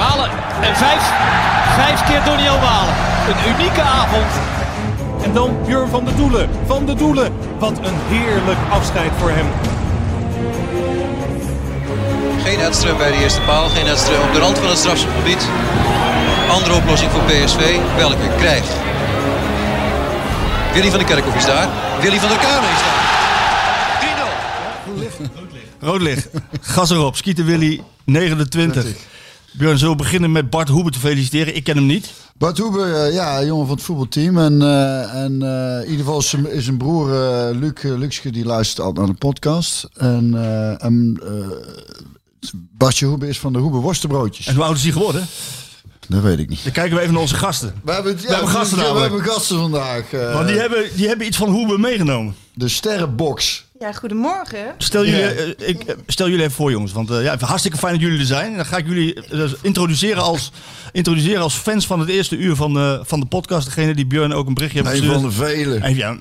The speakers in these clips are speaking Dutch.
Malen en vijf, vijf keer Doniel Malen. Een unieke avond. En dan Björn van de Doelen. Van de Doelen. Wat een heerlijk afscheid voor hem. Geen Edström bij de eerste paal, geen Edström op de rand van het strafschopgebied. Andere oplossing voor PSV, welke krijg? Willy van der Kerkhoff is daar, Willy van der Kamer is daar. 3-0. Rood licht. Gas erop. Skieten Willy, 29. Björn, zullen we beginnen met Bart Hoebe te feliciteren? Ik ken hem niet. Bart Hoeber, eh, ja, jongen van het voetbalteam. En, eh, en eh, in ieder geval is zijn, is broer Luc uh, Luxke, die luistert altijd naar de podcast. En, en Bartje Hoeber is van de Hoeber Worstenbroodjes. En hoe oud is hij geworden? Dat weet ik niet. Dan kijken we even naar onze gasten. We hebben, ja, We hebben gasten ja, we namelijk. hebben gasten vandaag. Want die hebben, die hebben iets van Hoebe meegenomen. De sterrenbox. Ja, goedemorgen. Stel jullie, Ja. eh, ik, eh, stel jullie even voor, jongens. Want eh, ja, hartstikke fijn dat jullie er zijn. Dan ga ik jullie eh, introduceren, als, introduceren als fans van het eerste uur van de, van de podcast. Degene die Björn ook een berichtje heeft Een gestuurd. van de vele. En ja,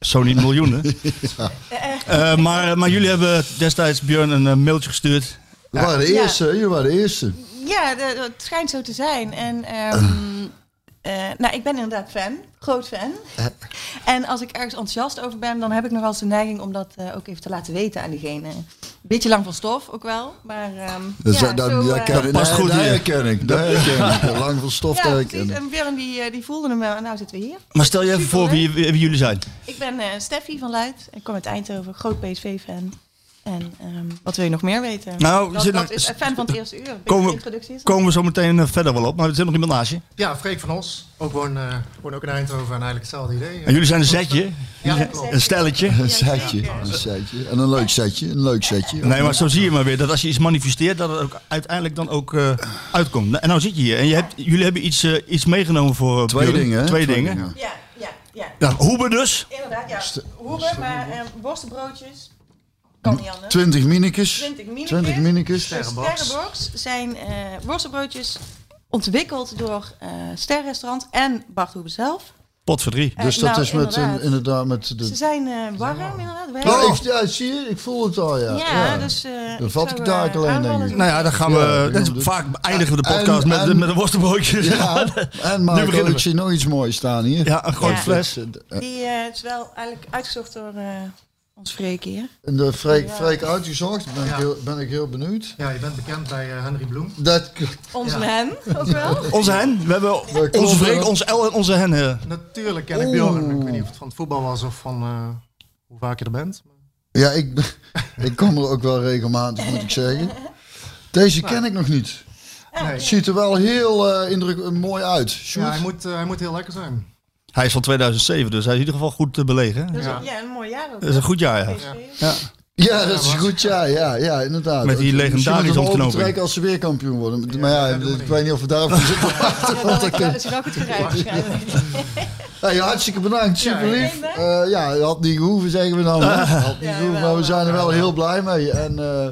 zo niet miljoenen. Eh, maar, maar jullie hebben destijds Björn een mailtje gestuurd. We waren de Ja. eerste. Jullie waren de eerste. Ja, de- het schijnt zo te zijn. En ehm, eh, nou, ik ben inderdaad fan, groot fan. En als ik ergens enthousiast over ben, dan heb ik nog wel eens de neiging om dat eh, ook even te laten weten aan diegene. Beetje lang van stof ook wel, maar ehm, Dat, ja, is- dat, zo, dat, eh, ken past nee, goed dat hier. herken ik. Dat herken ik. Lang van stof, ja, dat precies. herken ik. En Björn die, die voelde hem wel. En nou zitten we hier. Maar stel je even voor wie, wie, jullie zijn. Ik ben eh Steffi van Luid. Ik kom uit Eindhoven, groot PSV-fan. En ehm, wat wil je nog meer weten? Nou, dat, zit dat nog- is een fan van het eerste uur. Komen-? Komen we zo meteen eh, verder wel op. Maar er zit nog iemand naast je. Ja, Freek van Os. Ook woon, eh woon ook in Eindhoven en eigenlijk hetzelfde idee. En jullie zijn een zetje. Ja. Een stelletje. Een setje. Een setje. En een leuk setje. Een leuk setje. Nee, maar zo zie je maar weer dat als je iets manifesteert, dat het ook uiteindelijk dan ook eh, uitkomt. En nou zit je hier en je hebt, jullie hebben iets, iets meegenomen voor Twee Björn. dingen, hè? Twee, Twee dingen. dingen. Ja, ja, ja. Ja, Hoebe dus. Inderdaad, ja. Maar eh, worstenbroodjes. Kan niet anders. 20 minikes. 20 minikes. 20 minikes. De Sterrenbox zijn eh worstenbroodjes ontwikkeld door eh Sterrestaurant en Bart Hoebe zelf. Pot voor drie. Dus Eh, dat nou, is met, inderdaad. een, inderdaad met Ze de... zijn eh, warm, inderdaad. Hebben- ik, ja, zie je? Ik voel het al, ja. ja, dus... eh, Dan vat zou, ik daar alleen, denk ik. Nou ja, dan gaan we. Ja, dan vaak eindigen we de podcast En- met, en- met een worstenbroodje. Ja, en Nu Marco, beginnen we. ik zie nog iets moois staan hier. Ja, een grote Ja. fles. Die eh, is wel eigenlijk uitgezocht door eh, ons Freek hier. En de Freek. Freek uitgezocht, ben, ik heel, ben ik heel benieuwd. Ja, je bent bekend bij eh, Henry Bloem. Dat, Onze Ja. hen ook wel. Onze hen. We hebben onze Freek, onze L en onze hen. Natuurlijk ken ik Bjorn. Ik weet niet of het van het voetbal was of van eh, hoe vaak je er bent. ja, ik, ik kom er ook wel regelmatig, moet ik zeggen. Deze ken ik nog niet. Nee. Het ziet er wel heel eh, indruk, mooi uit. Ja, hij moet, hij moet heel lekker zijn. Hij is van 2007, dus hij is in ieder geval goed te belegen. Dus Ja. ja. een mooi jaar ook. Dat is een goed jaar, ja. Ja. Ja, dat is goed. Ja, ja, ja inderdaad. Met die legendarische ontknoping. als ze weer kampioen worden. maar ja, dat ik weet niet of we daarop zitten dat, dat dat is wel goed gerijpt waarschijnlijk. Hey, hartstikke bedankt, super lief. dank. ja, had niet gehoeven, zeggen we dan. hè. Had niet Ja, gehoeven, maar we zijn er wel. heel blij mee. En eh,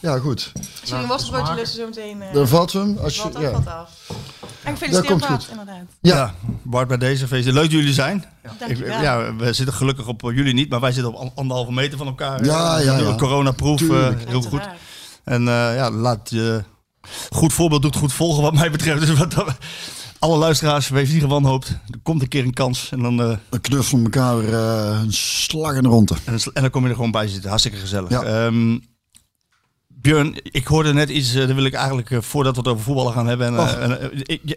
ja, goed. Misschien een worstenbroodje lussen zo meteen. eh, Dan vatten we hem. Als je, valt ja. valt af. En gefeliciteerd Bart, goed. inderdaad. Ja. Ja. Bart bij deze feest. Leuk dat jullie zijn. Ik, ja, we zitten gelukkig op eh, jullie niet, maar wij zitten op an- anderhalve meter van elkaar. Ja, Eh, ja, ja. de coronaproef eh, heel goed. En eh, ja, laat je goed voorbeeld doet goed volgen wat mij betreft. Dus wat dat, alle luisteraars, wees niet gewanhoopt. Er komt een keer een kans en dan, eh, We knuffelen elkaar eh, een slag in de ronde. en, dan- en dan kom je er gewoon bij zitten. Hartstikke gezellig. Ja. Ehm, Björn, ik hoorde net iets, daar wil ik eigenlijk, voordat we het over voetballen gaan hebben. En, Och. en,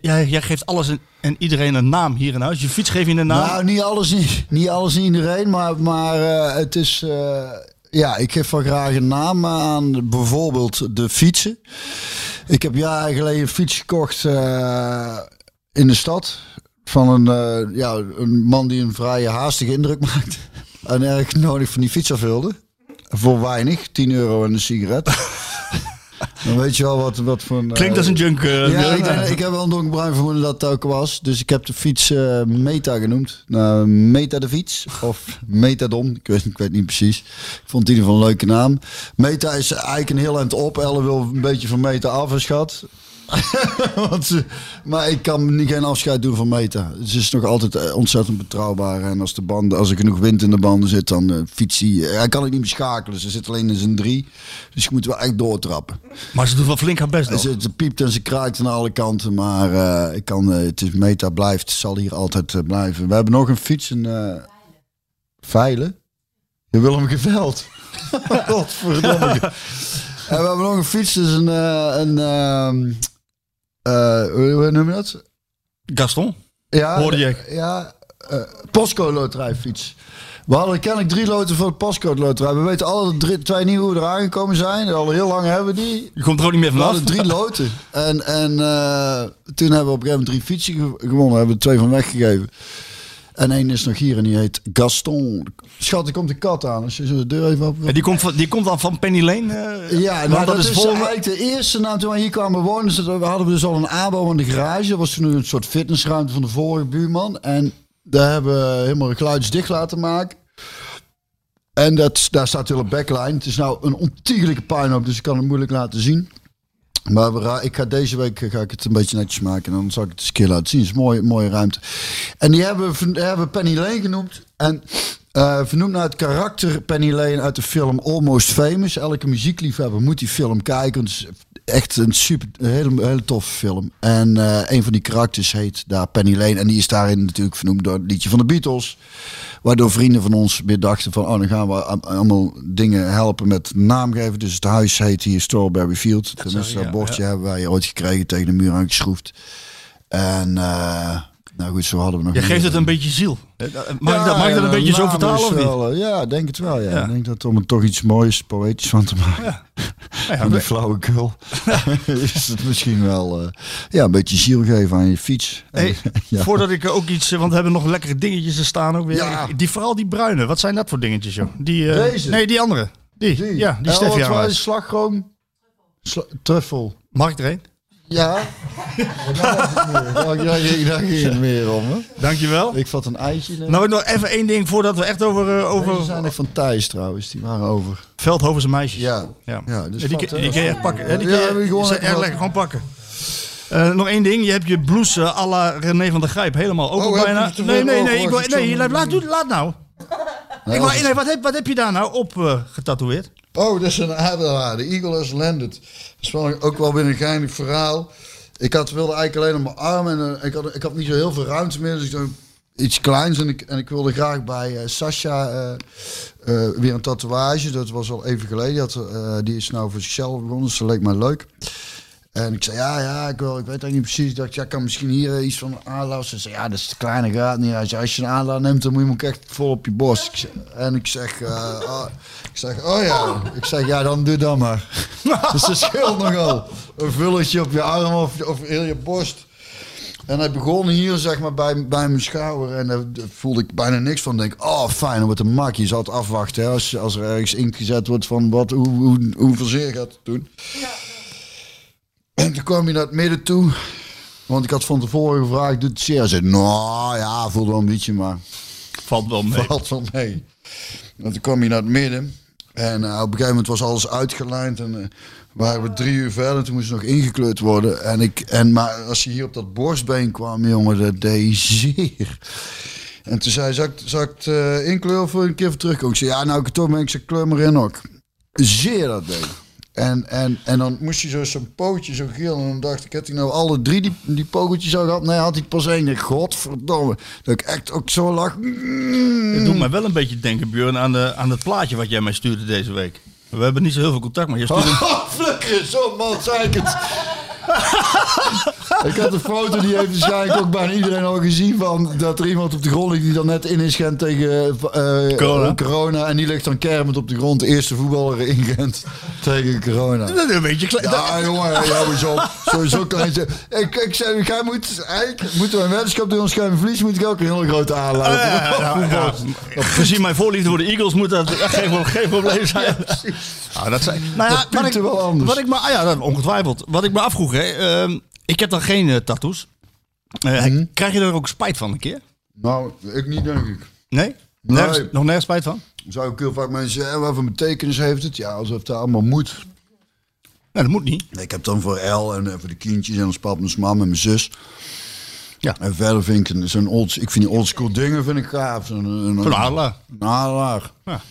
jij, jij geeft alles en, en iedereen een naam hier in huis. Je fiets geef je een naam. Nou, niet alles, niet, niet alles en iedereen, maar, maar het is... ja, ik geef wel graag een naam aan bijvoorbeeld de fietsen. Ik heb jaren geleden een fiets gekocht in de stad. Van een, eh, ja, een man die een vrij haastige indruk maakt. En erg nodig van die fiets afvulde. Voor weinig, 10 euro en een sigaret. Dan weet je wel wat, wat voor een... Klinkt eh, als een junk. eh, ja, ik, denk- ik heb wel een donkerbruin vermoeden dat het ook was. Dus ik heb de fiets Meta genoemd. Nou, Meta de fiets. Of Metadon. Ik weet, ik weet niet precies. Ik vond het in ieder geval een leuke naam. Meta is eigenlijk een heel eind op. Elle wil een beetje van Meta af, schat. Want ze- maar ik kan niet geen afscheid doen van Meta. Ze is nog altijd eh, ontzettend betrouwbaar. En als, de banden, als er genoeg wind in de banden zit, dan eh fietst hij. Hij kan het niet meer schakelen. Ze zit alleen in zijn drie. Dus je moet wel echt doortrappen. Maar ze doet wel flink haar best nog. Ze, ze piept en ze kraakt aan alle kanten. Maar eh, ik kan, eh, het is meta blijft, zal hier altijd eh, blijven. We hebben nog een fiets, een eh Veilen. Je wil hem geveld. Godverdomme. en we hebben nog een fiets, dus een, eh, een ehm, eh, hoe, hoe noem je dat? Gaston? Ja, Hoorde je? Ja, eh postcode loterijfiets. We hadden kennelijk drie loten voor de postcode loterij. We weten alle drie, twee niet hoe we er aangekomen zijn. Al heel lang hebben we die. Je komt er ook niet meer We vanaf. hadden drie loten. En, en eh, toen hebben we op een gegeven moment drie fietsen ge- gewonnen. Hebben we er twee van weggegeven. En één is nog hier en die heet Gaston. Schat, er komt een kat aan. Als je zo de deur even op... En die komt, van, die komt dan van Penny Lane? eh? Ja, Want nou, dat, is vol- eigenlijk de eerste naam toen we hier kwamen wonen. Dus we hadden we dus al een aanbouw aan de garage. Dat was toen een soort fitnessruimte van de vorige buurman. En daar hebben we helemaal geluidsdicht laten maken. En dat, daar staat de hele backline. Het is nou een ontiegelijke puinhoop, dus ik kan het moeilijk laten zien. Maar ik ga deze week eh, ga ik het een beetje netjes maken. En dan zal ik het eens een laten zien. Het is een mooie, mooie ruimte. En die hebben, we hebben Penny Lane genoemd. En eh, vernoemd naar het karakter Penny Lane uit de film Almost Famous. Elke muziekliefhebber moet die film kijken. Het is echt een super, een hele, hele toffe film. En eh, een van die karakters heet daar Penny Lane. En die is daarin natuurlijk vernoemd door het liedje van de Beatles. Waardoor vrienden van ons weer dachten van... oh, dan gaan we allemaal dingen helpen met naamgeven. Dus het huis heet hier Strawberry Field. Tenminste, zag ik, dat ja, bordje ja. hebben wij ooit gekregen, tegen de muur aangeschroefd. En eh, nou goed, zo hadden we nog... Je geeft het een beetje ziel. Eh, Mag, Ja, ik dat, mag ik dat een ja, beetje zo vertalen of niet? wel, eh, ja, denk het wel. Ja. Ja. Ik denk dat om er toch iets moois, poëtisch van te maken. Ja, Van die flauwekul. is het misschien wel eh, ja, een beetje ziel geven aan je fiets. Hey, ja. Voordat ik ook iets, eh, want we hebben nog lekkere dingetjes te staan ook weer. Ja. Die, vooral die bruine, wat zijn dat voor dingetjes joh? Die, eh, Deze? Nee, die andere. Die, Die. ja, die En Steffi slagroom? Sla- truffel. Mag ik er een? Ja. Daar ging daar ging het meer om. Hè? Dankjewel. Ik vat een ijsje. Nou, nog even één ding voordat we echt over, Deze over zijn nog van Thijs trouwens. Die waren over. Veldhovense meisjes. Ja. Ja. Ja, dus Ja, die, vat, kun- hè? die kun je echt pakken. hè? Die Ja, kun je, gewoon lekker echt wat. lekker gewoon pakken. Eh, nog één ding. Je hebt je blouse à la René van der Grijp helemaal open Oh, bijna. Nee, nee, over nee. Ik wil, ik nee laat, laat, laat nou. Nee, ik nee wat, heb, wat heb je daar nou op eh, getatoeëerd? Oh, dat is een adelaar. De Eagle has landed. Is wel, ook wel weer een geinig verhaal. Ik had, wilde eigenlijk alleen op mijn arm en eh, ik, had, ik had niet zo heel veel ruimte meer. Dus iets kleins en ik, en ik wilde graag bij eh, Sasha eh, weer een tatoeage. Dat was al even geleden. Die, die is nou voor zichzelf begonnen, dus dat leek mij leuk. En ik zei, ja, ja, ik, wil, ik weet eigenlijk niet precies. Ik ja, kan misschien hier iets van aanlaat. Ze zei, ja, dat is te klein, dat gaat niet. Hij zei, als je een aanlaat neemt, dan moet je hem ook echt vol op je borst. Ik en ik zeg, eh, oh, ik zeg, oh ja. Ik zeg, ja, dan doe dan maar. dus dat scheelt nogal. Een vulletje op je arm of, of heel je borst. En hij begon hier, zeg maar, bij, bij mijn schouder. En daar voelde ik bijna niks van. Denk, oh, fijn, wordt een mak. Je zal het afwachten als, als er ergens ingezet wordt van wat, hoe, hoe, hoeveel zeer gaat het doen. En toen kwam hij naar het midden toe. Want ik had van tevoren gevraagd, doet het zeer? Hij zei, nou ja, voelde wel een beetje, maar Valt wel mee. valt wel mee. En toen kwam hij naar het midden. En eh, op een gegeven moment was alles uitgelijnd. En eh, waren we drie uur verder. Toen moest het nog ingekleurd worden. En ik, en, maar als je hier op dat borstbeen kwam, jongen, dat deed zeer. En toen zei hij, zal ik, het eh, inkleuren of een keer voor terugkomen? Ik zei, ja, nou ik het toch ben, ik zei, kleur maar in ook. Zeer dat deed. En, en, en dan moest hij zo zijn pootje zo geel. En dan dacht ik, had hij nou alle drie die, die pogeltjes al gehad? Nee, had hij pas één. Godverdomme. Dat ik echt ook zo lag. Het doet mij wel een beetje denken, Björn, aan, de, aan het plaatje wat jij mij stuurde deze week. We hebben niet zo heel veel contact, maar je stuurde... Oh, flikker, zo man, zei ik het. ik had een foto, die heeft waarschijnlijk ook bijna iedereen al gezien van dat er iemand op de grond ligt die dan net in is Gent tegen eh, Corona. corona. En die ligt dan kermend op de grond. De eerste voetballer in Gent tegen corona. Dat is een beetje klein. Ja, jongen, op. Zo, zo klein. Ik, ik zei, jij moet, eigenlijk moeten we een weddenschap doen. Jij hem verliest, moet ik ook een hele grote aanlopen. Ja, ja, ja, ja. Gezien mijn voorliefde voor de Eagles moet dat geen, geen probleem zijn. Nou, dat zijn nou ja, Dat wat, ik, wel anders. wat ik me, ah ja, dat, ongetwijfeld. Wat ik me afvroeg, hè, ehm, ik heb dan geen eh, tattoos. Eh, Mhm. Krijg je er ook spijt van een keer? Nou, ik niet, denk ik. Nee? Nee. Nergens, nog nergens spijt van? Zou ik heel vaak mensen zeggen, wat voor betekenis heeft het? Ja, alsof het allemaal moet. Nee, dat moet niet. Ik heb dan voor El en eh, voor de kindjes en ons pap en ons mam en mijn zus. Ja. En verder vind ik een- zo'n old, ik vind die oldschool dingen vind ik gaaf. Een. Een adelaar. Ja.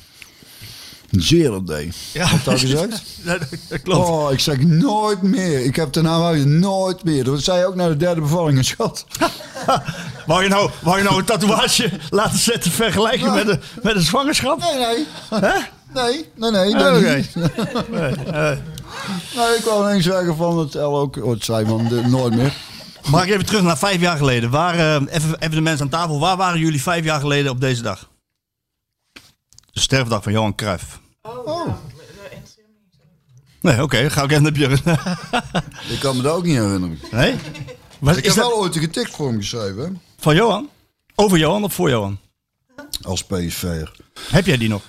Een zero day. Ja. Wat dat gezegd? Ja, dat- klopt. Oh, ik zeg nooit meer. Ik heb de naam uit, nooit meer. Dat zei je ook naar de derde bevalling, schat. Wou je, nou, wou je nou een tatoeage laten zetten vergelijken met, een, met een zwangerschap? Nee, nee. Hè? Nee, nee, nee. Oh, dat Oké. Nee, ik wou alleen zeggen van het El ook ooit zei van de, nooit meer. Mag ik even terug naar vijf jaar geleden? Waar, eh, even, even de mensen aan tafel. Waar waren jullie vijf jaar geleden op deze dag? De sterfdag van Johan Cruijff. Oh. Nee, oké. ga ik even naar Björn. Ik kan me dat ook niet herinneren. nee? Wat, Ik is heb dat wel ooit een getikt voor hem geschreven, hè? van Johan? Over Johan of voor Johan? als PSV'er. Heb jij die nog?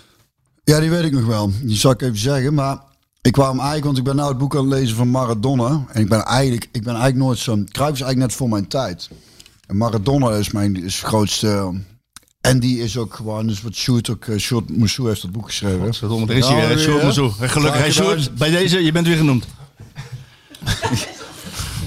Ja, die weet ik nog wel. Die zal ik even zeggen. Maar ik kwam eigenlijk, want ik ben nou het boek aan het lezen van Maradona. En ik ben eigenlijk, ik ben eigenlijk nooit zo'n... Cruijff is eigenlijk net voor mijn tijd. En Maradona is mijn is grootste... En die is ook gewoon, dus wat Sjoerd ook, eh, Sjoerd Moussou heeft dat boek geschreven. Verdomme, er is hij weer. weer, Sjoerd? Moussou. Gelukkig. Hey, Vaak gedaan. Sjoerd, bij deze, je bent weer genoemd.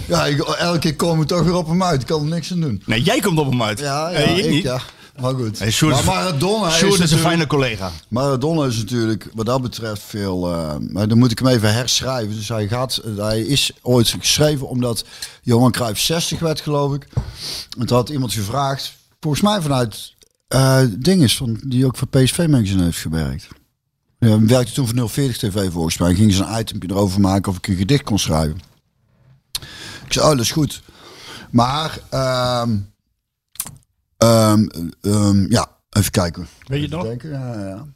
Ja, ik, elke keer komen we toch weer op hem uit. Ik kan er niks aan doen. Nee, jij komt op hem uit. Ja, ja, Hey, ik, ik, niet. ja. Maar goed. Hey, Sjoerd maar Maradona Sjoerd is een fijne collega. Maradona is natuurlijk wat dat betreft veel. eh, maar dan moet ik hem even herschrijven. Dus hij, gaat, hij is ooit geschreven omdat Johan Cruijff 60 werd, geloof ik. En toen had iemand gevraagd, volgens mij vanuit eh Dinges, van, die ook voor PSV Magazine heeft gewerkt. Ja, werkte toen voor 040 TV volgens mij. Ging ze een itempje erover maken of ik een gedicht kon schrijven. Ik zei, oh, dat is goed. Maar, ehm, ehm, ehm, ja, even kijken. Weet je nog? Denken, ja, ja.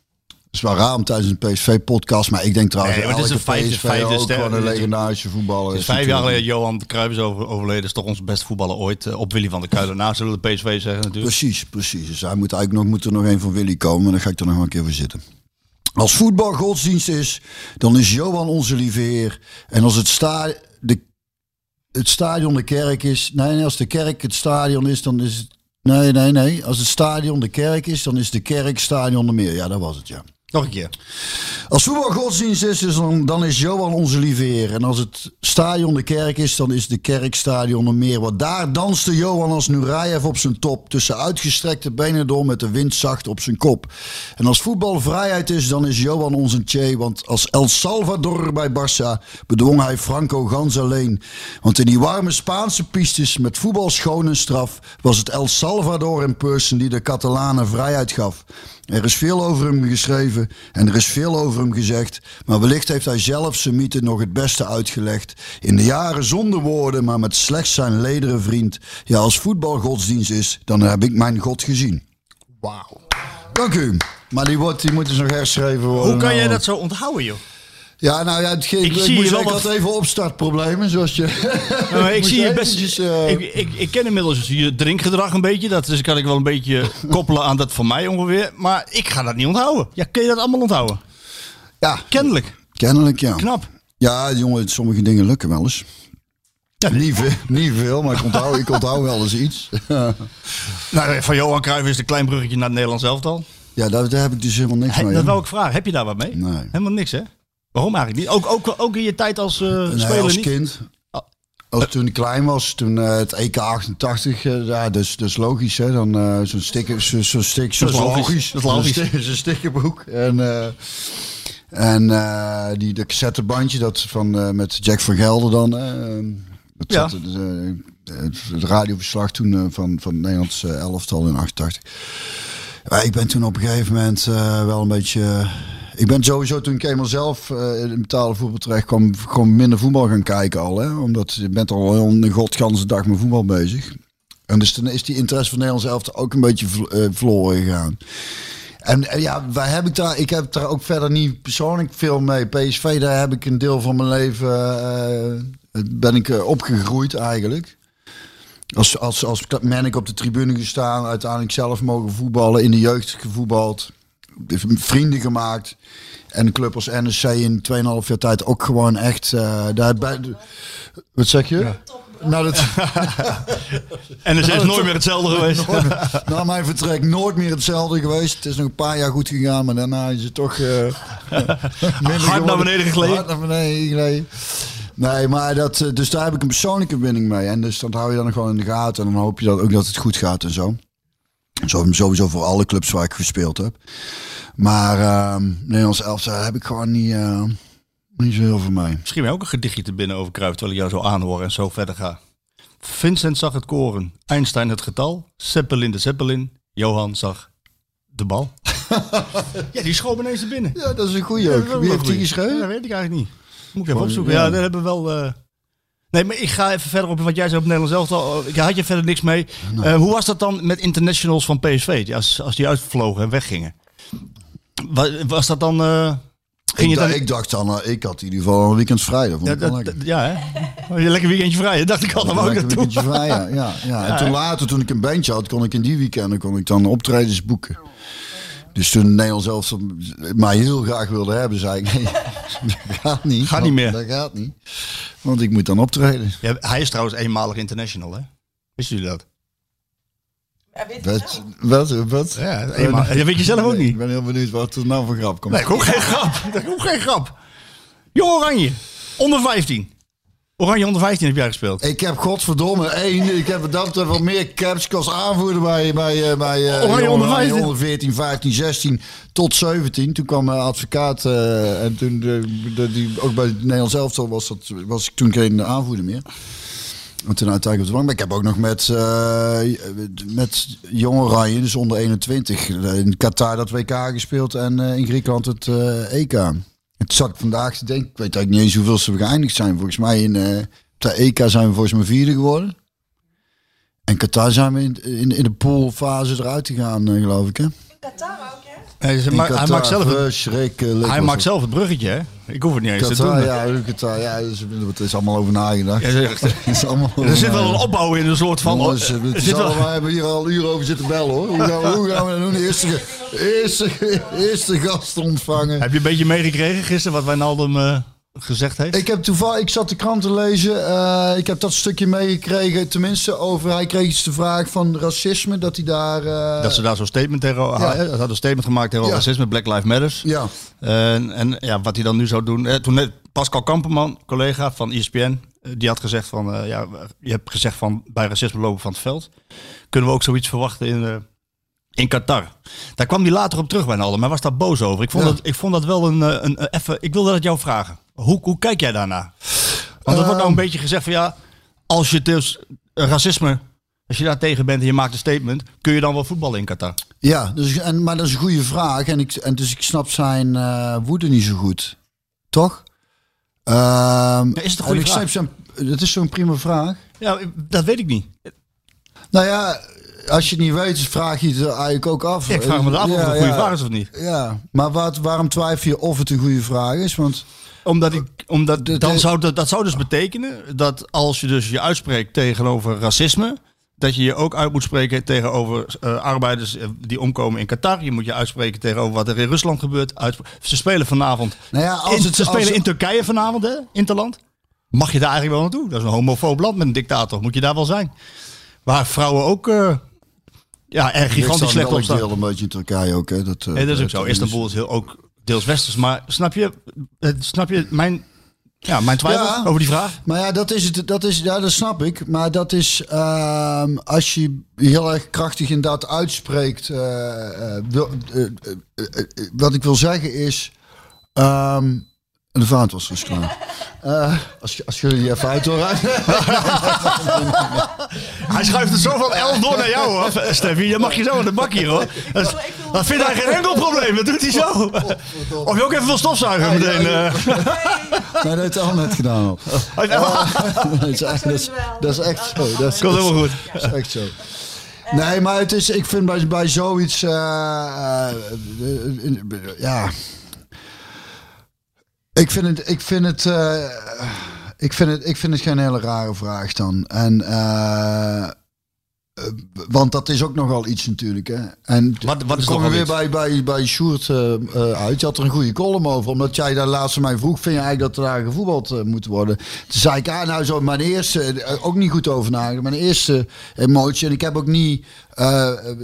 Het is wel raar om tijdens een PSV-podcast, maar ik denk trouwens Nee, maar het is een vijfde- vijfde ook gewoon een legendarische voetballer. Het is is vijf jaar geleden Johan Cruijff is over, overleden. is toch onze beste voetballer ooit. eh, op Willy van der Kuilen na, zullen de PSV zeggen natuurlijk. Precies, precies. Dus hij moet eigenlijk nog, moet er nog een van Willy komen, maar dan ga ik er nog een keer voor zitten. Als voetbal godsdienst is, dan is Johan onze lieve Heer. En als het, sta, de, het stadion de kerk is, nee, nee, als de kerk het stadion is, dan is het, nee, nee, nee. Als het stadion de kerk is, dan is de kerk stadion de meer. Ja, dat was het, ja. Nog een keer. Als voetbal godsdienst is, dan, is Johan onze lieve Heer. En als het stadion de kerk is, dan is de kerk stadion de meer. Want daar danste Johan als Nurayev op zijn top. Tussen uitgestrekte benen door met de wind zacht op zijn kop. En als voetbal vrijheid is, dan is Johan onze Che. Want als El Salvador bij Barça bedwong hij Franco gans alleen. Want in die warme Spaanse pistes met voetbal schoon en straf... was het El Salvador in person die de Catalanen vrijheid gaf. Er is veel over hem geschreven en er is veel over hem gezegd. Maar wellicht heeft hij zelf zijn mythe nog het beste uitgelegd. In de jaren zonder woorden, maar met slechts zijn lederen vriend. Ja, als voetbal godsdienst is, dan heb ik mijn God gezien. Wauw. Dank u. Maar die, wordt, die moet dus nog herschreven worden. Hoe kan jij dat zo onthouden, joh? Ja, nou ja, het Ik ik, zie ik had even opstartproblemen, zoals je... Ja, maar ik zie je eventjes, best. eh, ik, ik, ik ken inmiddels je drinkgedrag een beetje. Dat dus kan ik wel een beetje koppelen aan dat van mij ongeveer. Maar ik ga dat niet onthouden. Ja, kun je dat allemaal onthouden? Ja, Kennelijk. kennelijk ja. Knap. Ja, jongen, sommige dingen lukken wel eens. niet, veel, niet veel, maar ik onthoud, ik onthoud wel eens iets. Nou, van Johan Cruijff is een klein bruggetje naar het Nederlands elftal. ja, daar, daar heb ik dus helemaal niks He, mee. dat wou ik vragen. Heb je daar wat mee? Nee. Helemaal niks, hè? Waarom eigenlijk niet? Ook, ook, ook in je tijd als eh Nee, speler als niet? kind. Als toen ik klein was, toen eh, het EK 88, eh, ja, dus, dus logisch, hè. Dan zo'n sticker, zo, zo'n zo Dat is logisch. Dat is logisch. Zo'n zo'n stickerboek. En, en die de cassettebandje, dat van, met Jack van Gelder dan. eh, dat Ja. zat, het, radioverslag toen van, van het Nederlands elftal in 88. Ja, ik ben toen op een gegeven moment wel een beetje... ik ben sowieso toen ik eenmaal zelf eh, in het betaalde voetbal terecht kwam... gewoon minder voetbal gaan kijken al. Hè? Omdat je bent al een godganse dag met voetbal bezig. En dus toen is die interesse van Nederlands elftal ook een beetje eh, verloren gegaan. En ja, wij heb ik, daar, ik heb daar ook verder niet persoonlijk veel mee. PSV, daar heb ik een deel van mijn leven, eh, ben ik opgegroeid eigenlijk. Als, als, als man ik op de tribune gestaan, uiteindelijk zelf mogen voetballen, in de jeugd gevoetbald, vrienden gemaakt. En een club als NSC in 2,5 jaar tijd ook gewoon echt uh, daarbij. Wat zeg je? Nou, dat, En er is nooit meer hetzelfde geweest. Meer- Na mijn vertrek nooit meer hetzelfde geweest. Het is nog een paar jaar goed gegaan, maar daarna is het toch... eh, minder naar beneden gegleden. Hard naar beneden gegleden. Nee, maar dat, eh, dus daar heb ik een persoonlijke binding mee. En dus dat hou je dan gewoon in de gaten. En dan hoop je dat ook dat het goed gaat en zo. Zo- Sowieso voor alle clubs waar ik gespeeld heb. Maar ehm Nederlands elftal heb ik gewoon niet, eh, niet zo heel veel mee. Misschien wel ook een gedichtje te binnen over Cruijff, terwijl ik jou zo aanhoor en zo verder ga. Vincent zag het koren, Einstein het getal, Zeppelin de Zeppelin, Johan zag de bal. ja, die schoot ineens er binnen. Ja, dat is een goeie ook. Wie heeft die geschreven? Ja, dat weet ik eigenlijk niet. Moet ik even opzoeken. ja. Ja, daar hebben we wel... eh, Nee, maar ik ga even verder op wat jij zei op Nederlands elftal. Ik had je verder niks mee. Nou. Eh, hoe was dat dan met internationals van PSV? Als, als die uitvlogen en weggingen. Wa- Was dat dan... eh, ging ik, je dan... dacht, ik dacht dan, eh, ik had in ieder geval een weekend vrij. Dat vond ja, ik dat, lekker. ja, hè? Je Lekker weekendje vrij. Dat dacht ik al. Dan wou ik Lekker weekendje vrij, ja. ja, ja. En toen later, toen ik een bandje had, kon ik in die weekenden kon ik dan optredens boeken. Dus toen Nederland zelf mij heel graag wilde hebben, zei ik, nee, dat gaat niet. Gaat niet meer. Dat gaat niet. Want ik moet dan optreden. Ja, hij is trouwens eenmalig international, hè? Wisten jullie dat? Ja, weet. Wat? Wat? wat? Ja, eenmaal. Dat weet je zelf ook Nee, niet. Ik ben heel benieuwd wat er nou voor grap komt. Nee, ik ook geen grap. Dat is ook geen grap. Jong Oranje, onder 15. Oranje onder 15 heb jij gespeeld. Ik heb godverdomme één. Ik heb dat er wel meer caps. Was aanvoerder bij, bij, eh, bij eh, Oranje onder 15. onder 14, 15, 16 tot 17. Toen kwam mijn advocaat eh, en toen de, de- die, ook bij het Nederlands elftal was, dat, was ik toen geen aanvoerder meer. En toen uiteindelijk op de bank. Maar ik heb ook nog met, eh, met Jong Oranje, dus onder 21, eh, in Qatar dat WK gespeeld en in Griekenland het EK. Toen zat ik vandaag te denken, ik weet eigenlijk niet eens hoeveel ze geëindigd zijn. Volgens mij in op de EK zijn we volgens mij vierde geworden. En Qatar zijn we in, in, in de poolfase eruit gegaan, eh, geloof ik. Hè? Qatar ook, Hij, maakt, hij Qatar, maakt zelf het, verschrikkelijk hij was maakt het. zelf het bruggetje, hè? Ik hoef het niet eens te doen. ja, Qatar, ja, dus, er is allemaal over nagedacht. Ja, zeg- Er is allemaal Er over zit wel een opbouw in, een soort van... Jongens, het zit we hebben hier al uren over zitten bellen hoor. Hoe gaan we, hoe gaan we dat doen? Eerste, ge- eerste, eerste gast ontvangen. Heb je een beetje meegekregen gisteren wat Wijnaldum eh gezegd heeft? Ik heb toevallig, ik zat de krant te lezen. eh, ik heb dat stukje meegekregen. Tenminste, over hij kreeg iets de vraag van racisme. Dat hij daar. eh, dat ze daar zo'n statement tegen... Ja. Hij had een statement gemaakt tegen Ja. racisme, Black Lives Matters. Ja, En, en ja, wat hij dan nu zou doen. Eh, toen net Pascal Kamperman, collega van ESPN, eh, die had gezegd van, ja, je hebt gezegd van bij racisme lopen van het veld. Kunnen we ook zoiets verwachten in, in Qatar? Daar kwam hij later op terug bij Naldo, maar was daar boos over. Ik vond, Ja. dat, ik vond dat wel een, een, even. Ik wilde dat jou vragen. Hoe, hoe kijk jij daarna? Want er wordt nou een beetje gezegd van ja, als je dus eh, racisme, als je daar tegen bent en je maakt een statement, kun je dan wel voetballen in Qatar? ja dus, en, maar dat is een goede vraag. En, ik, en dus ik snap zijn eh, woede niet zo goed. Toch? Ehm, is het een en goede vraag? zijn, Het is zo'n prima vraag. Ja, dat weet ik niet. Nou ja, als je het niet weet, vraag je het eigenlijk ook af. Ik vraag me af of het Ja, een goede vraag is of niet. Ja, maar wat, waarom twijfel je of het een goede vraag is? Want Omdat ik, omdat De- dan de- zou dat, dat zou dus betekenen dat als je dus je uitspreekt tegenover racisme, dat je je ook uit moet spreken tegenover eh, arbeiders eh, die omkomen in Qatar. Je moet je uitspreken tegenover wat er in Rusland gebeurt. Uitspre- Ze spelen vanavond. Nou ja, als in, ze spelen als- in Turkije vanavond, hè, Interland. Mag je daar eigenlijk wel naartoe? Dat is een homofoob land met een dictator. Moet je daar wel zijn? Waar vrouwen ook eh, ja, er gigantisch slecht op staan. deel een beetje in Turkije ook. Hè? Dat, eh, Nee, dat is ook zo. dat Istanbul is heel, ook deels westers. Maar snap je, eh, snap je mijn, ja, mijn twijfel Ja. over die vraag? Maar ja, dat is het. Dat is, ja, dat snap ik. Maar dat is ehm, als je heel erg krachtig inderdaad uitspreekt. eh, eh, wat ik wil zeggen is. ehm, de vaat was dus klaar. Eh, als, je- als jullie even uit hoor. Hij schuift het zo van 11 door naar jou hoor, Steffi. Je mag je zo in de bak hier hoor. Dat, vindt hij geen enkel probleem, dat doet hij zo. Of je ook even wil stofzuigen meteen. eh. Nee, dat heeft hij al net gedaan. Al. Hij- dat, is echt, dat, is, dat is echt zo. Dat is, Komt helemaal goed. dat is echt zo. Nee, maar het is, ik vind bij, bij zoiets, eh, eh, eh, ja. Ik vind het, ik vind het, eh, ik vind het, ik vind het geen hele rare vraag dan. En, eh, eh, want dat is ook nogal iets natuurlijk. Hè? En Wat- wat is nogal weer bij, bij, bij Sjoerd uit. Je had er een goede column over. Omdat jij daar laatst mij vroeg, vind je eigenlijk dat er daar gevoetbald moet worden? Toen zei ik, ah, nou zo mijn eerste, ook niet goed over nagedacht. Mijn eerste emotie. En ik heb ook niet,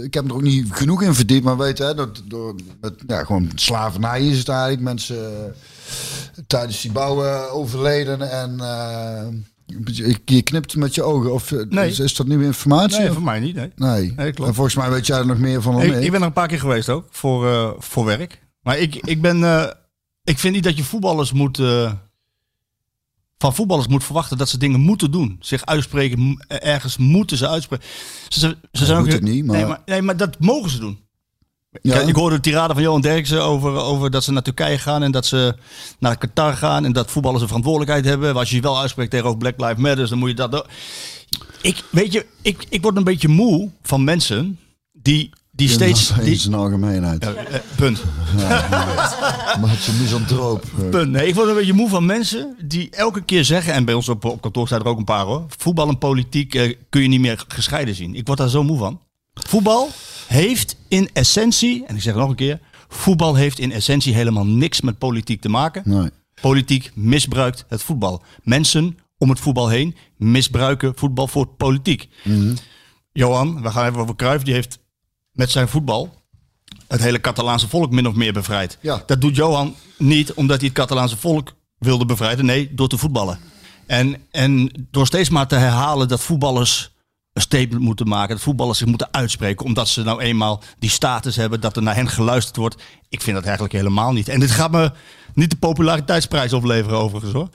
ik heb er ook niet genoeg in verdiept. Maar weet je, dat, door, met, ja, gewoon slavernij is het eigenlijk. Mensen tijdens die bouw eh, overleden en... eh, je- knipt met je ogen. Of eh, Nee. is, is dat nieuwe informatie? Nee, voor mij niet. Nee. Nee. Nee, klopt. En volgens mij weet jij er nog meer van dan Ik, ben er een paar keer geweest ook, voor, voor werk. Maar ik, ik ben... ik vind niet dat je voetballers moet... van voetballers moet verwachten dat ze dingen moeten doen. Zich uitspreken, ergens moeten ze uitspreken. Ze, ze, ze zijn ook, het niet, maar- Nee, maar... Nee, maar dat mogen ze doen. Ja. Ik, hoorde de tirade van Johan Derksen over, over dat ze naar Turkije gaan en dat ze naar Qatar gaan en dat voetballers een verantwoordelijkheid hebben. Als je je wel uitspreekt tegen Black Lives Matter, dan moet je dat. Ik, weet je, ik, ik word een beetje moe van mensen die, die steeds. in Die, zijn algemeenheid. Ja, eh, punt. Maar het is een misantroop. eh. Punt. Nee, ik word een beetje moe van mensen die elke keer zeggen, en bij ons op, op kantoor zijn er ook een paar hoor, voetbal en politiek eh, kun je niet meer gescheiden zien. Ik word daar zo moe van. Voetbal heeft in essentie, en ik zeg het nog een keer, voetbal heeft in essentie helemaal niks met politiek te maken. Nee. Politiek misbruikt het voetbal. Mensen om het voetbal heen misbruiken voetbal voor politiek. Johan, we gaan even over Cruijff, die heeft met zijn voetbal het hele Catalaanse volk min of meer bevrijd. Ja. Dat doet Johan niet omdat hij het Catalaanse volk wilde bevrijden. Nee, door te voetballen. En, en door steeds maar te herhalen dat voetballers een statement moeten maken. Dat voetballers zich moeten uitspreken. Omdat ze nou eenmaal die status hebben dat er naar hen geluisterd wordt. Ik vind dat eigenlijk helemaal niet. En dit gaat me niet de populariteitsprijs opleveren overigens hoor.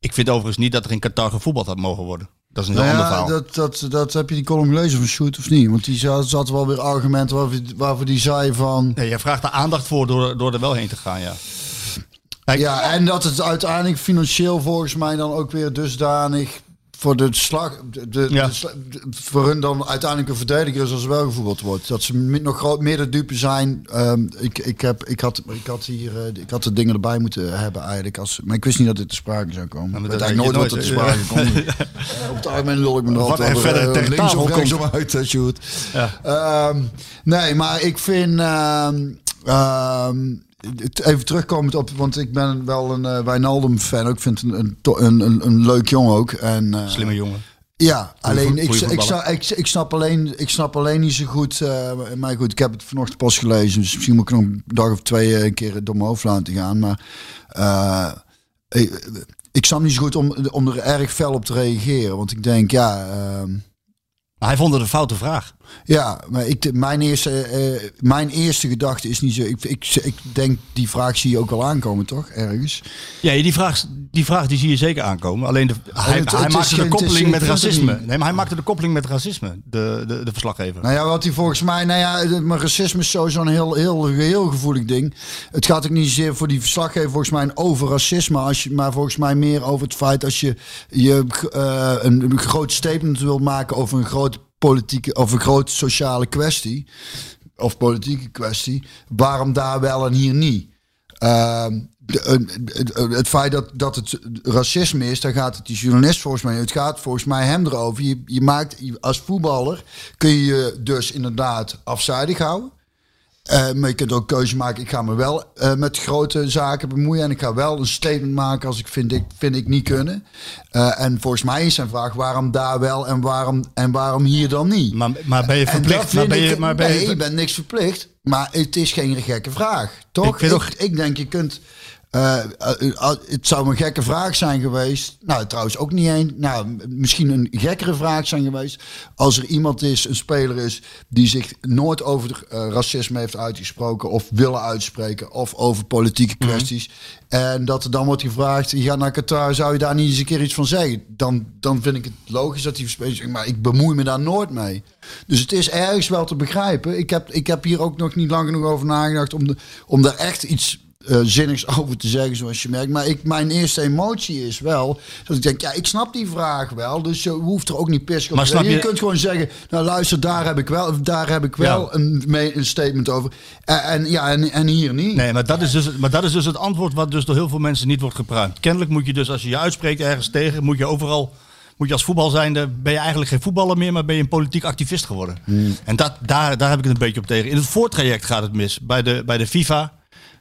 Ik vind overigens niet dat er in Qatar gevoetbald had mogen worden. Dat is een heel Nou ander ja, verhaal. dat, dat, dat heb je die column gelezen van Shoot of niet? Want die zat, zat wel weer argumenten waarvoor, waarvoor die zei van... Nee, jij vraagt er aandacht voor door, door er wel heen te gaan, ja. Kijk, Ja, en dat het uiteindelijk financieel volgens mij dan ook weer dusdanig voor de slag, de, de, Ja. de voor hun dan uiteindelijk een verdediger is als er wel gevoetbald wordt. Dat ze nog groot meer de dupe zijn. Ehm, ik, ik, heb, ik, had, ik had hier, eh, ik had de dingen erbij moeten hebben eigenlijk. Als, maar ik wist niet dat dit te sprake zou komen. maar ik dat weet eigenlijk weet nooit je wat er te nooit, sprake komt. Eh, Op het algemeen lul ik me Wat altijd er verder eh, tegen links of rechts komt. om uit, Sjoerd. Ja. Ehm, nee, maar ik vind. het- even terugkomend op, want ik ben wel een uh, Wijnaldum-fan. ook. Ik vind een, een, een, een, een leuk jongen ook. En, eh, Slimme jongen. Ja, alleen ik, ik, ik, ik, snap alleen, ik snap alleen niet zo goed. eh, maar goed, ik heb het vanochtend pas gelezen. Dus misschien moet ik nog een dag of twee eh, een keer door mijn hoofd laten gaan. Maar eh, ik, ik snap niet zo goed om, om er erg fel op te reageren. Want ik denk, ja. ehm, hij vond het een foute vraag. Ja, maar ik, mijn, eerste, eh, mijn eerste gedachte is niet zo. Ik, ik, ik denk, die vraag zie je ook al aankomen, toch? Ergens. Ja, die vraag, die vraag die zie je zeker aankomen. Alleen de, hij, het- hij het maakte de koppeling met racisme. Nee, maar hij maakte de koppeling met racisme, de, de, de verslaggever. Nou ja, wat hij volgens mij. Nou ja, maar racisme is sowieso een heel, heel, heel gevoelig ding. Het gaat ook niet zozeer voor die verslaggever, volgens mij, over racisme. Als je, maar volgens mij meer over het feit als je, je eh, een, een groot statement wil maken over een grote politieke of een grote sociale kwestie. Of politieke kwestie. Waarom daar wel en hier niet? Ehm, het- feit dat, dat het racisme is, daar gaat het die journalist volgens mij. Het gaat volgens mij hem erover. Je, je maakt als voetballer kun je je dus inderdaad afzijdig houden. Eh, maar je kunt ook keuze maken. Ik ga me wel eh, met grote zaken bemoeien. En ik ga wel een statement maken als ik vind ik, vind ik niet kunnen. Eh, en volgens mij is zijn vraag waarom daar wel en waarom, en waarom hier dan niet. Maar, maar ben je verplicht? Maar ben je, ik- maar ben nee, je, bent niks verplicht. Maar het is geen gekke vraag. Toch? Ik ik, ik denk, je kunt... eh, eh, het zou een gekke vraag zijn geweest. Nou, trouwens ook niet één. Nou, misschien een gekkere vraag zijn geweest. Als er iemand is, een speler is, die zich nooit over eh, racisme heeft uitgesproken. of willen uitspreken. of over politieke Mhm. kwesties. En dat er dan wordt gevraagd: je gaat naar Qatar, zou je daar niet eens een keer iets van zeggen? Dan, dan vind ik het logisch dat die speler zegt, maar ik bemoei me daar nooit mee. Dus het is ergens wel te begrijpen. Ik heb, ik heb hier ook nog niet lang genoeg over nagedacht om, de, om daar echt iets eh, zinnigs over te zeggen, zoals je merkt. Maar ik, mijn eerste emotie is wel dat ik denk, ja, ik snap die vraag wel. Dus je hoeft er ook niet pissig op te zijn. Je je- kunt gewoon zeggen, nou luister, daar heb ik wel, daar heb ik wel Ja. een, mee- een statement over. En, en ja, en, en hier niet. Nee, maar dat, is dus, maar dat is dus het antwoord wat dus door heel veel mensen niet wordt gepruimd. Kennelijk moet je dus, als je je uitspreekt ergens tegen, moet je overal, moet je als voetbal zijnde, ben je eigenlijk geen voetballer meer, maar ben je een politiek activist geworden. En dat, daar, daar heb ik het een beetje op tegen. In het voortraject gaat het mis. Bij de, bij de FIFA.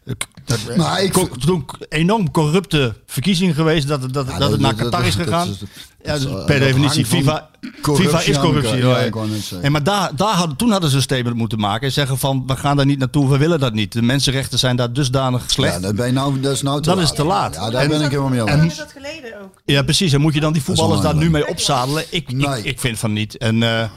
Eh, Dat, Maar ik- toen enorm corrupte verkiezingen geweest dat, het- dat, Ja, dat het naar Qatar is gegaan. dat- dat- ja, dat- dat- per definitie, FIFA, FIFA is corruptie. Ja. En maar daar, daar hadden, toen hadden ze een statement moeten maken en zeggen van we gaan daar niet naartoe, we willen dat niet. De mensenrechten zijn daar dusdanig slecht. Ja, dat, ben je nou, dat is nou te Dat laat. is te laat. Ja, daar En- ben ik helemaal mee eens. is dat geleden ook? Ja, precies. En moet je dan die voetballers daar nu mee opzadelen? Ik, Nee. ik, ik vind van niet. En eh,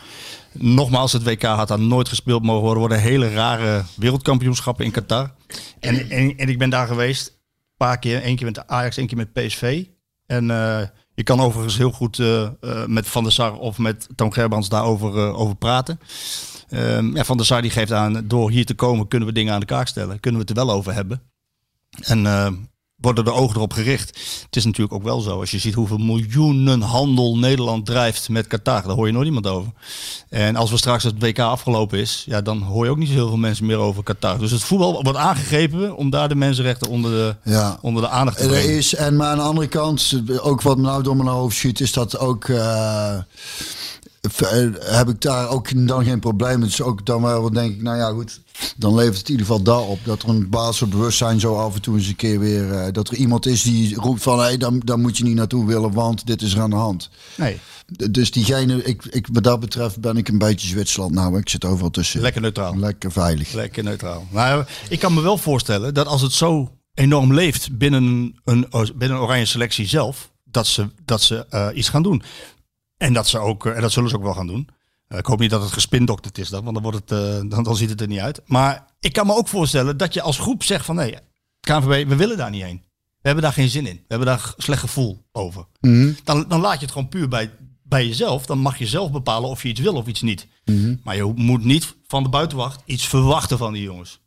nogmaals, het WK had daar nooit gespeeld mogen worden. worden hele rare wereldkampioenschappen in Qatar. En, en, en ik ben daar geweest. Een paar keer. Eén keer met Ajax, één keer met PSV. En eh, je kan overigens heel goed eh, eh, met Van der Sar of met Toon Gerbrands daarover over praten. Ehm, ja, Van der Sar die geeft aan, door hier te komen kunnen we dingen aan de kaak stellen. Kunnen we het er wel over hebben. En worden de ogen erop gericht. Het is natuurlijk ook wel zo. Als je ziet hoeveel miljoenen handel Nederland drijft met Qatar. Daar hoor je nooit iemand over. En als we straks het WK afgelopen is. Ja, dan hoor je ook niet zo heel veel mensen meer over Qatar. Dus het voetbal wordt aangegrepen om daar de mensenrechten onder de, Ja. onder de aandacht te Er brengen. is, en maar aan de andere kant, ook wat me nou door mijn hoofd schiet, is dat ook. eh, heb ik daar ook dan geen probleem met. Dus ook dan wel denk ik, nou ja, goed. Dan levert het in ieder geval daarop dat er een basis van bewustzijn zo af en toe eens een keer weer. eh, dat er iemand is die roept van hé, hey, dan, dan moet je niet naartoe willen, want dit is er aan de hand. Nee, Dus diegene, ik, ik, wat dat betreft ben ik een beetje Zwitserland nou. Ik zit overal tussen. lekker neutraal. Lekker veilig. Lekker neutraal. Nou, ik kan me wel voorstellen dat als het zo enorm leeft binnen een, binnen een oranje selectie zelf, dat ze, dat ze eh, iets gaan doen. En dat, ze ook, eh, en dat zullen ze ook wel gaan doen. Eh, ik hoop niet dat het gespindokterd is, dan, want dan, wordt het, eh, dan, dan ziet het er niet uit. Maar ik kan me ook voorstellen dat je als groep zegt van nee, KNVB, we willen daar niet heen. We hebben daar geen zin in. We hebben daar slecht gevoel over. Mhm. Dan, dan laat je het gewoon puur bij, bij jezelf. Dan mag je zelf bepalen of je iets wil of iets niet. Mhm. Maar je moet niet van de buitenwacht iets verwachten van die jongens.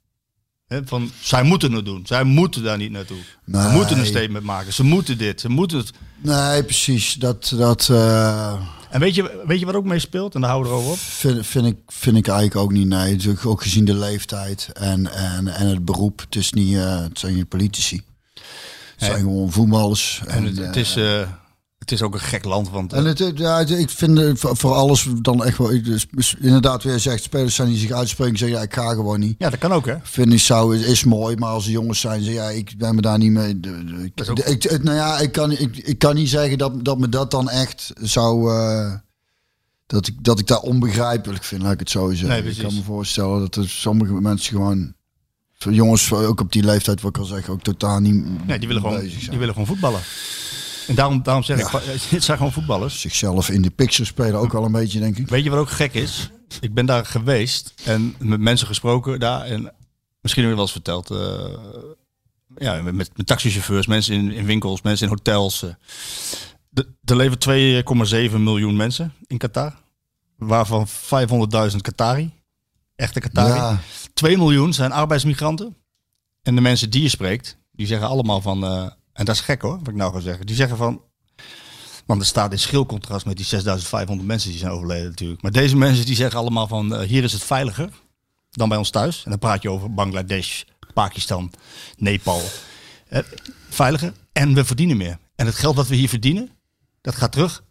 Van, zij moeten het doen. Zij moeten daar niet naartoe. Ze moeten een statement maken. Ze moeten dit. Ze moeten het. Nee, precies. Dat, dat eh, En weet je, weet je wat ook mee speelt? En daar houden we over op. vind, vind, ik, vind ik eigenlijk ook niet. Nee, natuurlijk ook gezien de leeftijd en, en, en het beroep. Het, is niet, eh, het zijn niet politici. Het zijn gewoon voetballers. En het, het, is, eh, het is ook een gek land. Want eh, En het, het- ja, het- ik vind het voor, alles dan echt wel. Dus, dus inderdaad, weer zegt, spelers zijn die zich uitspreken, zeggen ja, ik ga gewoon niet. ja, dat kan ook hè. Vind ik zou is, is mooi, maar als de jongens zijn, zeggen ja, ik ben me daar niet mee. de- de- ik- Dat is ook de- ik, het- nou ja, ik kan, ik, ik kan niet zeggen dat, dat me dat dan echt zou. eh, dat, ik, dat ik daar onbegrijpelijk vind, laat ik het zo zeggen. Nee, ik kan me voorstellen dat er sommige mensen gewoon. Jongens, ook op die leeftijd, wat ik al zeg, ook totaal niet. Nee, die willen gewoon, bezig zijn. die willen gewoon voetballen. En daarom, daarom zeg ik, het zijn gewoon voetballers. Zichzelf in de picture spelen ook al een beetje, denk ik. Weet je wat ook gek is? Ik ben daar geweest en met mensen gesproken daar. En misschien heb je wel eens verteld. eh, ja, met, met, taxichauffeurs, mensen in, in winkels, mensen in hotels. eh. De- er leven 2,7 miljoen mensen in Qatar. Waarvan 500.000 Qatari. Echte Qatari. Ja, 2 miljoen zijn arbeidsmigranten. En de mensen die je spreekt, die zeggen allemaal van... eh, en dat is gek hoor, wat ik nou ga zeggen. Die zeggen van... Want er staat in schil contrast met die 6500 mensen die zijn overleden natuurlijk. Maar deze mensen die zeggen allemaal van... eh, hier is het veiliger dan bij ons thuis. En dan praat je over Bangladesh, Pakistan, Nepal. Eh, veiliger. En we verdienen meer. En het geld wat we hier verdienen, dat gaat terug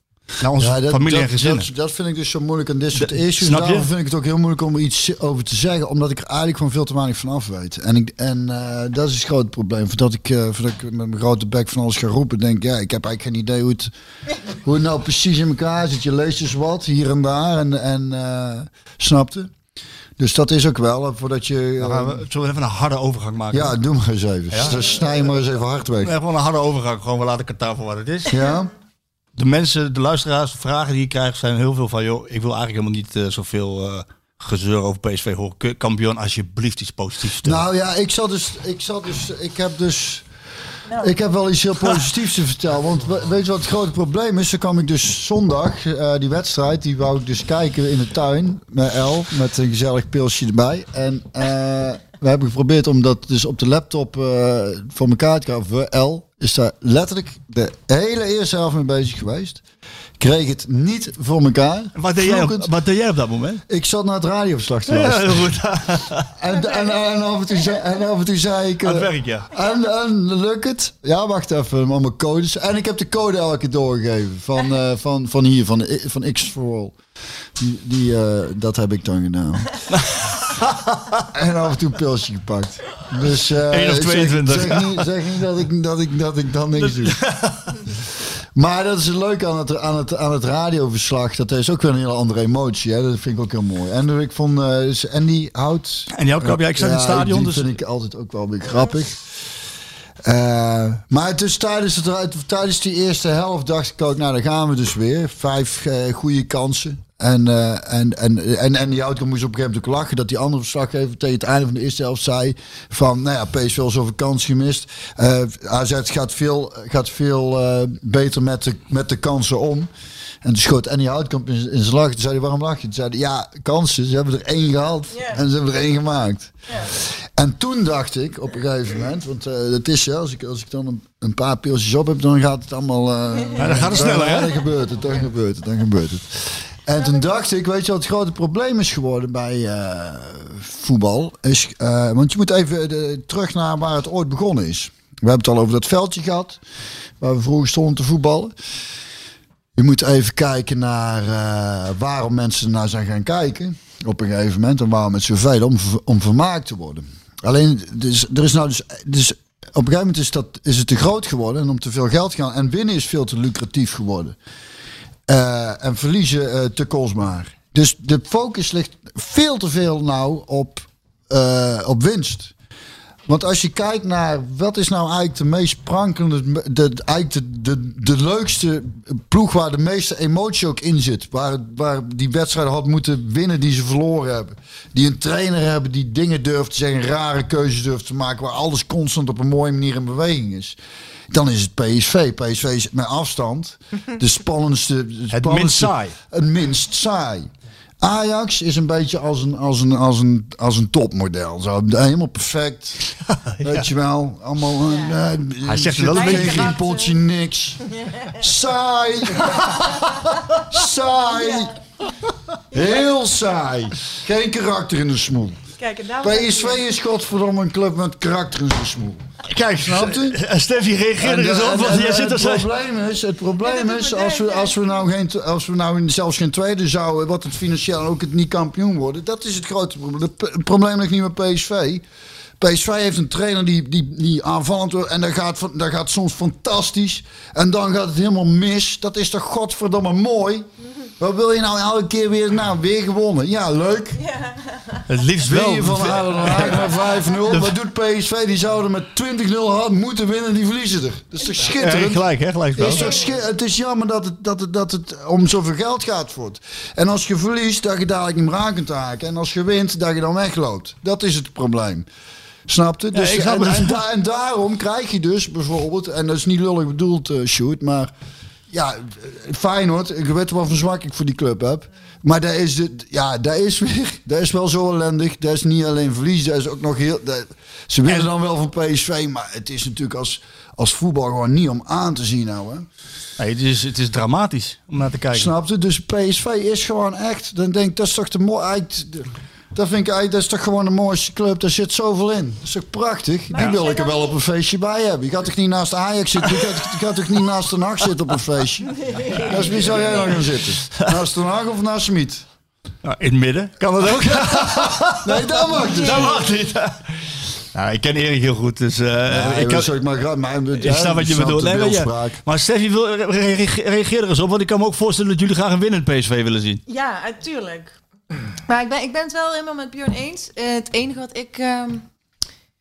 naar onze Ja, dat, familie en gezinnen. dat, dat vind ik dus zo moeilijk aan dit soort issues. snap je? Daarom vind ik het ook heel moeilijk om er iets over te zeggen. Omdat ik er eigenlijk gewoon veel te weinig van af weet. En, ik, en eh, dat is het grote probleem. Voordat ik, eh, voordat ik met mijn grote bek van alles ga roepen. Denk ja, ik heb eigenlijk geen idee hoe het, hoe het nou precies in elkaar zit. Je leest dus wat hier en daar. En, en eh, snapte. Dus dat is ook wel. Voordat je... Gaan we, zullen we even een harde overgang maken? ja, doe maar eens even. Ja? Dus snij maar eens even hard weg. Gewoon een harde overgang. Gewoon, we laten Qatar voor wat het is. Ja? De mensen, de luisteraars, de vragen die ik krijg zijn heel veel van... joh, ik wil eigenlijk helemaal niet eh, zoveel eh, gezeur over PSV horen. Kampioen, alsjeblieft iets positiefs. Nou ja, ik zat dus, ik zat dus, ik heb dus, ik heb wel iets heel positiefs te vertellen. Want we- weet je wat het grote probleem is? Dan kwam ik dus zondag, eh, die wedstrijd, die wou ik dus kijken in de tuin met El, met een gezellig pilsje erbij. En eh, We hebben geprobeerd om dat dus op de laptop eh, voor elkaar te krijgen. L is daar letterlijk de hele eerste helft mee bezig geweest. Kreeg het niet voor elkaar. Wat deed, jij op, wat deed jij op dat moment? Ik zat naar het radioverslag te Ja, luisteren. heel goed. En, en, en, af en toe zei, en af en toe zei ik... Aan het eh, werk, ja. En, en lukt het? Ja, wacht even, allemaal codes. En ik heb de code elke keer doorgegeven. Van, eh, van, van hier, van, van X for All. Die, die, eh, dat heb ik dan gedaan. en af en toe een pilsje gepakt. Dus, eh, of zeg- 22. Zeg, niet, zeg niet dat ik, dat, ik, dat ik dan niks doe. Maar dat is het leuke aan het, aan, het, aan het radioverslag. Dat is ook weer een hele andere emotie. Hè? Dat vind ik ook heel mooi. En ik vond... dus Andy Hout... En die Houtkamp, ja, ik zat in het stadion, Die dus- vind ik altijd ook wel beetje grappig. Eh, maar het is tijdens, het, tijdens die eerste helft dacht ik ook, nou dan gaan we dus weer. Vijf goede kansen. En, eh, en, en, en, en die auto moest op een gegeven moment ook lachen dat die andere verslaggever tegen het einde van de eerste helft zei van, nou ja, PSV al zoveel kans gemist. Eh AZ gaat veel, gaat veel eh, beter met de, met de kansen om. En toen schoot Annie Houtkamp in, in zijn lach. Toen zei hij, waarom lach je? Toen zei hij, ja, kansen. Ze hebben er één gehad. En ze hebben er één gemaakt. En toen dacht ik op een gegeven moment, want eh het is ja, als ik, als ik dan een, een paar pilsjes op heb, dan gaat het allemaal. eh, Ja, dan gaat het sneller, hè? Dan gebeurt het, dan gebeurt het, dan gebeurt het. En toen dacht ik, weet je wat het grote probleem is geworden bij eh, voetbal? Is, eh, want je moet even de, terug naar waar het ooit begonnen is. We hebben het al over dat veldje gehad, waar we vroeger stonden te voetballen. Je moet even kijken naar eh, waarom mensen naar zijn gaan kijken op een gegeven moment. En waarom het zoveel om, om vermaakt te worden. Alleen, dus, er is nou dus, dus op een gegeven moment is, dat, is het te groot geworden en om te veel geld gaan. En winnen is veel te lucratief geworden. Eh, en verliezen eh, te kostbaar. Dus de focus ligt veel te veel nou op, eh, op winst. Want als je kijkt naar wat is nou eigenlijk de meest prankelende, de, eigenlijk de, de, de leukste ploeg waar de meeste emotie ook in zit. Waar, waar die wedstrijden had moeten winnen die ze verloren hebben. Die een trainer hebben die dingen durft te zeggen, rare keuzes durft te maken. Waar alles constant op een mooie manier in beweging is. Dan is het PSV. PSV is met afstand de spannendste. Het, spannendste- minst saai. Het minst saai. Ajax is een beetje als een, als een, als een, als een topmodel. Zo, helemaal perfect. Weet je wel. Allemaal. eh, eh, Hij zegt wel een geen beetje- riempeltje, niks. Saai. saai. Heel saai. Geen karakter in de smoel. Kijk, en daarom- PSV is godverdomme een club met karakter in zijn smoel. Kijk, Snap je? En Steffi reageerde er eens eh, op, want en- jij zit het er zo... probleem is, het probleem Ja, is als, we, als we nou, geen, als we nou zelfs geen tweede zouden, wat het financieel ook het niet kampioen worden, dat is het grote probleem. Het Het probleem ligt niet met PSV. PSV heeft een trainer die, die, die aanvallend wordt en dat gaat, dat gaat soms fantastisch. En dan gaat het helemaal mis. Dat is toch godverdomme mooi? Wat wil je nou elke keer weer? Nou, weer gewonnen. Ja, leuk. Het liefst Wil wel. je van naar 5-0? Wat doet PSV? Die zouden met 20-0 hard moeten winnen. Die verliezen er. Dat is toch Ja, schitterend? gelijk, hè? Gelijk Het is, toch schi- het is jammer dat het, dat, het, dat het om zoveel geld gaat voor het. En als je verliest, dat je dadelijk niet meer aan kunt haken. En als je wint, dat je dan wegloopt. Dat is het probleem. Snap je? Dus, snap en, en, da- en daarom krijg je dus bijvoorbeeld, en dat is niet lullig bedoeld, eh Sjoerd, maar ja, eh, Feyenoord, ik weet wel van zwak ik voor die club heb. Maar daar is, het, ja, daar is weer, daar is wel zo ellendig. Daar is niet alleen verlies, daar is ook nog heel... daar- ze winnen dan wel van PSV, maar het is natuurlijk als, als voetbal gewoon niet om aan te zien nou, hè. Nee, het, is, het is dramatisch om naar te kijken. Snap je? Dus PSV is gewoon echt. Dan denk ik, dat is toch de mooie. Dat vind ik eigenlijk, dat is toch gewoon de mooiste club. Daar zit zoveel in. Dat is toch prachtig? Die wil ik er wel op een feestje bij hebben. Je gaat toch niet naast Ajax zitten? Je gaat, je gaat toch niet naast Den Haag zitten op een feestje? Dus wie zou jij dan gaan zitten? Naast Den Haag of naast Smit? Nou, in het midden kan dat ook. Nee, dat mag dus. dat mag niet. Nou, ik ken Erik heel goed, dus eh, ik, kan, ik, maar, maar, ik snap wat je bedoelt. Nee, maar, ja. maar Steffi wil reageer er eens op, want ik kan me ook voorstellen dat jullie graag een winnend PSV willen zien. Ja, natuurlijk. Maar ik ben, ik ben het wel helemaal met Björn eens. Eh, het enige wat ik ehm,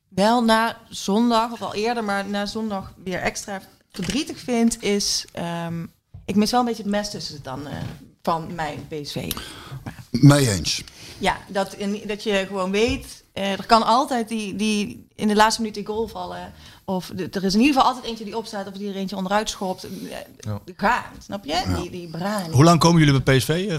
wel na zondag, of al eerder, maar na zondag weer extra verdrietig vind, is... ehm, ik mis wel een beetje het mes tussen het dan eh, van mijn PSV. Mee eens. Ja, dat, in- dat je gewoon weet, eh, er kan altijd die, die in de laatste minuut die goal vallen. Of de- er is in ieder geval altijd eentje die opstaat of die er eentje onderuit schopt. Eh, Gaan, snap je? Die, die braan. Hoe lang komen jullie bij PSV,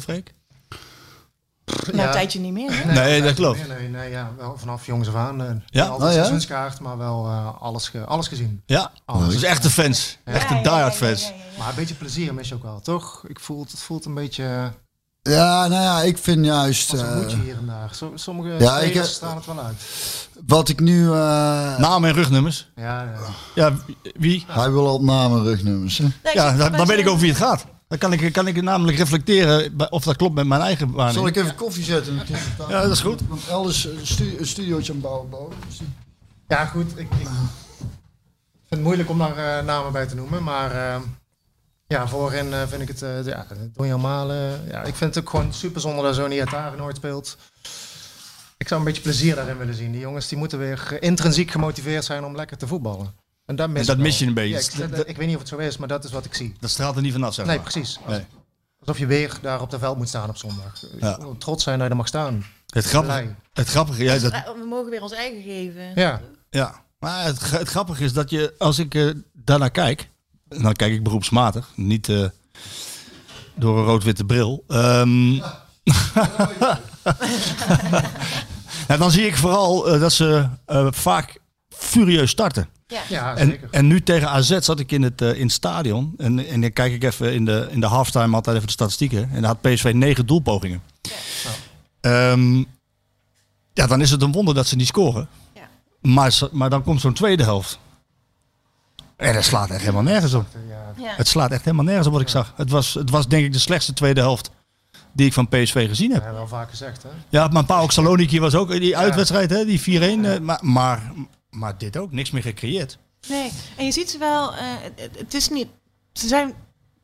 eh? Na een tijdje niet meer. hè? Nee, dat nee, klopt. Nee, nee, nee, ja, wel vanaf jongs af aan. eh, Ja? Altijd Oh, ja? seizoenskaart, maar wel eh, alles, ge- alles gezien. Ja, Alles. dus echte fans. Ja, Echte diehard ja, ja, fans. ja, ja. Maar een beetje plezier mis je ook wel, toch? Ik voel, het het voelt een beetje Ja, nou ja, ik vind juist... eh, moedje hier en daar. Sommige Ja, ik staan het wel uit. wat ik nu... eh, Namen en rugnummers. Ja, ja. Ja, wie? hij wil al namen en rugnummers. Hè? Nee, Ja, dan, dan weet ik over wie het gaat. Dan kan ik, kan ik namelijk reflecteren of dat klopt met mijn eigen Zal waarneming. ik even koffie zetten? Ja, dat is goed. Want elders een, stu een studiootje aan het bouwen. bouwen. Dus ja goed. Ik, ik vind het moeilijk om daar eh, namen bij te noemen. Maar eh, ja, voorin eh, vind ik het... eh ja, Donjan Malen. Ja, ik vind het ook gewoon super zonder dat zo'n Iataren nooit speelt. Ik zou een beetje plezier daarin willen zien. Die jongens die moeten weer eh, intrinsiek gemotiveerd zijn om lekker te voetballen. En dat mis, En dat je een beetje. Ja, ik, Dat- dat- ik weet niet of het zo is, maar dat is wat ik zie. Dat straalt er niet vanaf, zeg Nee, maar. precies. Nee. Alsof je weer daar op de veld moet staan op zondag. Ja. Je moet Trots zijn dat je er mag staan. Het grappige, het grappige, ja, dat, We mogen weer ons eigen geven. Ja. ja. Maar het, het grappige is dat je, als ik eh, daarnaar kijk, en dan kijk ik beroepsmatig, niet eh, door een rood-witte bril. Ehm, ja, dan zie ik vooral eh, dat ze eh, vaak furieus starten. Ja, En, zeker. en nu tegen AZ zat ik in het, eh, in het stadion. En, en dan kijk ik even in de, in de halftime altijd even de statistieken. En dan had PSV negen doelpogingen. Ehm, ja, dan is het een wonder dat ze niet scoren. Ja. Maar, maar dan komt zo'n tweede helft. En dat slaat echt helemaal nergens op. Ja. Ja. Het slaat echt helemaal nergens op wat ik zag. Het was, het was denk ik de slechtste tweede helft die ik van PSV gezien heb. Ja, wel vaak gezegd, hè? Ja, maar Paok Saloniki was ook die uitwedstrijd, hè, die 4-1. eh, maar, maar, maar dit ook, niks meer gecreëerd. Nee, en je ziet ze wel, eh, het, is niet, ze zijn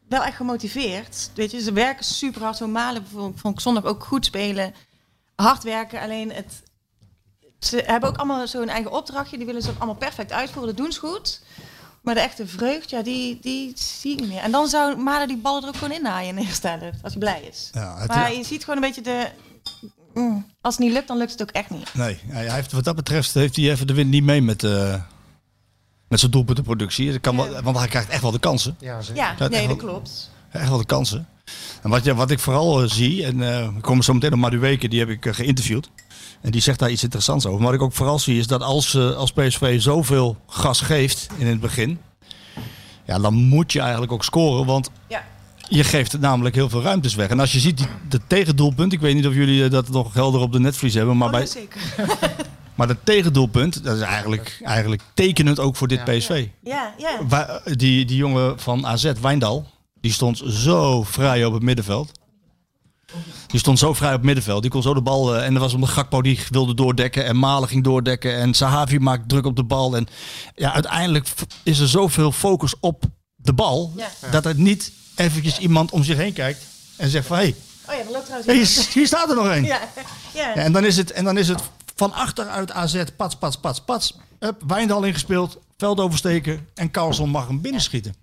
wel echt gemotiveerd. Weet je, ze werken super hard. Zo malen bijvoorbeeld, vond ik zondag ook goed spelen. Hard werken, alleen het, ze hebben ook allemaal zo'n eigen opdrachtje. Die willen ze ook allemaal perfect uitvoeren. Dat doen ze goed. Maar de echte vreugd, ja, die, die zie ik niet meer. En dan zou Malen die ballen er ook gewoon in naaien in de eerste helft, als hij blij is. Ja, maar je ziet gewoon een beetje de... mm, als het niet lukt, dan lukt het ook echt niet. Nee, hij heeft, wat dat betreft heeft hij even de wind niet mee met, eh, met zijn doelpuntenproductie. Dat kan wel, want hij krijgt echt wel de kansen. Ja, zeker. Ja, Dat nee, dat wel- klopt. Echt wel de kansen. En wat, je, wat ik vooral eh, zie, en eh we komen zo meteen op Maduweke, die heb ik geïnterviewd. En die zegt daar iets interessants over. Maar wat ik ook vooral zie is dat als, eh, als PSV zoveel gas geeft in het begin, ja, dan moet je eigenlijk ook scoren. Want Ja. Je geeft namelijk heel veel ruimtes weg. En als je ziet die, de tegendoelpunt, ik weet niet of jullie eh, dat nog helder op de netvlies hebben, maar, Oh, bij, zeker. maar dat tegendoelpunt, dat is eigenlijk, eigenlijk tekenend ook voor dit Ja. PSV. Ja, ja. Wa- Die, die jongen van AZ, Wijndal, die stond zo vrij op het middenveld. Die stond zo vrij op het middenveld. Die kon zo de bal. eh, en er was omdat Gakpo die wilde doordekken. En Malen ging doordekken. En Sahavi maakt druk op de bal. En ja, uiteindelijk is er zoveel focus op de bal. Ja. Dat er niet eventjes iemand om zich heen kijkt. En zegt van hé, hey, Oh ja, dat loopt trouwens hier, hier staat er nog één. Ja, ja. Ja, en, dan is het, en dan is het van achteruit AZ, pats, pats, pats, pats. Up, Wijndal ingespeeld, veld oversteken en Carlson mag hem binnenschieten.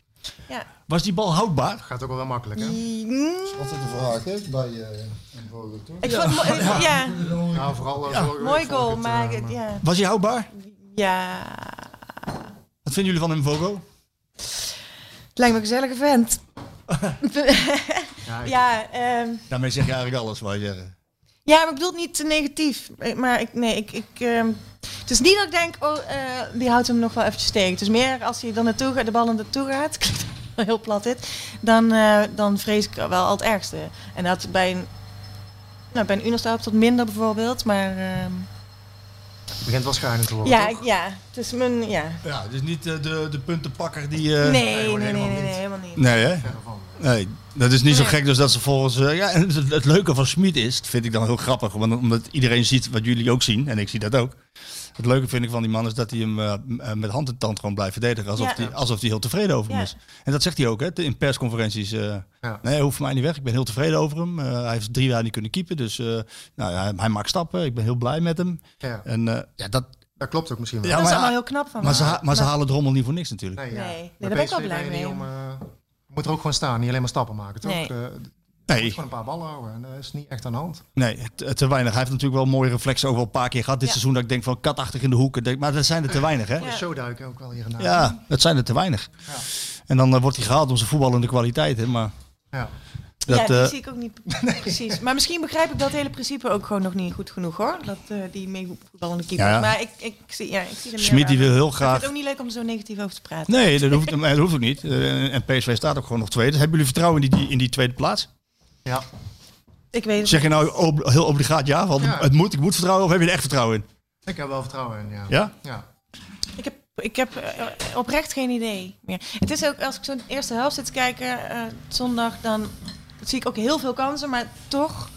ja. Was die bal houdbaar? Gaat ook wel wel makkelijk, hè? Mm, Altijd de vraag, hè? Bij eh een? Ik vond het mooi, ja. Nou, vooral eh, vorige mooi goal, het, maar eh, ik- ja. Was hij houdbaar? ja. Wat vinden jullie van hem, Vogo? Lijkt me een gezellige vent. Ja, ja, ehm, Daarmee zeg je eigenlijk alles, wou je zeggen. ja, maar ik bedoel het niet te negatief. Maar ik, nee, ik, ik, ehm, het is niet dat ik denk, oh, eh, die houdt hem nog wel eventjes tegen. Het is meer als hij dan naartoe gaat, de bal naartoe gaat, heel plat dit, dan, eh, dan vrees ik wel al het ergste. En dat bij een, nou, bij een Unerstap tot minder bijvoorbeeld, maar ehm, begint wel schijnend te worden, ja, toch? ja, het is mijn, ja. Ja, dus niet eh, de, de puntenpakker die... eh, nee, nee, nee, nee, helemaal nee, niet. helemaal niet. Nee, hè? Nee, dat is niet zo Nee. gek dus dat ze volgens... eh, ja, en het, het leuke van Schmid is, dat vind ik dan heel grappig, want omdat iedereen ziet wat jullie ook zien, en ik zie dat ook. Het leuke vind ik van die man is dat hij hem eh, eh, met hand en tand gewoon blijft verdedigen, alsof hij alsof hij heel tevreden over hem Ja. is. En dat zegt hij ook, hè, in persconferenties. eh, Ja. Nee, hij hoeft mij niet weg. Ik ben heel tevreden over hem. Eh, hij heeft drie jaar niet kunnen keepen, dus eh, nou, ja, hij, hij maakt stappen. Ik ben heel blij met hem. Ja, En eh, ja, dat, dat klopt ook misschien wel. Ja, dat is maar- allemaal heel knap van maar, ze, ha- maar ze halen de rommel niet voor niks natuurlijk. Nee, ja. Nee, nee, daar ben ik wel blij mee. Om, moet er ook gewoon staan, niet alleen maar stappen maken, toch? Nee. Eh, Nee, gewoon een paar ballen houden en dat is niet echt aan de hand. nee te, te weinig. Hij heeft natuurlijk wel mooie reflexen ook wel een paar keer gehad dit Ja. seizoen. Dat ik denk van katachtig in de hoek. Ik Denk, maar dat zijn er te weinig, hè? Ja. Showduiken ook wel hier en daar. Ja, dat zijn er te weinig. Ja. En dan eh, wordt hij gehaald om zijn voetballende kwaliteiten. Maar Ja. ja, die eh, zie ik ook niet precies. Maar misschien begrijp ik dat hele principe ook gewoon nog niet goed genoeg hoor. Dat eh, die meevoetballende keeper. Ja. Maar ik, ik, zie, ja, ik zie er die wil heel Ik vind graag... het ook niet leuk om zo negatief over te praten. Nee, dat hoeft, dat hoeft ook niet. Eh, en PSV staat ook gewoon nog tweede. Hebben jullie vertrouwen in die, in die tweede plaats? Ja. Ik weet het Zeg je nou ob- heel obligaat ja? Want Ja. het moet, ik moet vertrouwen of heb je er echt vertrouwen in? Ik heb wel vertrouwen in, ja. Ja? Ja. Ik heb, ik heb eh, oprecht geen idee meer. Het is ook, als ik zo de eerste helft zit te kijken, eh, zondag, dan zie ik ook heel veel kansen, maar toch,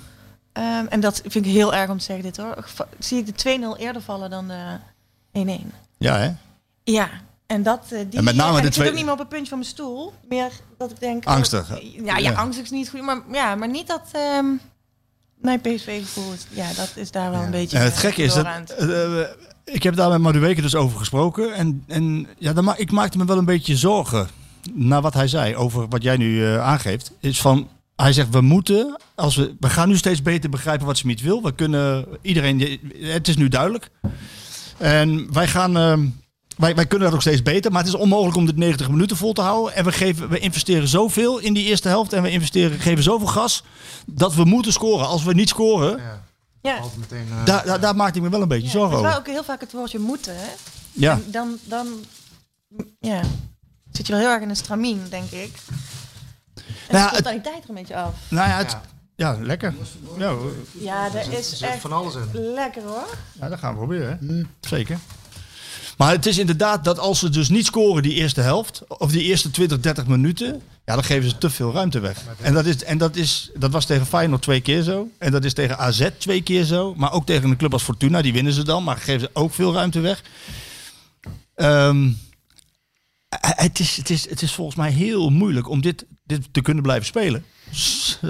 ehm, en dat vind ik heel erg om te zeggen dit hoor, zie ik de 2-0 eerder vallen dan de 1-1. Ja, hè? Ja, en dat, eh, die, En met name en de ik zit twee- ook niet meer op het puntje van mijn stoel, meer dat ik denk... Angstig. oh, ja, ja, Ja. angstig is niet goed, maar, ja, maar niet dat... ehm mijn PSV-gevoel, is- ja, dat is daar wel een beetje... Ja, het eh, gekke is dat. eh, ik heb daar met Madueke dus over gesproken. En, en ja, dan ma ik maakte me wel een beetje zorgen. Naar wat hij zei over wat jij nu aangeeft. Is van. Hij zegt, we moeten, als we, we gaan nu steeds beter begrijpen wat Smit wil. We kunnen, iedereen, het is nu duidelijk. En wij gaan, ehm, wij, wij kunnen dat ook steeds beter. Maar het is onmogelijk om dit 90 minuten vol te houden. En we, geven, we investeren zoveel in die eerste helft. En we investeren, geven zoveel gas, dat we moeten scoren. Als we niet scoren, ja. Ja. Meteen, eh, daar, daar, daar maakte ik me wel een beetje Ja, zorgen het is wel over. ook heel vaak het woordje moeten, hè? Ja. En dan, dan ja, zit je wel heel erg in een stramien, denk ik. En Nou ja, de het- er een beetje af. Nou ja, het, Ja. ja. lekker. Ja. Ja, er is zit echt van alles in. lekker hoor. ja, dat gaan we proberen. Hè? Zeker. Maar het is inderdaad dat als ze dus niet scoren die eerste helft, of die eerste 20, 30 minuten, ja, dan geven ze te veel ruimte weg. En dat, is, en dat, is, dat was tegen Feyenoord twee keer zo. En dat is tegen AZ twee keer zo. Maar ook tegen een club als Fortuna, die winnen ze dan, maar geven ze ook veel ruimte weg. Ehm, het, is, het, is, het is volgens mij heel moeilijk om dit, dit te kunnen blijven spelen.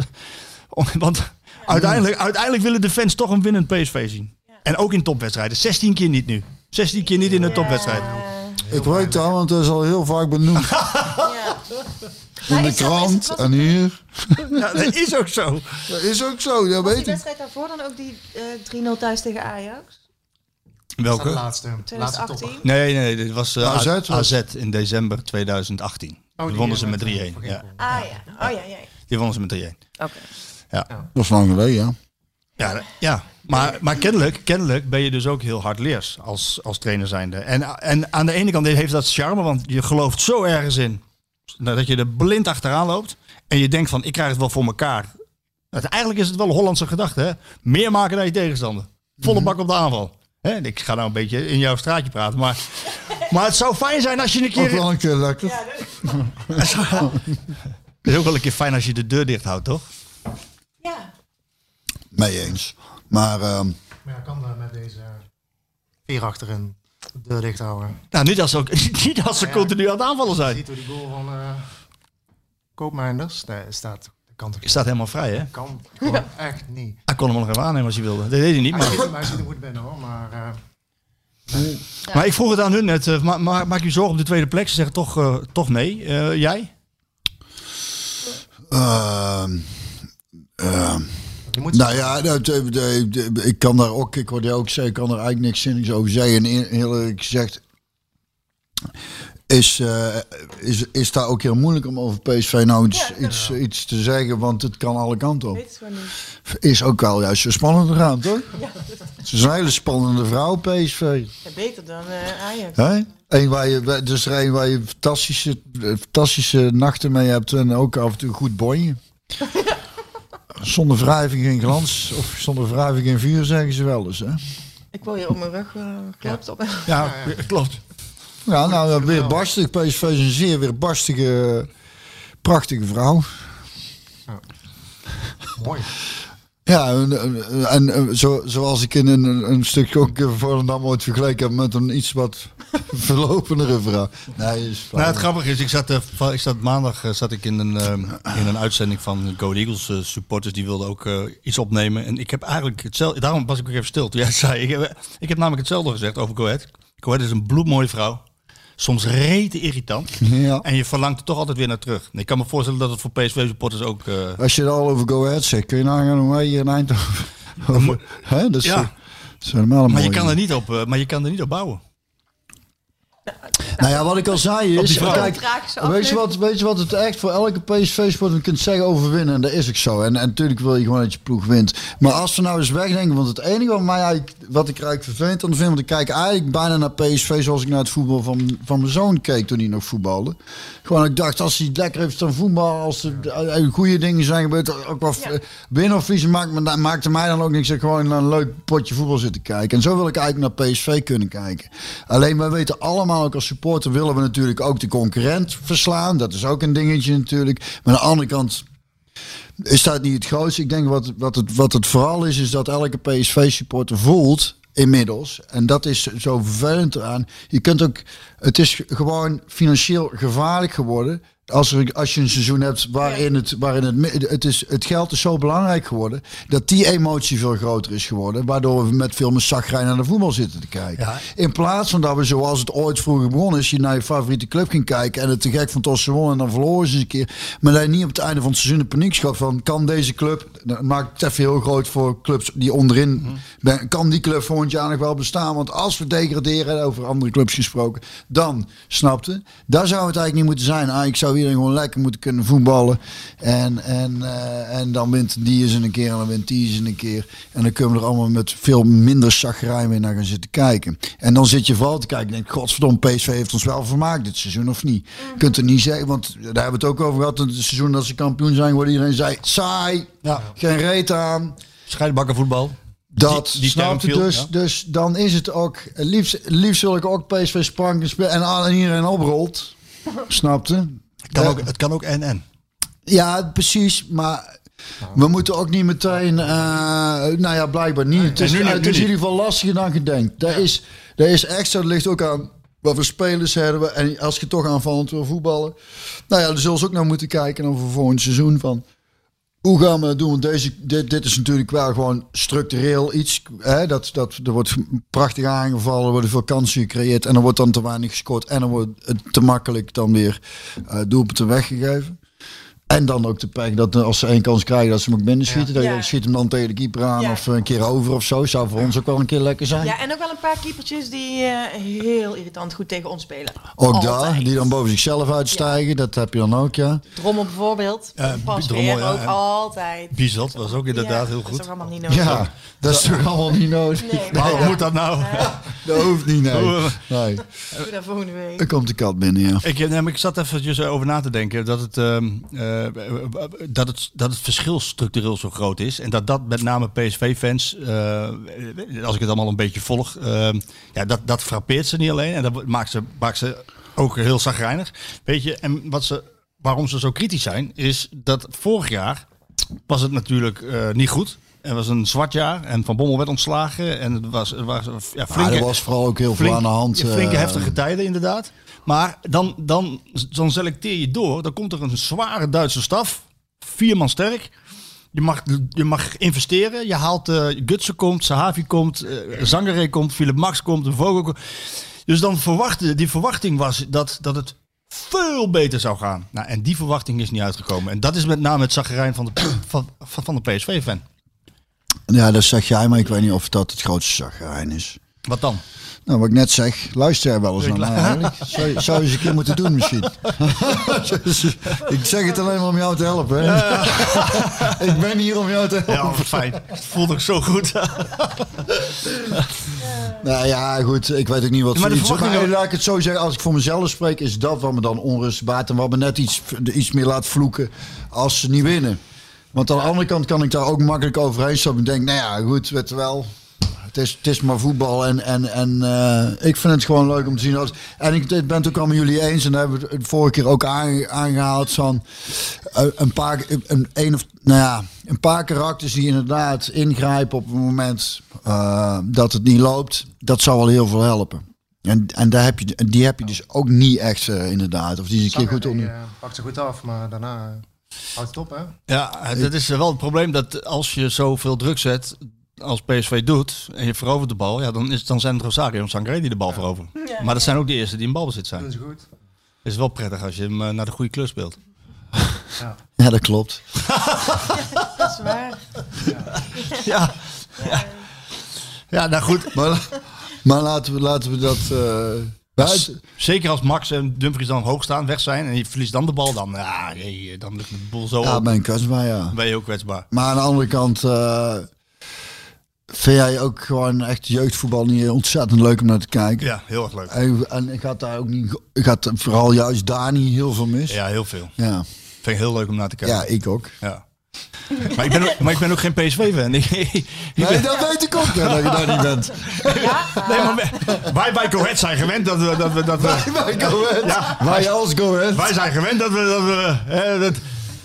Want uiteindelijk, uiteindelijk willen de fans toch een winnend PSV zien. En ook in topwedstrijden. 16 keer niet nu. 16 keer niet in een topwedstrijd. Ik weet dat, want dat is al heel vaak benoemd. Ja. In de krant was en hier. Ja, dat is ook zo. Dat is ook zo, dat Was weet die ik. wedstrijd daarvoor dan ook die eh 3-0 thuis tegen Ajax? Is de Welke? laatste, laatste 2018? topper. Nee, nee, dit was eh, AZ AZ, was- in december 2018. Oh, die wonnen eh, ze met 3-1. eh, Ja, Ah ja, oh ja, ja. die wonnen ze met 3-1. Oké. Dat is lang geleden, ja. Ja, ja. Maar, maar kennelijk, kennelijk ben je dus ook heel hard leers als, als trainer zijnde. En, en aan de ene kant heeft dat charme, want je gelooft zo ergens in. Dat je er blind achteraan loopt. En je denkt van, ik krijg het wel voor elkaar. Dat, eigenlijk is het wel een Hollandse gedachte. Hè? Meer maken dan je tegenstander. Volle bak op de aanval. Hè? Ik ga nou een beetje in jouw straatje praten. Maar, maar het zou fijn zijn als je een Ook keer... wel een keer lekker. Het is ook wel een keer fijn als je de deur dicht houdt, toch? Ja. Mee eens. Maar ehm, Maar ja, kan dat met deze vier achterin de deur dicht houden. Nou, niet als ze, ook, niet als ze Ja, continu aan het aanvallen Je zijn. ziet hoe die goal van eh Koopmijnders, daar staat, kan Je staat helemaal vrij, hè? kan gewoon echt niet. Hij kon hem nog even aannemen als hij wilde. Dat deed hij niet. Hij Maar, ziet hem, hij ziet hem goed binnen hoor, maar eh, maar ik vroeg het aan hun net. eh, ma- ma- maak je zorgen om de tweede plek? Ze zeggen toch, eh, toch nee. Eh, jij? Je moet nou ja, dat, eh, de- de- ik kan daar ook, ik hoorde ook zeggen, ik kan er eigenlijk niks zinnigs over zeggen. En eerlijk gezegd, is, eh, is, is daar ook heel moeilijk om over PSV nou iets, Ja, iets, iets te zeggen, want het kan alle kanten op. Is ook wel juist zo spannend gaan, toch? Het is een hele spannende vrouw, PSV. Ja, beter dan eh, Ajax. Hè? Eén waar je, dus er een waar je fantastische, fantastische nachten mee hebt en ook af en toe goed bonjen. Zonder wrijving geen glans, of zonder wrijving geen vuur, zeggen ze wel eens. Hè? Ik wil je op mijn rug uh, klopt op. Ja, klopt. Ja, nou, weer barstig. PSV is een zeer weer barstige, prachtige vrouw. mooi. Ja, en, en, en, en zo, zoals ik in een, een stukje ook eh, Volendam ooit vergeleken heb met een iets wat verlopenere vrouw. Nee, is. Nou, het grappige is, ik zat, eh, ik zat maandag eh, zat ik in een, eh, in een uitzending van Go Eagles supporters. Die wilden ook iets opnemen. En ik heb eigenlijk hetzelfde, daarom was ik ook even stil toen jij zei. Ik heb, ik heb namelijk hetzelfde gezegd over Go Ahead. Go Ahead is een bloedmooie vrouw. Soms rete irritant. Ja. En je verlangt er toch altijd weer naar terug. Ik kan me voorstellen dat het voor PSV-supporters ook... eh, Als je het al over Go Ahead zegt, kun je nagaan hoe wij hier in Eindhoven... over- Hè? Dat is, Ja. dat is maar, je kan er niet op, eh, maar je kan er niet op bouwen. Nou ja, wat ik al zei Op is, kijk, weet je, wat, weet je wat het echt voor elke PSV-sport, je kunt zeggen overwinnen, en dat is ook zo. En, en natuurlijk wil je gewoon dat je ploeg wint. Maar als we nou eens wegdenken, want het enige wat, mij eigenlijk, wat ik eigenlijk vervelend aan vind, want ik kijk eigenlijk bijna naar PSV zoals ik naar het voetbal van, van mijn zoon keek toen hij nog voetbalde. Gewoon, ik dacht, als hij lekker heeft staan voetbal, als er eh, goede dingen zijn gebeurd, ook wel Ja. winnen of verliezen, maakt, me- maakte mij dan ook niks. Ik gewoon naar een leuk potje voetbal zitten kijken. En zo wil ik eigenlijk naar PSV kunnen kijken. Alleen wij weten allemaal, ook als supporter willen we natuurlijk ook de concurrent verslaan. Dat is ook een dingetje natuurlijk. Maar aan de andere kant is dat niet het grootste. Ik denk wat, wat, het, wat het vooral is, is dat elke PSV-supporter voelt inmiddels. En dat is zo vervelend aan. Je kunt ook, het is gewoon financieel gevaarlijk geworden. Als, er, als je een seizoen hebt waarin, het, waarin het, het, is, het geld is zo belangrijk geworden. Dat die emotie veel groter is geworden. Waardoor we met veel meer zagrijn naar de voetbal zitten te kijken. Ja. In plaats van dat we zoals het ooit vroeger begonnen is. Je naar je favoriete club ging kijken. En het te gek vond als ze wonnen. En dan verloren ze eens een keer. Maar dat je niet op het einde van het seizoen een paniek schat van. Kan deze club. Dat maakt het even heel groot voor clubs die onderin. ben- Kan die club volgend jaar nog wel bestaan? Want als we degraderen. Over andere clubs gesproken. Dan snapte. Daar zou het eigenlijk niet moeten zijn. Eigenlijk zou iedereen gewoon lekker moeten kunnen voetballen. En, en, eh, en dan wint die eens een keer. En dan wint die eens een keer. En dan kunnen we er allemaal met veel minder zagrijn weer naar gaan zitten kijken. En dan zit je vooral te kijken. en denk, godverdomme, PSV heeft ons wel vermaakt dit seizoen of niet. Je kunt het niet zeggen, want daar hebben we het ook over gehad. Het seizoen dat ze kampioen zijn, waar iedereen zei, saai, Ja. geen reet aan. Scheidbakken voetbal. Dat Die- die snapte term viel, dus. ja. Dus dan is het ook. Liefst, liefst wil ik ook PSV spranken spelen en aan en iedereen oprolt. Snapte? Het kan ook, het kan ook en-en. Ja, precies. Maar we moeten ook niet meteen. eh, nou ja, blijkbaar niet. Het is, nu het is in ieder geval lastiger dan je denkt. Dat, is, dat is extra. Dat ligt ook aan wat voor spelers hebben. we. En als je toch aanvallend wil voetballen. Nou ja, dan zullen ze ook naar moeten kijken over volgend seizoen. Van, hoe gaan we doen? Deze, dit, dit is natuurlijk wel gewoon structureel iets. Hè? Dat, dat, er wordt prachtig aangevallen, er worden veel kansen gecreëerd. En er wordt dan te weinig gescoord. En dan wordt te makkelijk dan weer eh doelpunten weggegeven. En dan ook de pech dat als ze één kans krijgen, dat ze hem ook binnen schieten. Dat je Ja. schiet hem dan tegen de keeper aan Ja. of een keer over of zo. Zou voor ons ook wel een keer lekker zijn. Ja, en ook wel een paar keepertjes die eh, heel irritant goed tegen ons spelen. ook Altijd. daar, die dan boven zichzelf uitstijgen. Dat heb je dan ook, ja. Drommel bijvoorbeeld. Ja, Pas Drommel, weer ja, ook altijd. Bizot was ook inderdaad Ja, heel Dat is goed. ook allemaal niet nodig. Ja, dat is toch allemaal niet nodig. Nee, maar Waarom ja, moet dat nou? Dat hoeft niet, nee. Oh, nee. doe dat volgende week. Dan komt de kat binnen, ja. Ik, nee, maar ik zat eventjes over na te denken dat het, ehm, eh, dat, het, dat het verschil structureel zo groot is. En dat dat met name PSV-fans, eh, als ik het allemaal een beetje volg, ehm, ja, dat, dat frappeert ze niet alleen. En dat maakt ze, maakt ze ook heel zagrijnig. Weet je, en wat ze, waarom ze zo kritisch zijn, is dat vorig jaar was het natuurlijk eh, niet goed. Het was een zwart jaar en Van Bommel werd ontslagen. En het was, het was ja, flinke, er was vooral ook heel veel flink- aan de hand. flinke eh, heftige tijden inderdaad. Maar dan, dan, dan selecteer je door. Dan komt er een zware Duitse staf. Vier man sterk. Je mag, je mag investeren. Je haalt eh Gutsen komt, Sahavi komt, eh Zangeré komt, Philip Max komt, de Vogel komt. Dus dan verwachten, die verwachting was dat, dat het veel beter zou gaan. Nou, en die verwachting is niet uitgekomen. En dat is met name het zagrijn van de, van van de PSV-fan. Ja, dat zeg jij, maar ik weet niet of dat het grootste zagrijn is. Wat dan? Nou, wat ik net zeg, luister jij wel eens naar mij eigenlijk? Zou, zou je eens een keer moeten doen misschien. ik zeg het alleen maar om jou te helpen. Hè? ik ben hier om jou te helpen. Ja, fijn. Het voelt ook zo goed. Nou ja, goed, ik weet ook niet wat Maar de verwachtingen- maar laat ik het zo zeggen, als ik voor mezelf spreek, is dat wat me dan onrust baart en wat me net iets, iets meer laat vloeken als ze niet winnen. Want aan de andere kant kan ik daar ook makkelijk overheen stappen. Ik denk, nou ja, goed, weet wel. Het is, het is maar voetbal en, en, en eh, ik vind het gewoon leuk om te zien. Als, en ik ben het ook allemaal jullie eens en daar hebben we het vorige keer ook aange- aangehaald van eh, een paar, een, een, of, nou ja, een paar karakters die inderdaad ingrijpen op het moment eh, dat het niet loopt. Dat zou wel heel veel helpen. En, en daar heb je, die heb je dus ook niet echt inderdaad. Of die is een keer goed onder. pakt ze goed af, maar daarna houdt het op, hè? Ja, dat is wel het probleem dat als je zoveel druk zet als PSV doet en je verovert de bal, ja, dan, is, dan zijn het Rosario en Sangaré die de bal veroveren. Maar dat zijn ook de eerste die in balbezit zijn. Doen ze goed. Het is wel prettig als je hem eh, naar de goede kleur speelt. Ja, dat klopt. Dat is waar. Ja, ja. ja nou goed. Maar, maar laten, we, laten we dat. eh, Ja, s- het- zeker als Max en Dumfries dan hoog staan, weg zijn en je verliest dan de bal, dan, ja, jee, dan ligt de boel zo ja, op. ben kwetsbaar, ja. Ben je ook kwetsbaar. Maar aan de andere kant eh, vind jij ook gewoon echt jeugdvoetbal niet ontzettend leuk om naar te kijken. Ja, heel erg leuk. En, en ik had daar ook niet, ik had vooral juist daar niet heel veel mis. Ja, heel veel. Ja, Vind ik heel leuk om naar te kijken. ja ik ook. Ja. Maar, ik ben ook, maar ik ben ook geen PSV-fan. Nee, ben- dat weet ik ook dat je daar niet bent. nee, maar wij- wij bij Cohet zijn gewend dat we... Dat we, dat we Wij go ahead. Ja. Wij als go ahead. wij zijn gewend dat we... Dat we hè, dat,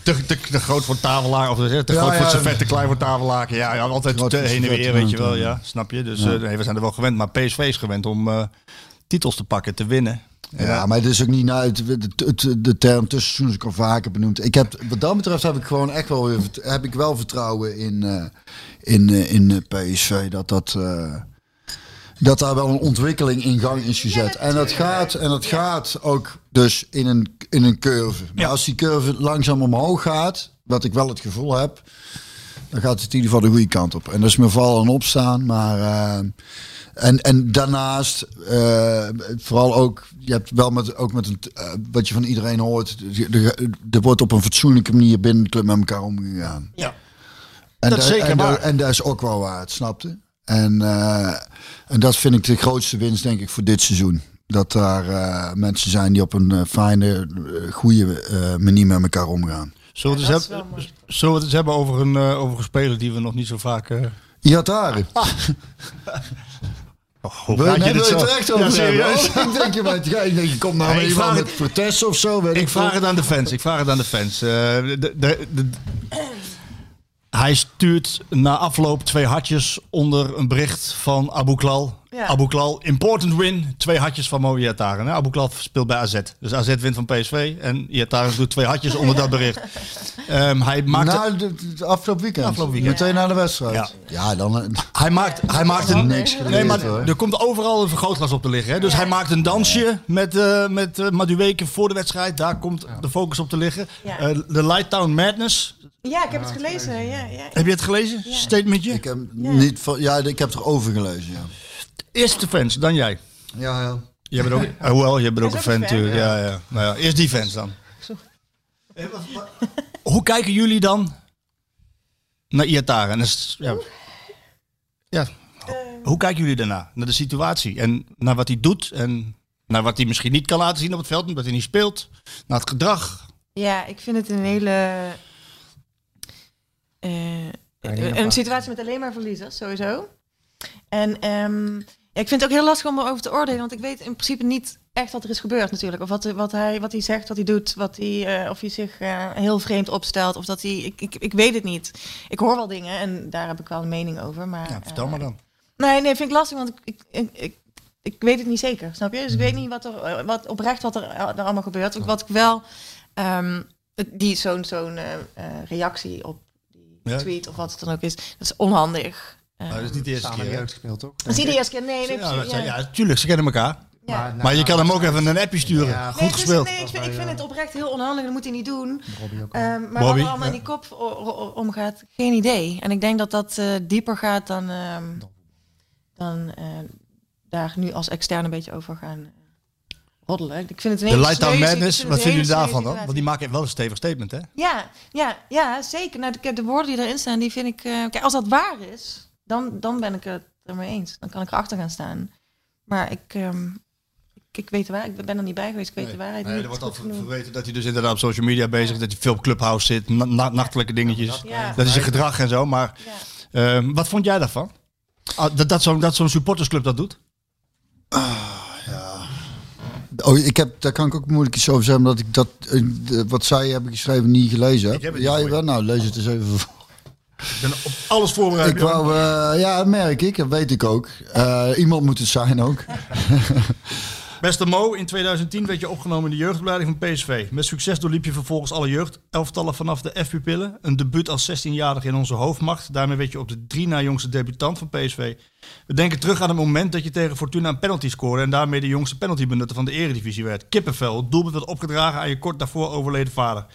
te, te, te groot voor tafelaar, of te, te Ja, groot voor ja. servet, te klein voor tafelaken. Ja, altijd Groot te voor heen en weer, weet je wel. Ja, snap je? Dus eh, nee, we zijn er wel gewend. Maar PSV is gewend om eh, titels te pakken, te winnen. Ja, maar het is ook niet nou, het, het, het- de term tussenseizoen is ik al vaker benoemd. Ik heb, wat dat betreft heb ik gewoon echt wel heb ik wel vertrouwen in, eh, in, eh, in eh, PSV dat dat, eh, dat daar wel een ontwikkeling in gang is gezet. en dat gaat, en dat gaat ook dus in een, in een curve. Maar Ja. als die curve langzaam omhoog gaat, wat ik wel het gevoel heb, dan gaat het in ieder geval de goede kant op. En dat is me vallen en opstaan, maar. eh, en, en daarnaast, eh, vooral ook, je hebt wel met, ook met een, eh, wat je van iedereen hoort, er, wordt op een fatsoenlijke manier binnen de club met elkaar omgegaan. Ja. En Dat is zeker en, waar. en dat is ook wel waar, het snapte. En, eh, en dat vind ik de grootste winst, denk ik, voor dit seizoen. Dat daar eh, mensen zijn die op een eh, fijne, goede eh, manier met elkaar omgaan. Zullen we Ja, hebben, zullen we het eens hebben over een, eh, over een speler die we nog niet zo vaak... eh Iataren. oh, hoe Wil je, het er echt over Ja, hebben? serieus? Oh, ik denk je, maar, ja, ik denk je komt nou ik iemand vraag met het- protesten of zo. Weet ik, Ik vraag veel. het aan de fans. Ik vraag het aan de fans. Eh, de, de, de- hij stuurt na afloop twee hartjes onder een bericht van Abu Klal. Ja. Abu Klal, important win. Twee hartjes van Mo Iataren. Abu Klal speelt bij AZ. Dus AZ wint van PSV. En Iataren doet twee hartjes onder dat bericht. Ehm, hij maakt... Na de, de afgelopen weekend. Afgelopen weekend. Meteen na de wedstrijd. Ja. Ja, dan... eh, Hij maakt, hij maakt een Niks geleerd, Nee, maar hoor. er komt overal een vergrootglas op te liggen. Hè? Dus hij maakt een dansje met, eh met Madueke voor de wedstrijd. Daar komt de focus op te liggen. Ja. Eh, De Lighttown Madness. Ja, ik heb het gelezen. Ja, ja. Heb je het gelezen? Statementje? Ik heb, niet van, ja, ik heb erover gelezen, ja. Eerst de fans, dan jij. Ja, ja. Jij bent ook, eh, hoewel, jij bent ook een fan natuurlijk. Ja. Ja, Nou ja, eerst die fans dan. Eh, wat- wat- Hoe kijken jullie dan naar Iataren? En is- ja, ja. Hoe kijken jullie daarna? Naar de situatie en naar wat hij doet en naar wat hij misschien niet kan laten zien op het veld omdat hij niet speelt. Naar het gedrag. Ja, ik vind het een hele. eh, een situatie met alleen maar verliezers, sowieso. En ehm, ja, ik vind het ook heel lastig om erover te oordelen, want ik weet in principe niet echt wat er is gebeurd natuurlijk. Of wat, wat, hij, wat hij zegt, wat hij doet, wat hij, eh, of hij zich eh, heel vreemd opstelt. Of dat hij. Ik, ik, ik weet het niet. Ik hoor wel dingen en daar heb ik wel een mening over. Maar, Ja, vertel eh, maar dan. Nee, nee, vind ik lastig, want ik, ik, ik, ik, weet het niet zeker, snap je? Dus ik weet niet wat er, eh, wat oprecht wat er, er allemaal gebeurt. Wat ik wel, ehm, die zo'n zo'n eh, eh, reactie op die Ja. tweet of wat het dan ook is, dat is onhandig. Maar dat is niet de eerste Samen keer. gespeeld ook. Dat is niet de eerste keer, nee, nee, Ja, ja. ja, tuurlijk, ze kennen elkaar. Ja. Maar je kan hem ook even een appje sturen. Ja, Goed Nee, dus- gespeeld. nee, ik, vind, ik vind het oprecht heel onhandig, dat moet hij niet doen. Robbie ook. Ehm, maar Bobby, wat er allemaal ja. in die kop omgaat, geen idee. En ik denk dat dat eh, dieper gaat dan, ehm, dan eh, daar nu als externe een beetje over gaan eh, roddelen. Ik vind het een De hele Madness, wat vinden jullie daarvan dan? Want die maken wel een stevig statement, hè? Ja, ja, ja, zeker. Nou, de, de woorden die erin staan, die vind ik... eh, kijk, als dat waar is, dan, dan ben ik het ermee eens. Dan kan ik erachter gaan staan. Maar ik, ehm, ik, ik weet de waarheid. Ik ben er niet bij geweest. Ik weet de waarheid Nee, niet. er wordt al verweten dat hij dus inderdaad op social media bezig is. Dat hij veel op Clubhouse zit, na- na- nachtelijke dingetjes. Ja. Dat is zijn gedrag en zo. Maar Ja. ehm, wat vond jij daarvan? Ah, dat dat zo'n dat zo'n supportersclub dat doet? Oh, ik heb, daar kan ik ook moeilijk iets over zeggen, omdat ik dat, eh, wat zij hebben geschreven niet gelezen heb. Ik heb het niet ja, je. jawel, nou, lees het eens even voor. Ik ben op alles voorbereid. Ik wou, eh, ja, dat merk ik, dat weet ik ook. Eh, iemand moet het zijn ook. Beste Mo, in 2010 werd je opgenomen in de jeugdopleiding van PSV. Met succes doorliep je vervolgens alle jeugdelftallen vanaf de F-pupillen. Een debuut als 16-jarige in onze hoofdmacht. Daarmee werd je op de drie na jongste debutant van PSV. We denken terug aan het moment dat je tegen Fortuna een penalty scoorde... en daarmee de jongste penaltybenutter van de eredivisie werd. Kippenvel, het doelpunt werd opgedragen aan je kort daarvoor overleden vader.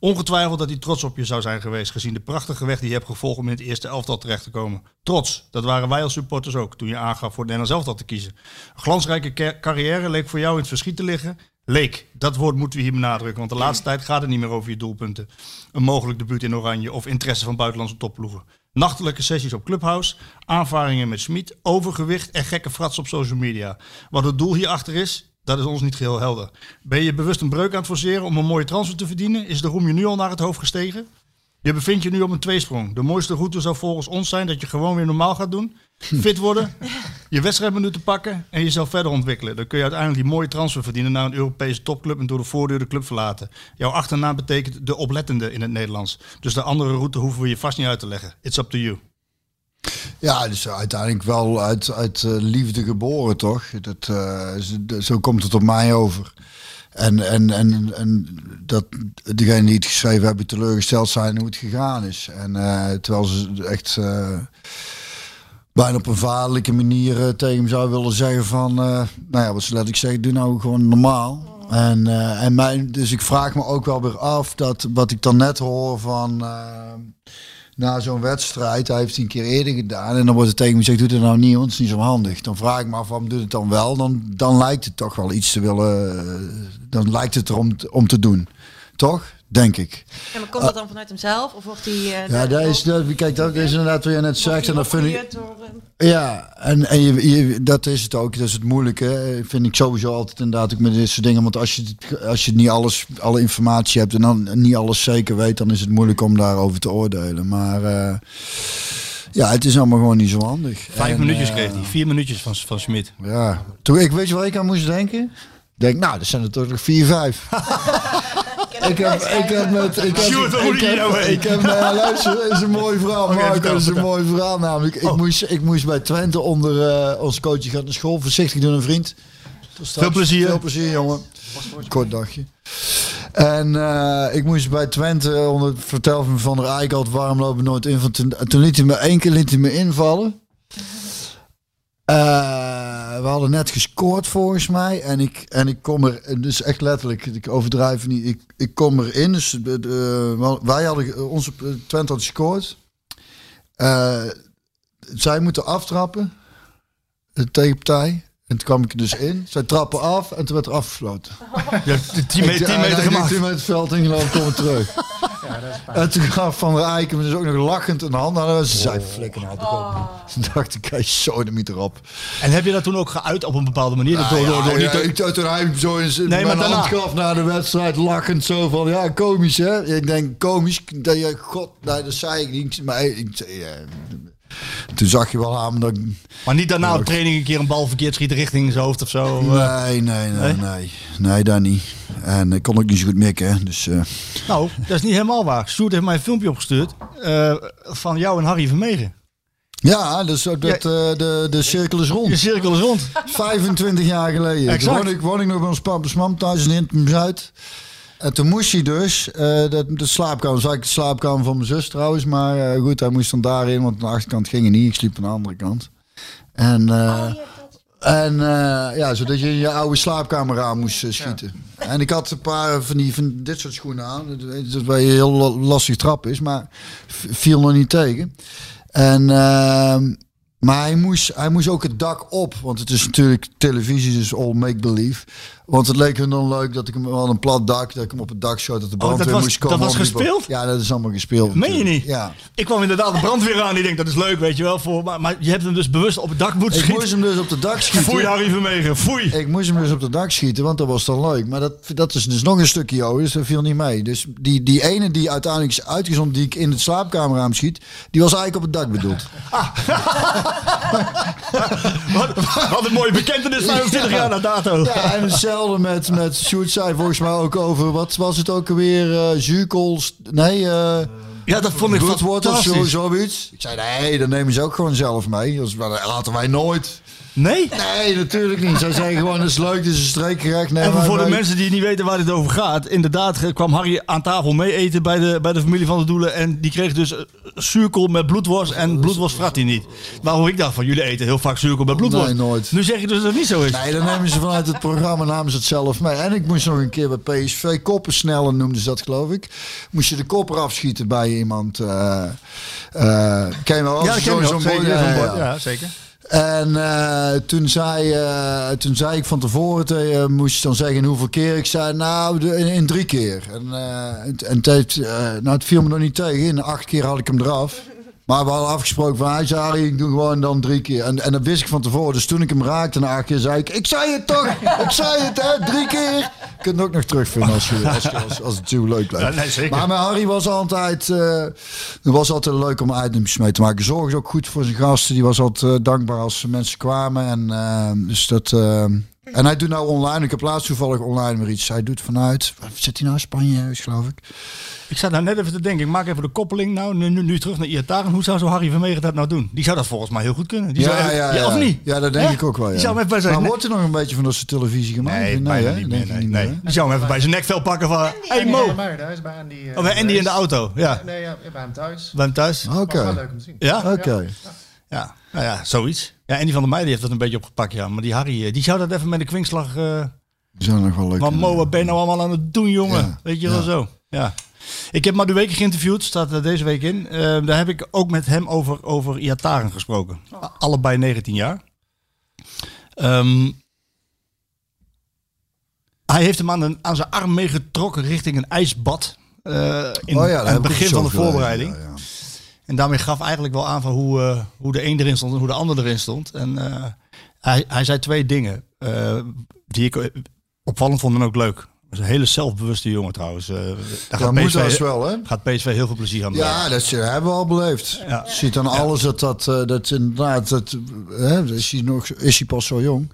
Ongetwijfeld dat hij trots op je zou zijn geweest, gezien de prachtige weg die je hebt gevolgd om in het eerste elftal terecht te komen. Trots, dat waren wij als supporters ook, toen je aangaf voor het Nederlands elftal te kiezen. Glansrijke car- carrière leek voor jou in het verschiet te liggen. Leek, dat woord moeten we hier benadrukken, want de laatste tijd gaat het niet meer over je doelpunten. Een mogelijk debuut in Oranje of interesse van buitenlandse topploegen. Nachtelijke sessies op Clubhouse, aanvaringen met Smit, overgewicht en gekke frats op social media. Wat het doel hierachter is, dat is ons niet geheel helder. Ben je bewust een breuk aan het forceren om een mooie transfer te verdienen? Is de roem je nu al naar het hoofd gestegen? Je bevindt je nu op een tweesprong. De mooiste route zou volgens ons zijn dat je gewoon weer normaal gaat doen. Fit worden, je wedstrijdminuten pakken en jezelf verder ontwikkelen. Dan kun je uiteindelijk die mooie transfer verdienen naar een Europese topclub en door de voordeur de club verlaten. Jouw achternaam betekent de oplettende in het Nederlands. Dus de andere route hoeven we je vast niet uit te leggen. It's up to you. Ja, dus uiteindelijk wel uit, uit eh, liefde geboren, toch? Dat, eh, zo- komt het op mij over. En, en, en, en dat degene die het geschreven hebben teleurgesteld zijn hoe het gegaan is. En eh, terwijl ze echt bijna op een vaderlijke manier tegen hem zou willen zeggen van... nou ja, wat ze letterlijk zeggen, doe nou gewoon normaal. En, en mijn, dus ik vraag me ook wel weer af dat wat ik dan net hoor van... na zo'n wedstrijd, hij heeft het een keer eerder gedaan en dan wordt het tegen me gezegd, doe het nou niet, want is niet zo handig. Dan vraag ik me af, waarom doet het dan wel? Dan, dan lijkt het toch wel iets te willen, eh, dan lijkt het erom, om te doen. Toch? Denk ik. Ja, maar komt dat dan vanuit hemzelf? Of wordt hij... eh, Ja, dat is, dat, kijk, dat is inderdaad wat je net zegt. En dat vind ik, eh, ja, en, en je, je, dat is het ook. Dat is het moeilijke. Vind ik sowieso altijd inderdaad ook met dit soort dingen. Want als je, als je niet alles, alle informatie hebt en dan niet alles zeker weet, dan is het moeilijk om daarover te oordelen. Maar eh, ja, het is allemaal gewoon niet zo handig. Vijf En, minuutjes kreeg hij. Vier minuutjes van, van Smit. Ja. Toen, ik weet je waar ik aan moest denken? Ik Denk, nou, dat zijn er toch nog vier, vijf. ik heb, ik heb met, ik heb, Sjoerd, hoe moet ik je heb, nou ik heb, nou, luister, dat is een mooi verhaal, Marco, is een mooi verhaal namelijk. Ik, moest, ik moest bij Twente onder, eh onze coach die gaat naar school, voorzichtig doen een vriend. Veel plezier. Veel plezier, jongen. Kort dagje. En eh, ik moest bij Twente onder het vertel van Van der altijd waarom lopen nooit in. Van toen, toen liet hij me één keer liet hij me invallen. Eh, we hadden net gescoord volgens mij. En ik, en ik kom er, dus echt letterlijk, ik overdrijf niet. Ik, ik kom erin. Dus de- wel, wij hadden, onze Twente had gescoord. Eh, zij moeten aftrappen. De tegenpartij. En toen kwam ik er dus in. Zij trappen af en toen werd er afgesloten. Ja, 10 meter, 10 meter gemaakt. 10 meter het veld ingelopen, komen terug. Ja, dat is pijn. En toen gaf Van der Eiken me dus ook nog lachend een hand aan. Ze zei, flikker nou toch op. Toen dacht ik, hij zo de meter op. En heb je dat toen ook geuit op een bepaalde manier? Ja, door, door, ja, door, niet ik, toen hij zo in zijn Nee, maar mijn hand daarna. gaf na de wedstrijd, lachend zo van, ja, komisch hè. Ik denk, komisch, dat je, god, nee, dat zei ik niet. Maar ik, toen zag je wel aan dat maar niet daarna op training een keer een bal verkeerd schieten richting zijn hoofd of zo. eh. Nee, nee, nee, Nee? nee. Daar niet. En ik kon ook niet zo goed mikken, dus... eh, Nou, dat is niet helemaal waar. Sjoerd heeft mij een filmpje opgestuurd eh, van jou en Harry Vermegen. ja, dus dat, de, de cirkel is rond. cirkel is rond. 25 jaar geleden. Exact. Woonde ik, woonde ik nog bij ons papa's mam thuis in Hintum Zuid. En toen moest hij dus, eh, de, de slaapkamer, zag ik de slaapkamer van mijn zus trouwens. Maar eh, goed, hij moest dan daarin, want aan de achterkant ging hij niet. Ik sliep aan de andere kant. En, eh, en eh, ja, zodat je in je oude slaapkamer aan moest eh, schieten. En ik had een paar van, die, van dit soort schoenen aan. Dat- bij je heel la- lastig trap is, maar viel nog niet tegen. En, ehm, maar hij moest, hij moest ook het dak op. Want het is natuurlijk televisie, dus all make-believe. Want het leek hun dan leuk dat ik hem wel een plat dak, dat ik hem op het dak schoot, dat de Oh, dat brandweer was- moest komen. dat was gespeeld? Ja, dat is allemaal gespeeld. Meen je niet? Ja. Ik kwam inderdaad de brandweer aan. Die denkt dat is leuk, weet je wel. Voor, maar, maar je hebt hem dus bewust op het dak moeten Ik schieten. moest hem dus op het dak schieten. Foei Harry Vermegen, foei. Ik moest hem dus op het dak schieten, want dat was dan leuk. Maar dat, dat is dus nog een stukje joh, dus dat viel niet mee. Dus die, die ene die uiteindelijk is uitgezonden, die ik in het slaapkamerraam schiet, die was eigenlijk op het dak bedoeld. Wat, wat een mooie bekentenis 25 jaar na dato. Ja, en hetzelfde met, met Sjoerd zei volgens mij ook over, wat was het ook alweer, Zuurkools, nee, eh Ja, dat vond ik Goodwood of zo, fantastisch. zoiets. Ik zei, nee, dat nemen ze ook gewoon zelf mee. Dat laten wij nooit. Nee? Nee, natuurlijk niet. Zij zeggen gewoon, het is leuk, het is een streekgerecht. Nee, En voor de wij- mensen die niet weten waar dit over gaat. Inderdaad kwam Harry aan tafel mee eten bij de, bij de familie van de Doelen. En die kreeg dus eh, zuurkool met bloedworst. En bloedworst vrat hij niet. Waarom ik dacht van jullie eten heel vaak zuurkool met bloedworst. Nee, nooit. Nu zeg je dus dat het niet zo is. Nee, dan nemen ze vanuit het programma namen ze het zelf mee. En ik moest nog een keer bij PSV koppen snellen noemden ze dat geloof ik. Moest je de kop eraf schieten bij iemand. eh eh ken je wel? ja, Zo'n- ja, boy- ja. ja, zeker. En eh, toen, zei, eh, toen zei ik van tevoren, te- eh, moest je dan zeggen hoeveel keer. Ik zei, nou, in, in drie keer. En, eh, nou, het viel me nog niet tegen. In acht keer had ik hem eraf. Maar we hadden afgesproken van, hij zei, Harry, ik doe gewoon dan drie keer. En, en dat wist ik van tevoren. Dus toen ik hem raakte na acht keer, zei ik, ik zei het toch? ik zei het, hè? Drie keer. Je kunt het ook nog terugvinden als, je, als, als, als het zo leuk blijft. Ja, nee, zeker. Maar met Harry was altijd, het was altijd leuk om items mee te maken. Zorgde ook goed voor zijn gasten. Die was altijd eh, dankbaar als mensen kwamen. En, eh, dus dat, en hij doet nou online. Ik heb laatst toevallig online weer iets. Hij doet vanuit, waar zit hij nou? Spanje, ergens, geloof ik. Ik zat nou net even te denken. Ik maak even de koppeling. Nou, nu, nu, nu terug naar Iataren. Hoe zou zo Harry Vermegen dat nou doen? Die zou dat volgens mij heel goed kunnen. Die zou even- Of niet? Ja, dat denk Ja? ik ook wel. Ja. Die zou hem even bij zijn maar nek- wordt er nog een beetje van dat ze televisie gemaakt? Nee, Nee, niet nee. hè? Die zou hem even bij zijn nekvel pakken van... Hey Nee, Mo! mij thuis, bij Andy. eh, Oh, bij Andy in de auto. Ja. Nee, ja, bij hem thuis. Bij hem thuis. Oké. Leuk om te zien. Ja? Oké. Ja, nou ja, zoiets. Ja, Andy van der Meijden heeft dat een beetje opgepakt, ja. Maar die Harry, eh, die zou dat even met de kwinkslag... eh Die zijn nog wel leuk. maar Mo, wat ben je nou allemaal aan het doen, jongen? Ja, Weet je wel ja. zo. Ja. Ik heb Madueke geïnterviewd, staat er deze week in. Eh, daar heb ik ook met hem over, over Iataren gesproken. A- Allebei 19 jaar. Ehm, hij heeft hem aan, een, aan zijn arm meegetrokken richting een ijsbad. eh, in Oh ja, het begin van de voorbereiding. ja, ja. En daarmee gaf eigenlijk wel aan van hoe, eh, hoe de een erin stond en hoe de ander erin stond. En eh, hij, hij zei twee dingen eh, die ik opvallend vond en ook leuk. Dat is een hele zelfbewuste jongen trouwens. Daar Dat gaat PSV, wel, hè? gaat PSV heel veel plezier aan. Ja, dat is- hebben we al beleefd. Ja. Je ziet aan alles dat dat, dat inderdaad, dat, hè, is, hij nog, is hij pas zo jong.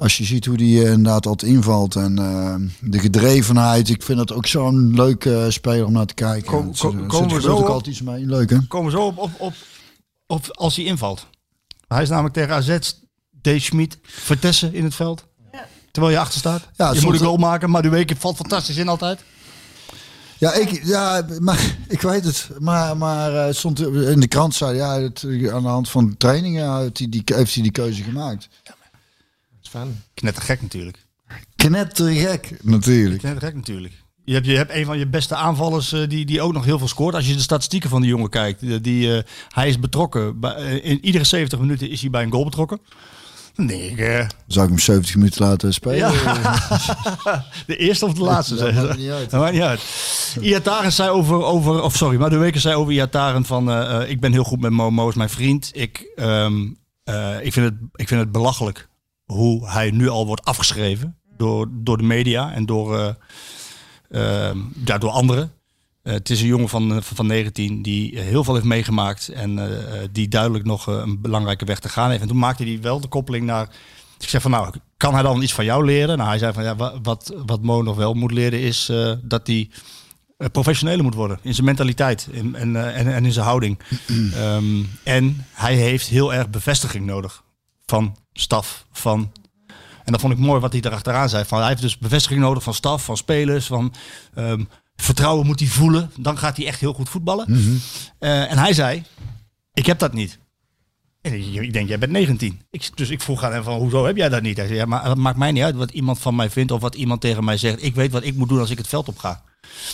Als je ziet hoe die eh, inderdaad altijd invalt en eh, de gedrevenheid. Ik vind het ook zo'n leuke eh, speler om naar te kijken. Kom- Het kom- zit- komen we zo ook op? altijd iets mee. Leuk, hè? komen zo op, op, op, op als hij invalt. Hij is namelijk tegen AZ, D. Schmid, Vertessen in het veld. Terwijl je achter staat. Ja, je soms- moet een goal maken, maar die week valt fantastisch in altijd. Ja, ik, ja maar, ik weet het. Maar, maar eh, het stond in de krant, zei ja, het, aan de hand van trainingen heeft hij die, heeft hij die keuze gemaakt. Fijn. Knettergek natuurlijk. Knettergek, natuurlijk. Knettergek natuurlijk. Je hebt, je hebt een van je beste aanvallers eh, die, die ook nog heel veel scoort. Als je de statistieken van die jongen kijkt. Die, die, eh, hij is betrokken. Bij, eh, in iedere 70 minuten is hij bij een goal betrokken. Denk ik, eh, Zou ik hem 70 minuten laten spelen? Ja. de eerste of de laatste? Dat maakt niet uit. Dat maakt niet uit. Iataren zei over, over of sorry, maar de weken zei over Iataren van, eh, eh, ik ben heel goed met Mo, Mo is mijn vriend. Ik, ehm, eh, ik, vind het, ik vind het belachelijk hoe hij nu al wordt afgeschreven door, door de media en door, ehm, ja, door anderen. Eh, het is een jongen van, van van 19 die heel veel heeft meegemaakt en die duidelijk nog een belangrijke weg te gaan heeft. En toen maakte hij wel de koppeling naar. Ik zeg van nou, kan hij dan iets van jou leren? Nou, hij zei van ja, wa- wat, wat Mo nog wel moet leren is dat hij professioneler moet worden in zijn mentaliteit en, en, en in zijn houding. Ehm, en hij heeft heel erg bevestiging nodig van staf, van en dat vond ik mooi wat hij erachteraan zei. Van, hij heeft dus bevestiging nodig van staf, van spelers, van ehm, vertrouwen moet hij voelen. Dan gaat hij echt heel goed voetballen. Eh, en hij zei, ik heb dat niet. En ik, denk, jij bent 19. Ik, dus ik vroeg aan hem van, hoezo heb jij dat niet? Hij zei, ja, maar dat maakt mij niet uit wat iemand van mij vindt of wat iemand tegen mij zegt. Ik weet wat ik moet doen als ik het veld op ga.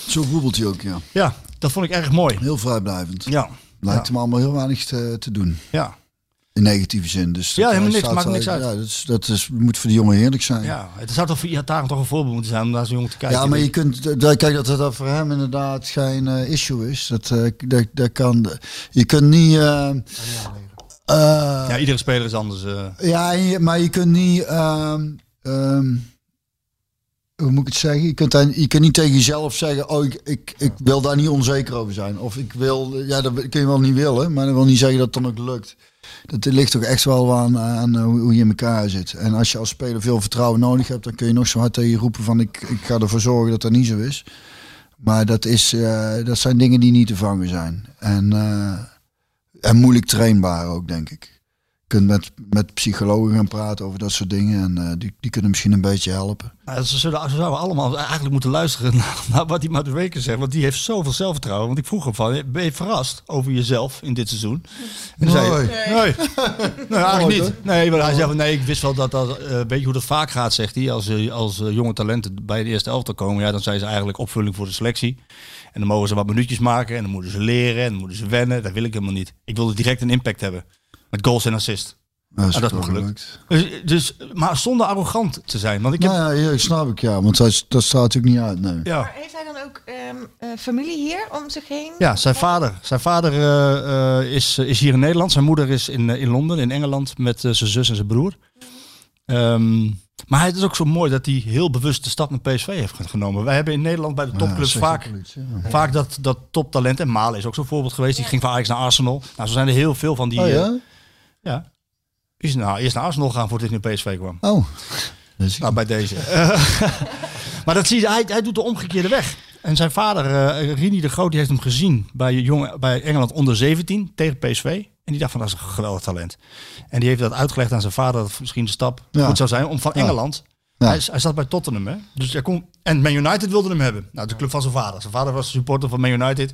Zo voetbalt hij ook, ja. Ja, dat vond ik erg mooi. Heel vrijblijvend. Ja, Lijkt ja. hem allemaal heel weinig te, te doen. ja. In negatieve zin. Dus Ja, helemaal hij niks, maakt niks uit. Ja, dat, is, dat is, moet voor de jongen heerlijk zijn. ja. Het zou toch voor Iataren toch een voorbeeld moeten zijn om naar zo'n jongen te kijken. Ja, maar je kunt, dat- kijk dat dat voor hem inderdaad geen eh, issue is. Dat, eh, dat, dat kan, je kunt niet. eh, eh, Ja, iedere speler is anders. eh. ja, je- maar je kunt niet. ehm, ehm, hoe moet ik het zeggen? Je kunt, daar, je kunt niet tegen jezelf zeggen: Oh, ik, ik, ik wil daar niet onzeker over zijn. Of ik wil. Ja, dat kun je wel niet willen, maar dat wil niet zeggen dat het dan ook lukt. Dat ligt toch echt wel aan, aan eh, hoe je in elkaar zit. En als je als speler veel vertrouwen nodig hebt, dan kun je nog zo hard tegen je roepen: van ik, ik ga ervoor zorgen dat dat niet zo is. Maar dat, is, eh, dat zijn dingen die niet te vangen zijn. En, eh, en moeilijk trainbaar ook, denk ik. Kunt met, met psychologen gaan praten over dat soort dingen. En eh, die, die kunnen misschien een beetje helpen. Ze, zullen, ze zouden allemaal eigenlijk moeten luisteren naar, naar wat die Madueke zegt. Want die heeft zoveel zelfvertrouwen. Want ik vroeg hem van, ben je verrast over jezelf in dit seizoen? En zei Nee. nee. nee, eigenlijk niet. Nee, maar hij zei van, nee, ik wist wel dat dat, eh, weet je hoe dat vaak gaat, zegt hij. Als, eh, als jonge talenten bij de eerste elftal komen, ja, dan zijn ze eigenlijk opvulling voor de selectie. En dan mogen ze wat minuutjes maken en dan moeten ze leren en dan moeten ze wennen. Dat wil ik helemaal niet. Ik wilde direct een impact hebben. Met goals en assist. Dat is, Ah, dat is gelukt. Dus, dus, maar zonder arrogant te zijn. Want ik heb, Nou ja, ja, snap ik ja, want dat, dat staat natuurlijk niet uit. Nee. ja. Maar heeft hij dan ook ehm, eh, familie hier om zich heen? Ja, zijn vader. Zijn vader eh, eh, is, is hier in Nederland. Zijn moeder is in, in Londen, in Engeland, met zijn zus en zijn broer. Ehm, maar het is ook zo mooi dat hij heel bewust de stap naar PSV heeft genomen. Wij hebben in Nederland bij de topclubs vaak, ja. vaak dat, dat toptalent. En Malen is ook zo'n voorbeeld geweest. Die ging van Ajax naar Arsenal. Nou, zo zijn er heel veel van die... Oh ja? is nou, eerst naar Arsenal gaan voordat hij naar PSV kwam. Oh. Nou, bij deze. maar dat zie je, hij, hij doet de omgekeerde weg. En zijn vader, eh Rini de Groot, die heeft hem gezien bij, jong, bij Engeland onder 17 tegen PSV. En die dacht van, dat is een geweldig talent. En die heeft dat uitgelegd aan zijn vader, dat misschien de stap Ja. goed zou zijn om van Ja. Engeland... Ja. Hij, hij zat bij Tottenham, hè? Dus hij kon, en Man United wilde hem hebben. Nou, de club van zijn vader. Zijn vader was supporter van Man United.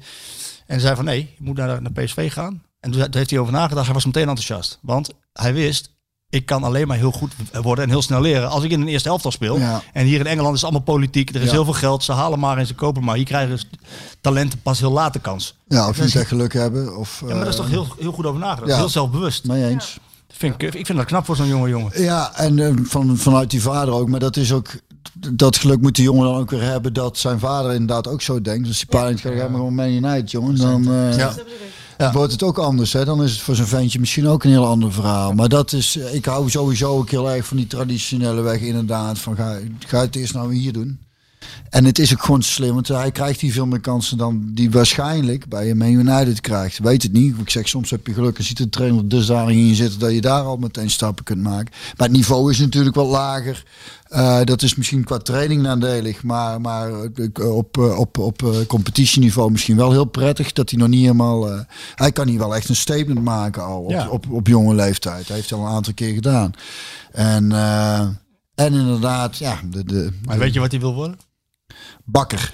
En zei van, nee, je moet naar, naar PSV gaan. En toen heeft hij over nagedacht. Hij was meteen enthousiast. Want hij wist, ik kan alleen maar heel goed worden en heel snel leren als ik in een eerste elftal speel. Ja. En hier in Engeland is het allemaal politiek. Er is Ja. heel veel geld. Ze halen maar en ze kopen maar. Hier krijgen ze talenten pas heel laat de kans. Ja, of niet echt geluk hebben. Of, Ja, maar dat is toch heel, heel goed over nagedacht. ja. Heel zelfbewust. Mee eens. Vind ik, ik vind dat knap voor zo'n jonge jongen. Ja, en eh, van, vanuit die vader ook. Maar dat is ook. Dat geluk moet die jongen dan ook weer hebben dat zijn vader inderdaad ook zo denkt. Dus die pa denkt, ga maar gewoon Man United, jongen. Dan eh, Ja. Ja. wordt het ook anders. Hè? Dan is het voor zijn ventje misschien ook een heel ander verhaal. Maar dat is, eh, ik hou sowieso ook heel erg van die traditionele weg inderdaad. Van ga, ga het eerst nou hier doen. En het is ook gewoon slim, want hij krijgt hier veel meer kansen dan die waarschijnlijk bij een Man United krijgt. Weet het niet. Ik zeg, soms heb je geluk en ziet de trainer dusdanig in je zitten dat je daar al meteen stappen kunt maken. Maar het niveau is natuurlijk wat lager. Eh, dat is misschien qua training nadelig, maar, maar eh, op, eh, op, op eh, competitieniveau misschien wel heel prettig. Dat hij nog niet helemaal... eh, hij kan hier wel echt een statement maken al op, Ja. op, op jonge leeftijd. Hij heeft het al een aantal keer gedaan. En, eh, en inderdaad, ja, de, de, Maar weet je wat hij wil worden? bakker.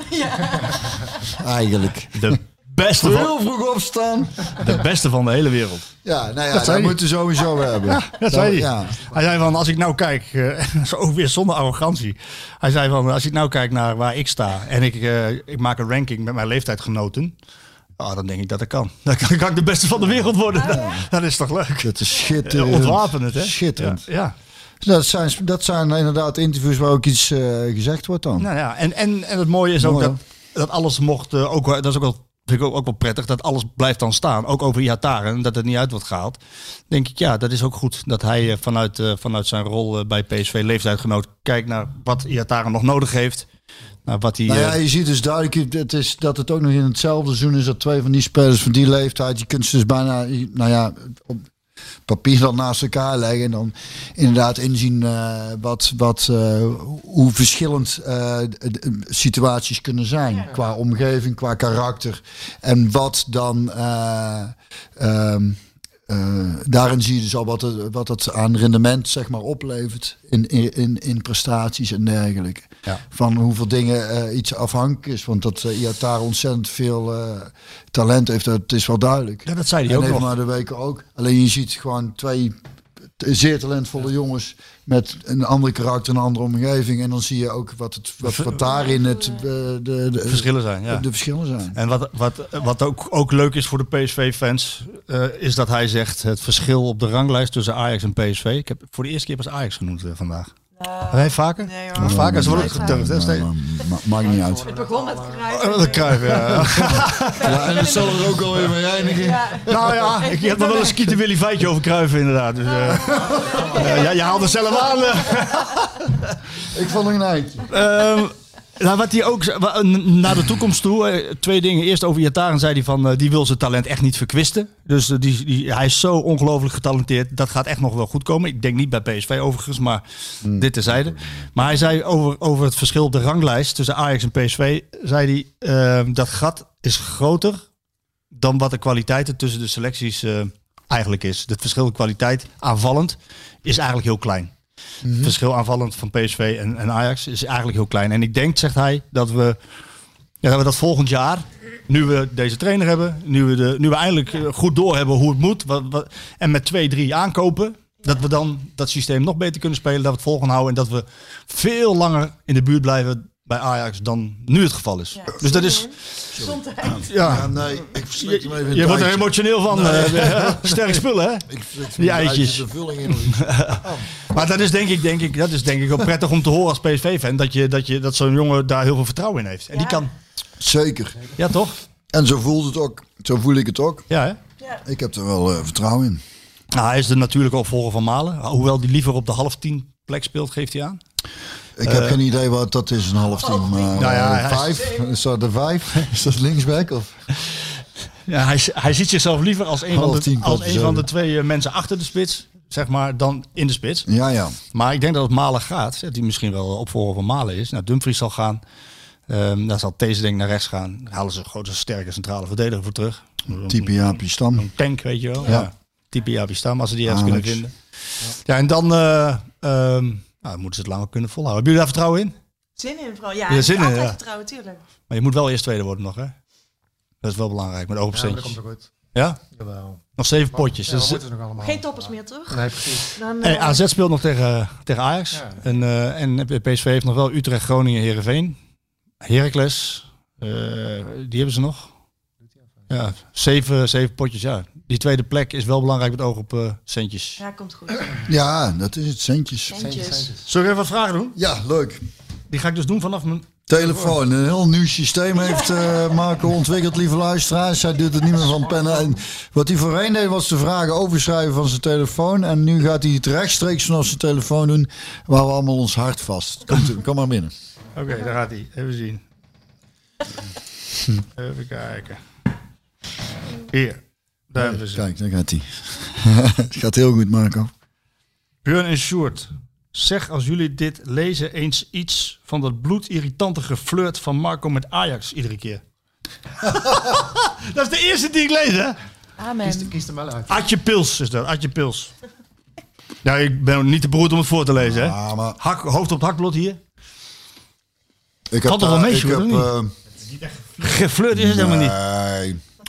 Eigenlijk. De beste, van, Heel vroeg opstaan. de beste van de hele wereld. Ja, nou ja, Dat moeten we sowieso hebben. Dat zei hij. Ja. Hij zei van, als ik nou kijk, eh, zo ook weer zonder arrogantie. Hij zei van, als ik nou kijk naar waar ik sta en ik, eh, ik maak een ranking met mijn leeftijdgenoten. Ah, dan denk ik dat ik kan. Dan kan, ik de beste van de wereld worden. Dat is toch leuk? Dat is Uh, schitterend. ontwapenend, hè? Schitterend. Ja, ja. Dat, zijn, dat zijn inderdaad interviews waar ook iets eh, gezegd wordt dan. Nou ja, en, en, en het mooie is ook dat, dat alles mocht, eh, ook, dat is ook wel, vind ik ook, ook wel prettig, dat alles blijft dan staan. Ook over Iataren, en dat het niet uit wordt gehaald. Denk ik, ja, dat is ook goed. Dat hij eh, vanuit, eh, vanuit zijn rol eh, bij PSV leeftijdgenoot kijkt naar wat Iataren nog nodig heeft. Naar wat hij... Nou ja, je ziet dus duidelijk het is dat het ook nog in hetzelfde seizoen is dat twee van die spelers van die leeftijd, je kunt ze dus bijna, nou ja, op papier dan naast elkaar leggen en dan inderdaad inzien eh, wat, wat, eh, hoe verschillend eh, situaties kunnen zijn qua omgeving, qua karakter en wat dan eh, ehm, eh, daarin zie je dus al wat het, wat het aan rendement zeg maar oplevert in, in, in prestaties en dergelijke. Ja. Van hoeveel dingen eh, iets afhankelijk is. Want dat uh, Iatare ontzettend veel eh, talent heeft, dat is wel duidelijk. ja, dat zei hij en ook nog. maar de weken ook. Alleen je ziet gewoon twee zeer talentvolle jongens met een andere karakter, een andere omgeving. En dan zie je ook wat, het, wat, wat daarin het, eh, de, de, de, Verschillen zijn, ja. de verschillen zijn. En wat, wat, wat ook, ook leuk is voor de PSV-fans, eh, is dat hij zegt het verschil op de ranglijst tussen Ajax en PSV. Ik heb voor de eerste keer pas Ajax genoemd eh, vandaag. Hij vaker? Nee, Maar vaker, ze worden Nooit geturfd. hè, maakt niet uit. Het begon met kruis. Oh, dat kruif, ja. Ja, en dat zal er ook alweer mee eindigen. Ja. nou ja, ik heb nog wel een Skeeter Willy feitje over kruiven inderdaad. Dus, eh, eh, ja, je haalt er zelf aan. eh. Ik vond het een eindje. Ehm, nou, wat hij ook naar de toekomst toe, eh, twee dingen. Eerst over Jataren zei hij van, eh, die wil zijn talent echt niet verkwisten. Dus eh, die, die, hij is zo ongelooflijk getalenteerd. Dat gaat echt nog wel goed komen. Ik denk niet bij PSV overigens, maar dit terzijde. Maar hij zei over, over het verschil op de ranglijst tussen Ajax en PSV, zei hij, dat gat is groter dan wat de kwaliteiten tussen de selecties eigenlijk is. Het verschil in kwaliteit aanvallend is eigenlijk heel klein. Het verschil aanvallend van PSV en, en Ajax is eigenlijk heel klein. En ik denk, zegt hij, dat we, ja, dat we dat volgend jaar, nu we deze trainer hebben, nu we, de, nu we eindelijk eh, goed doorhebben hoe het moet, wat, wat, en met twee, drie aankopen, dat we dan dat systeem nog beter kunnen spelen, dat we het vol gaan houden en dat we veel langer in de buurt blijven bij Ajax dan nu het geval is. dus dat is, ja, Ja, nee, ik verslik hem even in je wordt er emotioneel van. Nee. eh, sterk spullen, hè? Ik Die eitjes. eitje, De vulling in. Maar dat is denk ik, denk ik, dat is denk ik ook prettig om te horen als PSV-fan. Dat, je, dat, je, dat zo'n jongen daar heel veel vertrouwen in heeft. En die Ja. kan, Zeker. ja toch? En zo voelt het ook. Zo voel ik het ook. Ja, hè? Ja. Ik heb er wel eh, vertrouwen in. Nou, hij is de natuurlijke opvolger van Malen. Hoewel die liever op de half tien plek speelt, geeft hij aan. Ik heb geen idee wat dat is, een half team. Maar, Nou ja, eh, vijf? Is dat de vijf? Is dat linksback? Of? Ja, hij, hij ziet zichzelf liever als een, van de, tien, als een van de twee eh, mensen achter de spits, zeg maar, dan in de spits. Ja, ja. Maar ik denk dat het Malen gaat. Hij misschien wel opvolger van Malen is. Nou, Dumfries zal gaan. Ehm dan zal Deze denk ik naar rechts gaan. Dan halen ze een grote, sterke centrale verdediger voor terug. Type Jaapie Stam. Een tank, weet je wel. Ja. Ja. Type Stam, als ze die ergens kunnen vinden. Ja, en dan eh, ehm, nou, dan moeten ze het langer kunnen volhouden. Hebben jullie daar vertrouwen in? Zin in vooral. Ja, Ja, zin in, altijd ja. vertrouwen, tuurlijk. Maar je moet wel eerst tweede worden nog, hè? Dat is wel belangrijk, met ogen op Ja, maar dat komt ook goed. Ja? Jawel. Nog zeven potjes. Ja, Dus, moeten nog allemaal. Geen toppers meer terug. Nee, precies. Dan, Hey, eh, AZ speelt nog tegen, tegen Ajax. Ja. En, eh, en PSV heeft nog wel Utrecht, Groningen, Heerenveen. Heracles, eh, die hebben ze nog. Ja, zeven, zeven potjes, ja. Die tweede plek is wel belangrijk met oog op eh, centjes. ja, komt goed. Ja, dat is het. Centjes. Centjes. Zullen we even wat vragen doen? Ja, leuk. Die ga ik dus doen vanaf mijn... Telefoon, een heel nieuw systeem heeft eh, Marco ontwikkeld, lieve luisteraars. Hij doet het niet meer van pennen. En wat hij voorheen deed was de vragen overschrijven van zijn telefoon. En nu gaat hij het rechtstreeks vanaf zijn telefoon doen, waar we allemaal ons hart vast. Komt, kom maar binnen. Oké, daar gaat hij. Even zien. Even kijken. Hier. Daar hebben we ze. Kijk, daar gaat hij. het gaat heel goed, Marco. Björn en Sjoerd. Zeg als jullie dit lezen eens iets van dat bloedirritante geflirt van Marco met Ajax iedere keer. dat is de eerste die ik lees, hè? Amen. Kies er maar uit. Adje Pils is dat, Adje Pils. Ja, ik ben niet te beroerd om het voor te lezen, hè? Ah, maar Hak, hoofd op het hakblad hier. ik heb Valt toch wel daar- mee, ik eh, Geflirt is het helemaal niet.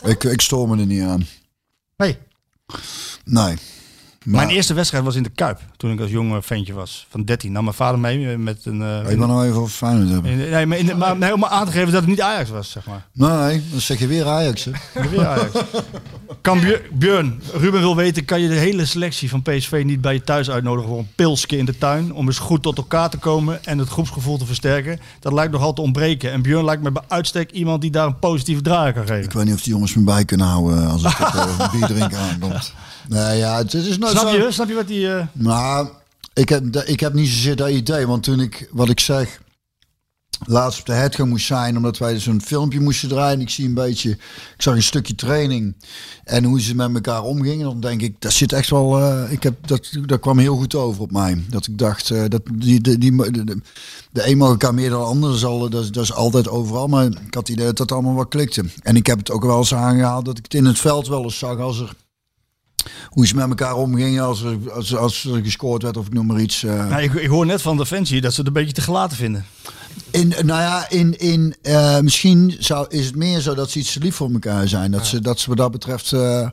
Nee, ik, ik stoor me er niet aan. Nee. Nee. Maar, Mijn eerste wedstrijd was in de Kuip, toen ik als jong ventje was. Van 13. Nam mijn vader mee met een... eh, ik wil nou even over Feyenoord hebben. in- nee, maar, in maar, nee, om aan te geven dat het niet Ajax was, zeg maar. Nee, dan zeg je weer Ajax. Hè? Weer Ajax. Kan Björn, Ruben wil weten, kan je de hele selectie van PSV niet bij je thuis uitnodigen voor een pilsje in de tuin? Om eens goed tot elkaar te komen en het groepsgevoel te versterken. Dat lijkt nogal te ontbreken. En Björn lijkt me bij uitstek iemand die daar een positieve draai kan Ik geven. weet niet of die jongens me bij kunnen houden als het op eh, bier drinken aankomt. Nee, ja, het is nou Snap zo. je? Snap je wat die... eh, Nou, ik heb, ik heb niet zozeer dat idee. Want toen ik, wat ik zeg, laatst op de headgang moest zijn, omdat wij zo'n filmpje moesten draaien. Ik zie een beetje, ik zag een stukje training en hoe ze met elkaar omgingen. Dan denk ik, dat zit echt wel, eh, ik heb, dat, dat kwam heel goed over op mij. Dat ik dacht, eh, dat die, die, die, de, de, de een mag elkaar meer dan de ander, dat dat, is, dat is altijd overal. Maar ik had het idee dat dat allemaal wel klikte. En ik heb het ook wel eens aangehaald dat ik het in het veld wel eens zag als er hoe ze met elkaar omgingen als er, als, als er gescoord werd of ik noem maar iets. eh. nou, ik, ik hoor net van Defensie dat ze het een beetje te gelaten vinden. In, nou ja, in, in, eh, misschien zou, is het meer zo dat ze iets lief voor elkaar zijn. Dat, ze, dat ze wat dat betreft... eh,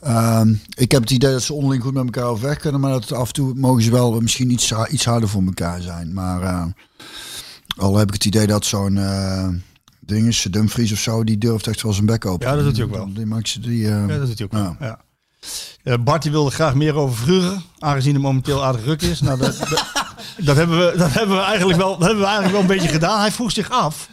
ehm, ik heb het idee dat ze onderling goed met elkaar overweg kunnen. Maar dat af en toe mogen ze wel misschien iets, iets harder voor elkaar zijn. Maar al heb ik het idee dat zo'n... ding is, Dumfries of zo, die durft echt wel zijn bek open. Ja, dat doet hij ook wel. Die maakt ze die... eh, Ja, dat doet hij ook wel. ja. Eh, Bart die wilde graag meer over Vrugge, aangezien hij momenteel aardig ruk is. Nou, dat, dat, dat hebben we, dat hebben we eigenlijk wel, dat hebben we eigenlijk wel een beetje gedaan. Hij vroeg zich af,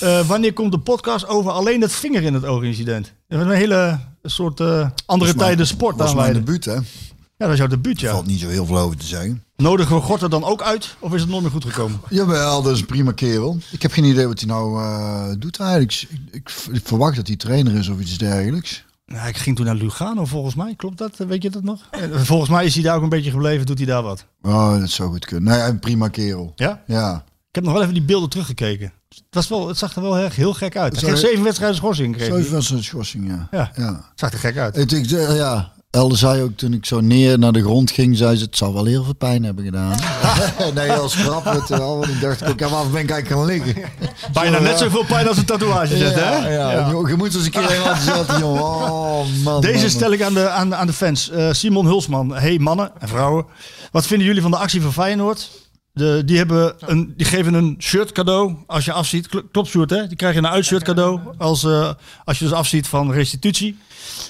eh, wanneer komt de podcast over alleen het vinger in het oog incident? Dat een hele soort eh, andere tijden sport was mijn debuut, hè? Ja, dat is jouw debuut, Er ja. valt niet zo heel veel over te zeggen. Nodigen we Gort er dan ook uit? Of is het nooit meer goed gekomen? Jawel, dat is een prima kerel. Ik heb geen idee wat hij nou doet eigenlijk. Ik, ik, ik verwacht dat hij trainer is of iets dergelijks. Nou, ik ging toen naar Lugano, volgens mij. Klopt dat? Weet je dat nog? Eh, Volgens mij is hij daar ook een beetje gebleven. Doet hij daar wat? Oh, dat zou goed kunnen. Nee, een prima kerel. Ja? Ja. Ik heb nog wel even die beelden teruggekeken. Het, was wel, het zag er wel heel, heel gek uit. Hij kreeg zeven wedstrijden schorsing. Kreeg was een schorsing, ja. Ja. ja. Het zag er gek uit. Het, ik, eh, ja. Elde zei ook toen ik zo neer naar de grond ging, zei ze, het zal wel heel veel pijn hebben gedaan. nee, als grap. Het, al, ik dacht ik ook, ja, waar ben ik eigenlijk gaan liggen? Bijna net zoveel pijn als een tatoeage zet, hè? Ja, ja. Je, je moet eens een keer helemaal zetten, jongen. Oh, man. Deze man, stel ik aan de, aan, aan de fans. Eh, Simon Hulsman. Hey mannen en vrouwen. Wat vinden jullie van de actie van Feyenoord? De, die, hebben een, die geven een shirt cadeau als je afziet. Kl- Klopt, Sjoerd, hè? Die krijg je een uitshirt cadeau als, eh, als je dus afziet van restitutie.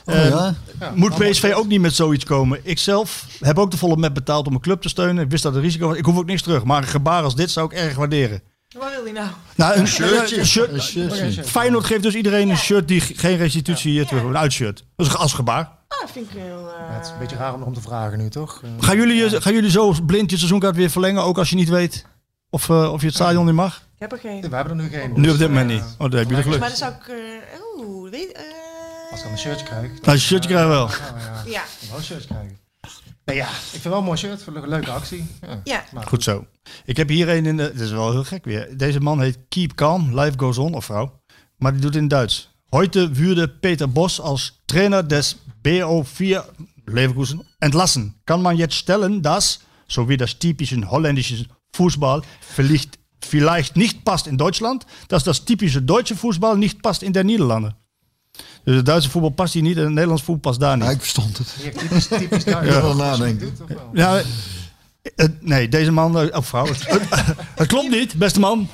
Oh, Eh, ja? Moet PSV ook niet met zoiets komen? Ik zelf heb ook de volle met betaald om een club te steunen. Ik wist dat het risico was. Ik hoef ook niks terug. Maar een gebaar als dit zou ik erg waarderen. Wat wil hij nou? Nou, een, shirtje. een shirt. Een shirtje. Feyenoord geeft dus iedereen een shirt die ge- geen restitutie eh, terug. Een uitshirt. Dat is als gebaar. Ah, dat vind ik heel... eh, Ja, het is een beetje raar om erom te vragen nu, toch? Eh, Gaan jullie, je- gaan jullie zo blind je seizoenkaart weer verlengen? Ook als je niet weet of, eh, of je het stadion niet mag? Ik heb er geen. we hebben er nu geen. Nu op dit dus, moment eh, niet. Oh, daar heb je de geluk. Maar dan zou ik... eh Oeh, weet... eh, Als ik dan een shirtje krijg. Nou, een shirtje krijg je wel. Ja, Ja. ik wel een shirtje krijgen. Nee, ja, ik vind wel een mooi shirt. Een leuke actie. Ja. Ja. Maar Goed zo. Ik heb hier een in de... Dit is wel heel gek weer. Deze man heet Keep Calm, Life Goes On, of vrouw. Maar die doet het in Duits. Heute würde Peter Bos als Trainer des BO4 Leverkusen entlassen. Kann man jetzt stellen, dass, so wie das typische holländische Fußball vielleicht, vielleicht nicht passt in Deutschland, dass das typische deutsche Fußball nicht passt in der Niederlanden. Dus het Duitse voetbal past hier niet en het Nederlands voetbal past daar niet. Ja, ik verstond het. hier typisch, typisch Duits. Ja, nadenken. Ja, eh, nee, deze man, eh, of vrouw. Het, het klopt niet, beste man.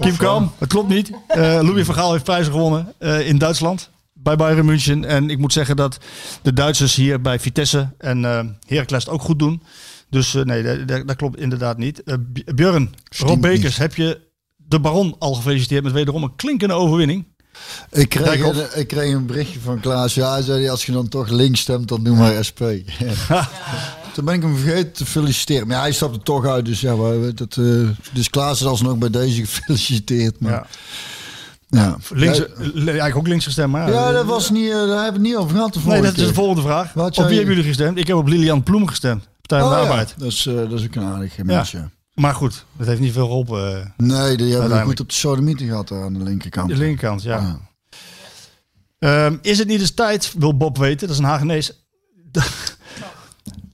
Keep calm. Het klopt niet. Eh, Louis van Gaal heeft prijzen gewonnen eh, in Duitsland. Bij Bayern München. En ik moet zeggen dat de Duitsers hier bij Vitesse en eh Heracles ook goed doen. Dus eh, nee, dat, dat- klopt inderdaad niet. Eh, Björn, Rob Bekers, niet. heb je de Baron al gefeliciteerd met wederom een klinkende overwinning? Ik kreeg, een, ik kreeg een berichtje van Klaas. Ja, hij zei, als je dan toch links stemt, dan doe maar SP. Toen ben ik hem vergeten te feliciteren. Maar ja, hij stapte toch uit. Dus ja, dat, eh, dus Klaas is alsnog bij deze gefeliciteerd. Maar, Ja. ja. Links, Ja, eigenlijk ook links gestemd, maar ja, dat was niet, eh, daar hebben we het niet over gehad. Nee, dat is de volgende vraag. Wat Op wie je- hebben jullie gestemd? Ik heb op Lilian Ploem gestemd. Partij van Oh, de ja, Arbeid. dat, is, eh, dat is ook een aardig mens, ja. Maar goed, dat heeft niet veel geholpen. eh, Nee, die hebben we goed op de sodomieten gehad aan de linkerkant. De linkerkant, ja. Ja. Ehm, is het niet eens tijd, wil Bob weten, dat is een Hagenees,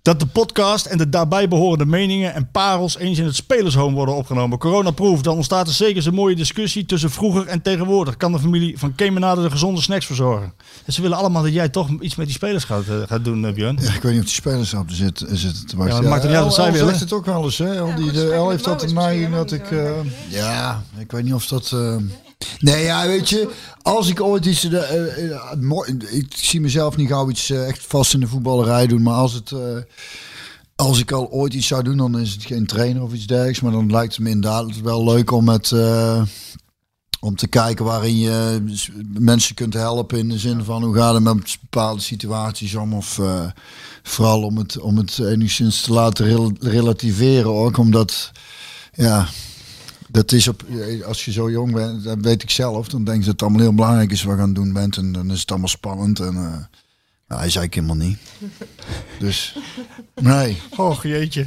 dat de podcast en de daarbij behorende meningen en parels eens in het spelershome worden opgenomen? Coronaproof, dan ontstaat er zeker een mooie discussie tussen vroeger en tegenwoordig. Kan de familie van Kemenade de gezonde snacks verzorgen? En ze willen allemaal dat jij toch iets met die spelers gaat, eh, gaat doen, eh, Björn. Ja, ik weet niet of die spelers op zitten, zitten te wachten. Ja, dat maakt er niet uit wat zij willen. zegt het ook wel eens, hè? El, die, de, El heeft altijd misschien mij dat ik... eh, ja, ik weet niet of dat... nee, ja, weet je, als ik ooit iets... eh, eh, ik zie mezelf niet gauw iets eh, echt vast in de voetballerij doen, maar als het... als ik al ooit iets zou doen, dan is het geen trainer of iets dergelijks. Maar dan lijkt het me inderdaad wel leuk om met... om te kijken waarin je mensen kunt helpen in de zin van hoe gaat het met bepaalde situaties om. Of vooral om het, om het enigszins te laten rel- relativeren ook. Omdat, ja, dat is op, als je zo jong bent, dat weet ik zelf. Dan denk je dat het allemaal heel belangrijk is wat je aan het doen bent. En dan is het allemaal spannend. En uh, nou, hij zei ik helemaal niet. Dus, nee. Och jeetje.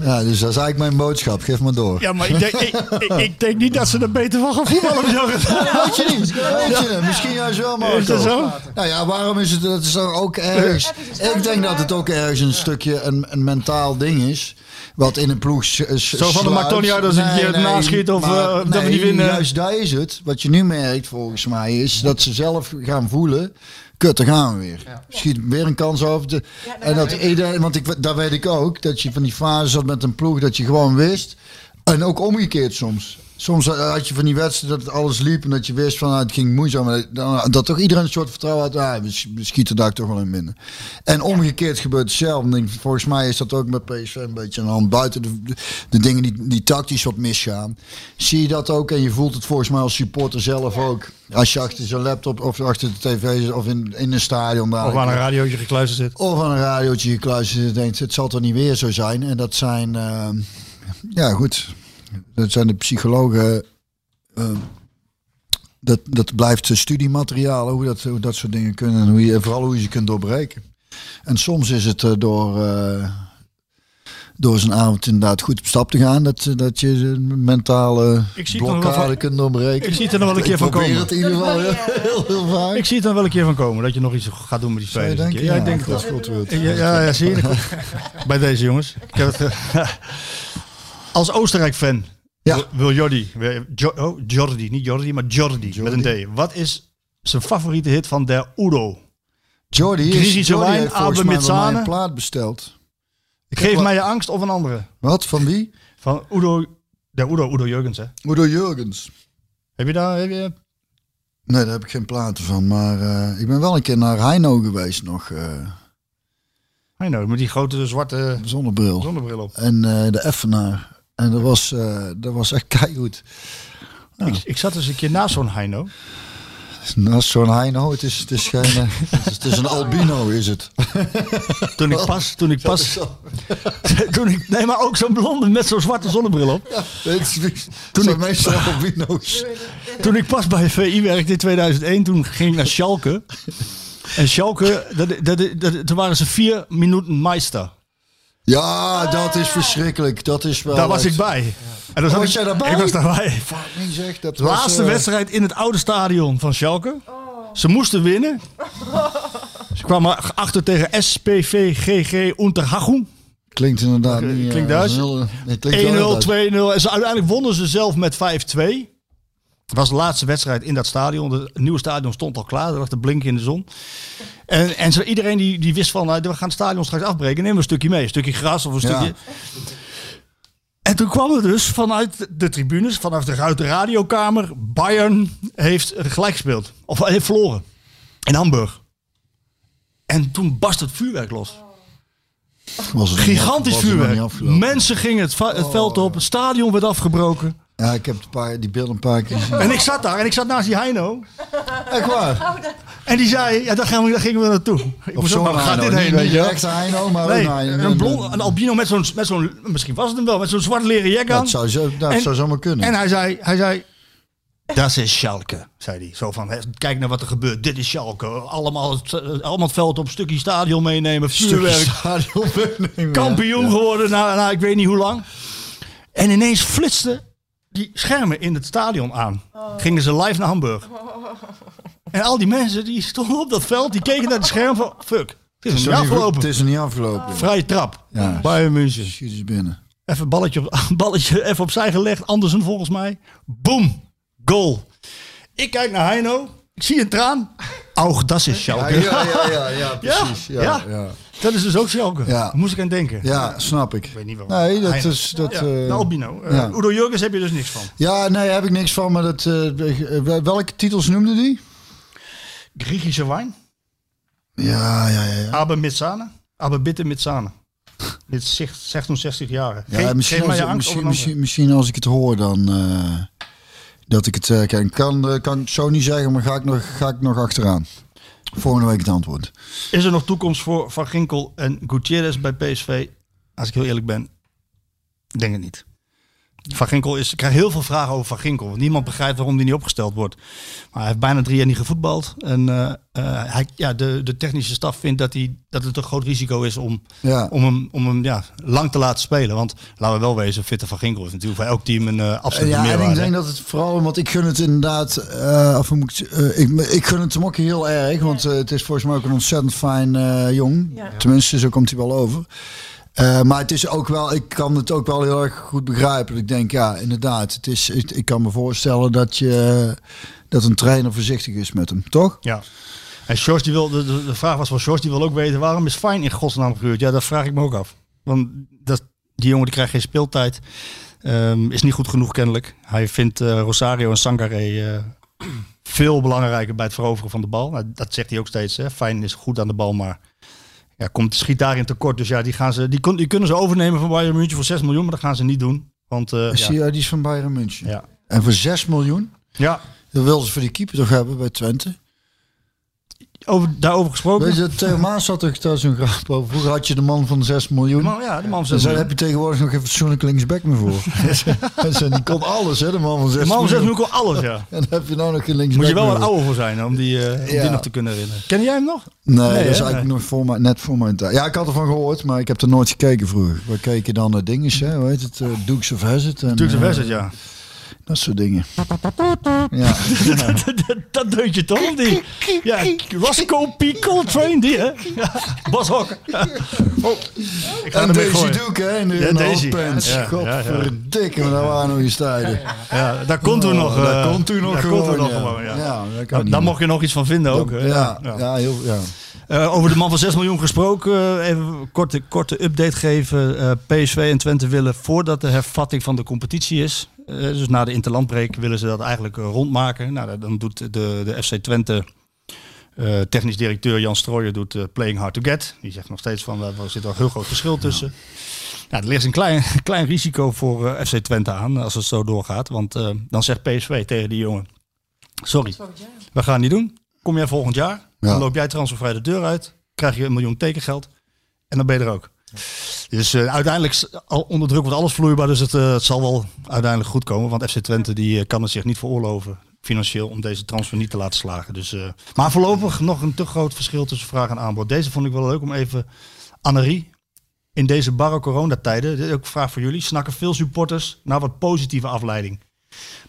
Ja, dus dat is eigenlijk mijn boodschap. Geef maar door. Ja, maar ik denk, ik, ik, ik denk niet dat ze er beter van gaan voetballen. Björn. weet je niet. Weet je niet. Misschien juist wel, maar. Is dat zo? Nou ja, waarom is het? Dat is toch ook ergens. Ik denk dat het ook ergens een stukje een, een mentaal ding is. Wat in een ploeg. Zo van, maakt toch niet uit als ik je het naschiet of, maar- eh, dat we nee, niet winnen. Juist daar is het. Wat je nu merkt volgens mij is dat ze zelf gaan voelen. Kut, daar gaan we weer. Schiet weer een kans over. De, en dat iedereen, want ik, daar weet ik ook dat je van die fase zat met een ploeg dat je gewoon wist. En ook omgekeerd soms. Soms had je van die wedstrijden dat alles liep en dat je wist van nou, het ging moeizaam. maar Dan, dat toch iedereen een soort vertrouwen had. Ah, we, sch- we schieten daar toch wel in binnen. En omgekeerd gebeurt hetzelfde. Volgens mij is dat ook met PSV een beetje aan de hand. Buiten de, de, de dingen die, die tactisch wat misgaan. Zie je dat ook en je voelt het volgens mij als supporter zelf ook. Als je achter zo'n laptop of achter de tv zit of in, in een stadion. Daar Of aan een radiootje gekluisterd zit. of aan een radiootje gekluisterd zit. Denkt, het zal toch niet weer zo zijn. En dat zijn, eh, ja goed, dat zijn de psychologen. eh, dat, dat blijft studiemateriaal, hoe dat, hoe dat soort dingen kunnen. En hoe je, vooral hoe je ze kunt doorbreken. En soms is het eh, door, eh, door zo'n avond inderdaad goed op stap te gaan, dat, eh, dat je de mentale Ik zie het nog wel blokkade van- kunt doorbreken. Ik zie het er nog wel een keer Ik van probeer komen. het in ieder geval heel, heel, heel vaak. Ik zie het er wel een keer van komen dat je nog iets gaat doen met die spelers. een. Ja, Ja, ik denk dat. Ja, ja, zie je. Bij deze jongens. Ik heb het, eh, Als Oostenrijk-fan Ja. wil- Jordi, Jo- oh, Jordi, niet Jordi, maar Jordi, met een D. Wat is zijn favoriete hit van Der Udo? Jordi, is, Jordi heeft volgens Abe mij een plaat besteld. Geef wel- mij je angst of een andere. Wat, van wie? Van Udo, Der Udo, Udo Jurgens, hè. Udo Jurgens. Heb je daar, heb je... Nee, daar heb ik geen platen van. Maar eh, ik ben wel een keer naar Heino geweest nog. I know, met die grote zwarte zonnebril. zonnebril op. En eh, de Effenaar. En dat was, eh, dat was echt keigoed. Ik, ik zat eens een keer naast zo'n Heino. Naast zo'n Heino, het is, het is geen... eh, het, is, het is een albino, is het. Toen ik pas, toen ik pas, toen ik, nee, maar ook zo'n blonde met zo'n zwarte zonnebril op. Het is, Toen ik- meestal albino's. Toen ik pas bij VI werkte in 2001, toen ging ik naar Schalke. En Schalke, dat, dat, dat, toen waren ze vier minuten meister. Ja, dat is verschrikkelijk. Dat is wel Daar was ik bij. En dan Oh, zat was ik, jij daarbij? Ik was daarbij. Fuck, nee zeg, dat De was, laatste eh, wedstrijd in het oude stadion van Schalke. Ze moesten winnen. Ze kwamen achter tegen SPV GG Unterhaching. Klinkt inderdaad niet... eh, Klinkt als Duits. een hele- nee, het klinkt wel 1-0, 2-0. Duits. En ze, uiteindelijk wonnen ze zelf met 5-2. Het was de laatste wedstrijd in dat stadion. Het nieuwe stadion stond al klaar. Er lag te blinken in de zon. En, en zo, iedereen die, die wist van, nou, we gaan het stadion straks afbreken. Neem een stukje mee. Een stukje gras of een Ja. stukje... En toen kwam er dus vanuit de tribunes, vanaf de, uit de radiokamer... Bayern heeft gelijk gespeeld. Of heeft verloren. In Hamburg. En toen barst het vuurwerk los. Was het Gigantisch vuurwerk. Mensen gingen het, het veld op. Het stadion werd afgebroken. Ja, ik heb een paar, die beelden een paar keer gezien. En ik zat daar en ik zat naast die Heino. Echt waar? En die zei, ja, daar, gaan we, daar gingen we naartoe. Ik Of zo'n maar waar gaat dit heen, Niet- weet niet je de wel? echte Heino, maar Nee, een Heino. een, blond, een albino met zo'n, met zo'n, misschien was het hem wel, met zo'n zwart leren jack aan. Dat zou, zo, dat En- zou zomaar kunnen. En hij zei, hij zei, dat is Schalke, zei hij. Zo van, kijk naar wat er gebeurt. Dit is Schalke. Allemaal, het- eh, allemaal het veld op, een stukje stadion meenemen, vuurwerk. stadion meenemen, ja. Kampioen geworden na, na ik weet niet hoe lang. En ineens flitsten die schermen in het stadion aan. Gingen ze live naar Hamburg. En al die mensen die stonden op dat veld, die keken naar het scherm van, fuck, het is Het is niet afgelopen. Het is niet afgelopen. Vrije trap. Ja. Bayern München. Schiet eens binnen. Even balletje, op, balletje even opzij gelegd. Andersen volgens mij. Boom. Goal. Ik kijk naar Heino. Ik zie een traan. Auch, dat is Schalke. Ja, ja, ja, ja, ja, precies. Ja, ja. ja. Dat is dus ook Schalke. Ja. Daar moest ik aan denken. Ja, snap ik. Ik weet niet waarom. Nee, dat is... Dat, Ja, eh, de albino. Eh, ja. Udo Jurgens heb je dus niks van. ja, nee, heb ik niks van. Maar dat, eh, welke titels noemde die? Griechische wijn. Ja, ja, ja. ja. Abe Mitsane. Abe Bitte Mitsane. Dit zegt 66 jaar. Ja, misschien, als, misschien, misschien, misschien als ik het hoor, dan eh, dat ik het eh, ken. Kan, kan ik zo niet zeggen, maar ga ik nog, ga ik nog achteraan. Volgende week het antwoord. Is er nog toekomst voor Van Ginkel en Gutierrez bij PSV? Als ik heel eerlijk ben, denk het niet. Van Ginkel is, ik krijg heel veel vragen over Van Ginkel. Want niemand begrijpt waarom die niet opgesteld wordt. Maar hij heeft bijna drie jaar niet gevoetbald. En eh, eh, hij, ja, de, de technische staf vindt dat, hij, dat het een groot risico is om, Ja. om hem, om hem ja, lang te laten spelen. Want laten we wel wezen, fitte Van Ginkel is natuurlijk voor elk team een eh absolute ja, en meerwaarde. ik denk dat het vooral, want ik gun het inderdaad, eh, of moet ik, ik, ik gun het hem ook heel erg, want het is volgens mij ook een ontzettend fijn jong. Ja. Tenminste, zo komt hij wel over. Eh, maar het is ook wel, ik kan het ook wel heel erg goed begrijpen. Ik denk, ja, inderdaad, het is, ik, kan me voorstellen dat je dat een trainer voorzichtig is met hem, toch? Ja. En George die wil, de, vraag was van George, die wil ook weten waarom is Fijn in godsnaam gehuurd? Ja, dat vraag ik me ook af. Want dat, die jongen die krijgt geen speeltijd. Ehm, is niet goed genoeg kennelijk. Hij vindt eh, Rosario en Sangaré eh, veel belangrijker bij het veroveren van de bal. Nou, dat zegt hij ook steeds. Fijn is goed aan de bal, maar ja, komt, schiet daarin tekort. Dus ja, die, gaan ze, die, kon, die kunnen ze overnemen van Bayern München voor 6 miljoen, maar dat gaan ze niet doen. Want Is ja. die, eh, die is van Bayern München. Ja. En voor 6 miljoen, ja, dat wilden ze voor die keeper toch hebben bij Twente? Over, daarover gesproken. Weet je, Theo Maas had toch daar zo'n grap over. Vroeger had je de man van 6 miljoen. Man, ja, de man van Dus 6 daar miljoen. heb je tegenwoordig nog geen fatsoenlijk linksback meer voor. Hij zei, die kon alles, hè, de man van 6 De man van 6 miljoen. miljoen kon alles, ja. En dan heb je nou nog geen linksback Moet je wel wat voor. ouder voor zijn om die, eh, om Ja. die nog te kunnen herinneren. Ken jij hem nog? Nee, Nee, dat is eigenlijk nog voor mij, net voor mijn tijd. Ja, ik had ervan gehoord, maar ik heb er nooit gekeken vroeger. We keken dan naar dingen, hè, hoe heet het? eh, Dukes of Hazzard. En, Dukes of eh, Hazzard, ja. Dat soort dingen. Ja. dat, dat deed je toch? Die, ja, Roscoe P. Coltrane, die hè? Ja, Bas Hok. Ja. Oh, ik ga En Daisy. Duke, hè, in de, Ja, Daisy. Ja, ja, ja. Godverdikke, maar dat waren nog eens tijden. Ja, daar kon toen Oh, nog. daar eh, kon toen nog daar gewoon, toen nog ja. gewoon, ja. Ja, daar mocht je nog iets van vinden ook. hè? Ja, ja, heel, ja. Eh, over de man van 6 miljoen gesproken. eh, even een korte, korte update geven. Eh, PSV en Twente willen voordat de hervatting van de competitie is. Eh, dus na de interlandbreek willen ze dat eigenlijk eh, rondmaken. Nou, dan doet de, de FC Twente. eh, technisch directeur Jan Strooijer doet playing hard to get. Die zegt nog steeds van, eh, er zit wel een heel groot verschil tussen. Nou, er ligt een klein, klein risico voor eh, FC Twente aan als het zo doorgaat. Want eh, dan zegt PSV tegen die jongen, sorry, we gaan het niet doen. Kom jij volgend jaar, dan loop jij transfervrij de deur uit. Krijg je een miljoen tekengeld en dan ben je er ook. Dus eh, uiteindelijk onder druk wordt alles vloeibaar. Dus het, eh, het zal wel uiteindelijk goed komen. Want FC Twente die, eh, kan het zich niet veroorloven financieel om deze transfer niet te laten slagen. Dus, maar voorlopig nog een te groot verschil tussen vraag en aanbod. Deze vond ik wel leuk om even... Annerie, in deze barre coronatijden, ook vraag voor jullie, snakken veel supporters naar wat positieve afleiding.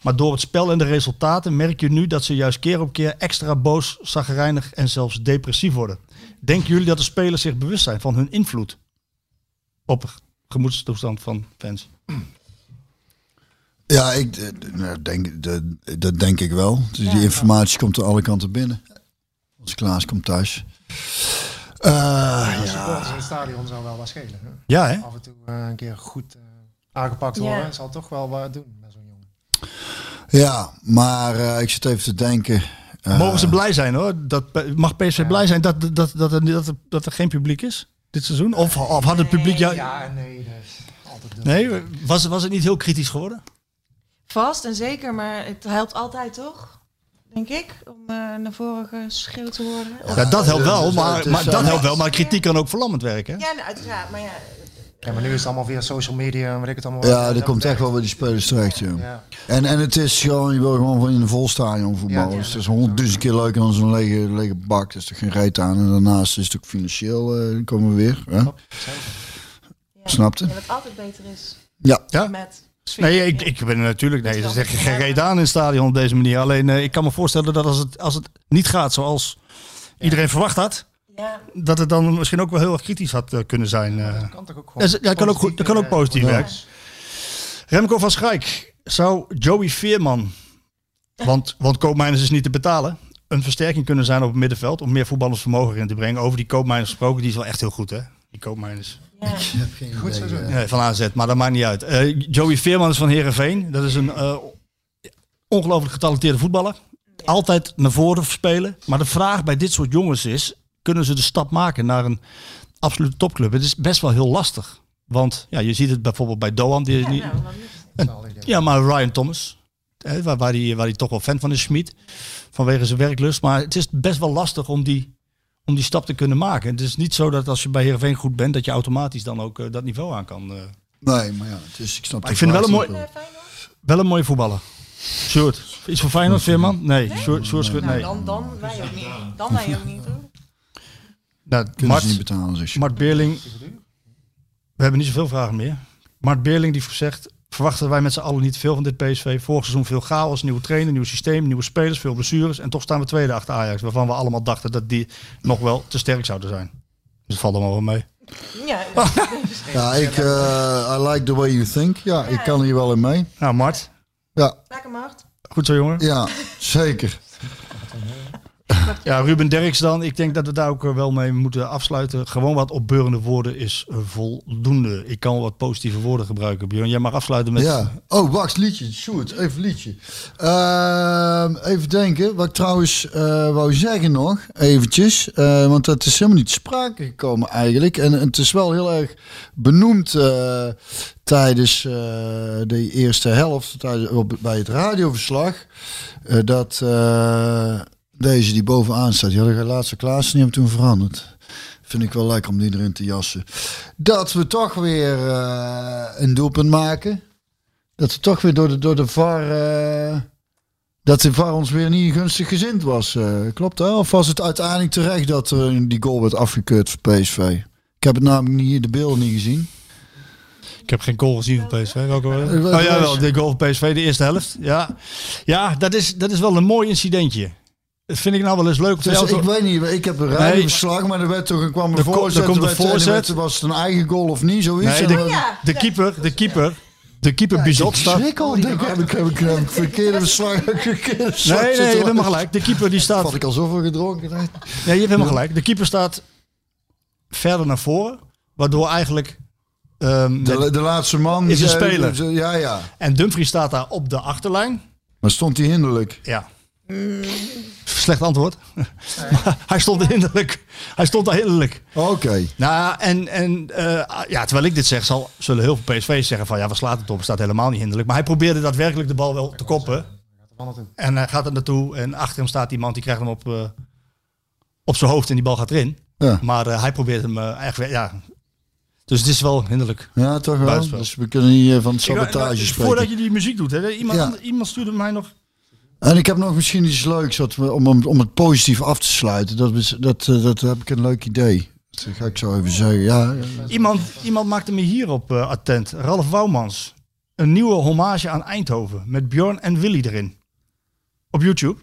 Maar door het spel en de resultaten merk je nu dat ze juist keer op keer extra boos, zagrijnig en zelfs depressief worden. Denken jullie dat de spelers zich bewust zijn van hun invloed op de gemoedstoestand van fans? Ja, ik eh, nou, denk, dat, dat denk ik wel. Dus die informatie komt aan alle kanten binnen. Als Klaas komt thuis. Eh, Ja, supporters in het stadion zou wel wat schelen. Hè? Ja, hè? Af en toe eh, een keer goed eh, aangepakt Ja. worden, zal toch wel wat doen met zo'n jongen. ja, maar eh, ik zit even te denken. eh, Mogen ze blij zijn hoor? Dat, mag PSV blij zijn dat, dat, dat, dat, dat, er, dat er geen publiek is dit seizoen? Of, of had het publiek jou... Ja, nee, dat is altijd. Nee, was, was het niet heel kritisch geworden? Vast en zeker, maar het helpt altijd toch? Denk ik, om eh, naar voren geschreeuwd te worden. Ja, dat helpt wel, dus, maar, maar dat helpt wel. Maar kritiek kan ook verlammend werken. Hè? Ja, nou, uiteraard, maar ja. Ja, maar nu is het allemaal via social media en weet ik het allemaal. Ja, dat komt echt wel bij die spelers terecht. Ja. En, en het is gewoon, je wil gewoon van in een vol stadion voetballen. Ja, dus het is honderdduizend keer leuker dan zo'n lege, lege bak. Er is toch geen reet aan. En daarnaast is het ook financieel, eh, komen we weer. Hè? ja. Snapte? Ja, wat altijd beter is. Ja. Ja? Met. Nee, ik, ik ben natuurlijk. Nee, er zeg je geen reet aan in het stadion op deze manier. Alleen eh, ik kan me voorstellen dat als het, als het niet gaat zoals iedereen verwacht had, Ja, dat het dan misschien ook wel heel erg kritisch had eh, kunnen zijn. eh. Dat kan toch ook Ja, dat kan ook goed- dat kan ook positief eh, werken. Remco van Schaik, zou Joey Veerman, want, want Koopmijners is niet te betalen, een versterking kunnen zijn op het middenveld om meer voetballers vermogen in te brengen? Over die Koopmijners gesproken, die is wel echt heel goed hè, die Koopmijners. ja. Goed zo. Nee, van AZ, maar dat maakt niet uit. Eh, Joey Veerman is van Herenveen. Dat is een eh, ongelooflijk getalenteerde voetballer. Altijd naar voren spelen. Maar de vraag bij dit soort jongens is: kunnen ze de stap maken naar een absolute topclub? Het is best wel heel lastig. Want ja, je ziet het bijvoorbeeld bij Doan. Die, Ja, nou. Zal idee. ja, maar Ryan Thomas. Hè, waar, waar, die, waar die toch wel fan van is, Schmid. Vanwege zijn werklust. Maar het is best wel lastig om die, om die stap te kunnen maken. Het is niet zo dat als je bij Heerenveen goed bent, dat je automatisch dan ook eh, dat niveau aan kan. eh. Nee, maar ja, het is, ik snap de ik vind het wel een mooi- niet. Eh? Wel een mooie voetballer. Sjoerd. Iets voor Feyenoord, Veerman? Nee. Sjoerd, Sjoerd Nou, nee. dan, dan wij ook niet. Dan wij ook niet, hoor. Nou, Kunnen ze niet Mart, betalen, zeg je. Mart Beerling. We hebben niet zoveel vragen meer. Mart Beerling die zegt... Verwachten wij met z'n allen niet veel van dit PSV. Vorig seizoen veel chaos, nieuwe trainer, nieuw systeem, nieuwe spelers, veel blessures. En toch staan we tweede achter Ajax. Waarvan we allemaal dachten dat die nog wel te sterk zouden zijn. Dus het valt allemaal wel mee. Ja, Ja, ik, eh, I like the way you think. Ja, ik kan hier wel in mee. Nou, Mart. Ja, lekker Mart. Goed zo, jongen. ja zeker. Ja, Ruben Derks dan. Ik denk dat we daar ook eh, wel mee moeten afsluiten. Gewoon wat opbeurende woorden is eh, voldoende. Ik kan wat positieve woorden gebruiken, Björn. Jij mag afsluiten met... Ja. Oh, wacht, liedje. Shoot, even liedje. Ehm, even denken. Wat ik trouwens eh, wou zeggen nog, eventjes. want dat is helemaal niet te sprake gekomen eigenlijk. En, het is wel heel erg benoemd tijdens eh, de eerste helft, tijdens, op, bij het radioverslag. dat... Deze die bovenaan staat. Die hadden we laatste Klaassen, die hebben toen veranderd. Vind ik wel lekker om die erin te jassen. Dat we toch weer eh, een doelpunt maken. Dat we toch weer door de, door de VAR... eh, dat de VAR ons weer niet gunstig gezind was. eh, klopt dat? Of was het uiteindelijk terecht dat er die goal werd afgekeurd voor PSV? Ik heb het namelijk niet, de beelden niet gezien. Ik heb geen goal gezien van PSV. Welke Oh ja, wel. De goal van PSV, de eerste helft. Ja, ja dat, is, dat is wel een mooi incidentje. Dat vind ik nou wel eens leuk. Dus ik weet niet, ik heb een Nee. rijverslag, maar er werd toch er kwam een er voorzet. komt een er voorzet. werd- Was het een eigen goal of niet? Zoiets. Nee, de, ja. de keeper, de keeper, de keeper Bizot staat... Schrik al, denk ik. Heb ik, heb ik een verkeerde een verslag Nee, nee, je hebt helemaal gelijk. De keeper die staat... Had ik al zoveel gedronken. Nee. Nee, je hebt helemaal gelijk. De keeper staat verder naar voren, waardoor eigenlijk... ehm, De, de laatste man. Is een speler. Ja, ja. en Dumfries staat daar op de achterlijn. Maar stond hij hinderlijk? Ja. Slecht antwoord. hij stond hinderlijk. Hij stond daar hinderlijk. Oké. Nou, en, en eh, ja, terwijl ik dit zeg, zal, zullen heel veel PSV's zeggen van ja, we slaat het op, het staat helemaal niet hinderlijk. Maar hij probeerde daadwerkelijk de bal wel te koppen. En hij gaat er naartoe en achter hem staat iemand, die krijgt hem op, eh, op zijn hoofd en die bal gaat erin. Ja. Maar eh, hij probeert hem echt, weer- ja. Dus het is wel hinderlijk. Ja, toch wel. Buitenspel. Dus we kunnen hier van Ik- sabotage spreken. Voordat je die muziek doet, hè, iemand, Ja. iemand stuurde mij nog. En ik heb nog misschien iets leuks wat we, om, om, het positief af te sluiten. Dat, is, dat, eh, dat heb ik een leuk idee. Dat ga ik zo even zeggen. Ja. Iemand, iemand maakte me hierop eh, attent. Ralf Wouwmans. Een nieuwe hommage aan Eindhoven. Met Bjorn en Willy erin. Op YouTube.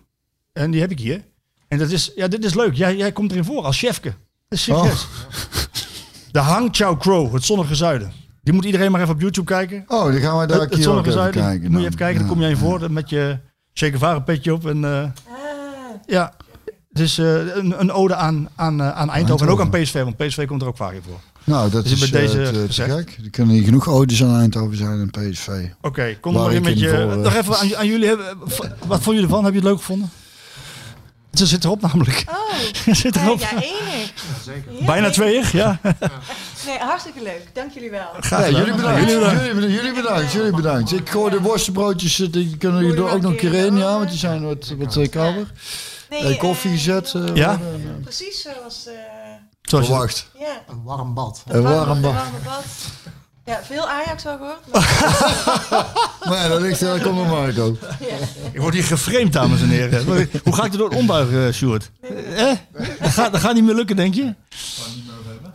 En die heb ik hier. En dat is, ja, dit is leuk. Jij, jij komt erin voor als chefke. Dat is serieus. De Hang Chow Crow, het zonnige zuiden. Die moet iedereen maar even op YouTube kijken. Oh, dan gaan we daar het, het zonnige zuiden. kijken. Moet je even kijken, dan kom jij in voor met je Che Guevara petje op. En, eh, Ah. ja, het is eh, een, een ode aan, aan, eh, aan Eindhoven. En ook aan PSV, want PSV komt er ook vaak in voor. Nou, dat Dus is eh, deze te- te, gek. Er kunnen hier genoeg odes aan Eindhoven zijn en PSV. Oké, kom er Waar maar in met je. voor, nog even aan, aan jullie. hebben- Wat vonden jullie ervan? Heb je het leuk gevonden? Ze zit erop namelijk. Oh, zit ja, erop. ja, enig. Ja, Bijna tweeër, ja. Nee, hartstikke leuk. Dank jullie wel. Graag Ja, jullie, bedankt. Jullie Jullie, bedankt. Jullie bedankt. Jullie bedankt. Ik gooi de worstenbroodjes, die kunnen jullie er ook nog een keer in, ja, want die zijn wat, wat eh, kouder. Nee, koffie gezet. eh, Ja? worden eh, Precies zoals... eh Zoals je- Verwacht. ja, Een warm bad. Een warm bad. Ja, veel Ajax al gehoord. maar- Maar ja, dat ligt komt nog Marco. Ik word hier geframed, dames en heren. Hoe ga ik er door het ombuigen, Sjoerd? Eh? Dat gaat, dat gaat niet meer lukken, denk je?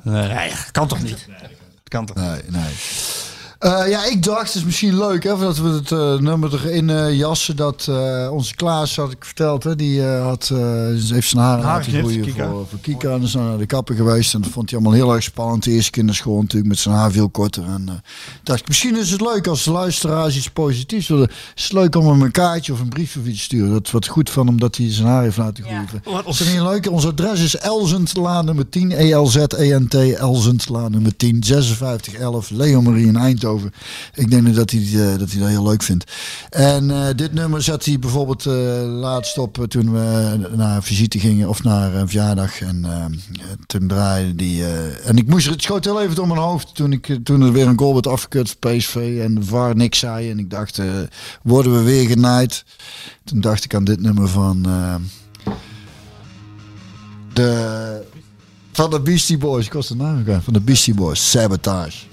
Nee, kan toch niet? Kan toch niet? Nee, nee. Eh, ja, ik dacht, het is misschien leuk hè, dat we het eh, nummer erin eh, jassen. Dat eh, onze Klaas, had ik verteld, hè, die eh, had, eh, heeft zijn haren Haar laten groeien Kika. voor, voor Kika. En is naar de kapper geweest. En dat vond hij allemaal heel erg spannend. De eerste keer in de school natuurlijk met zijn haar veel korter. En eh, dacht ik, misschien is het leuk als luisteraars iets positiefs willen. Is het leuk om hem een kaartje of een brief of iets te sturen. Dat wordt goed van hem dat hij zijn haar heeft laten groeien. Wat Is dat niet leuk? Ons adres is Elzendlaan nummer 10, E E-L-Z-E-N-T, Elzendlaan nummer 10, 5611, Leo Marie in Eindhoven. Ik denk dat hij, eh, dat hij dat heel leuk vindt. En eh, dit nummer zet hij bijvoorbeeld eh, laatst op toen we naar visite gingen of naar een verjaardag. En toen draaide die. en ik moest het schoot heel even door mijn hoofd toen, ik, toen er weer een goal werd afgekeurd voor PSV en VAR niks zei. En ik dacht, worden we weer genaaid? Toen dacht ik aan dit nummer van. de, van de Beastie Boys. Ik was de naam kwijt. Van de Beastie Boys. Sabotage.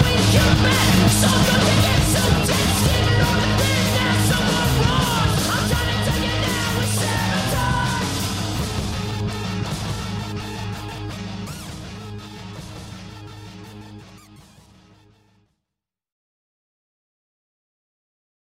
we come back, so good to get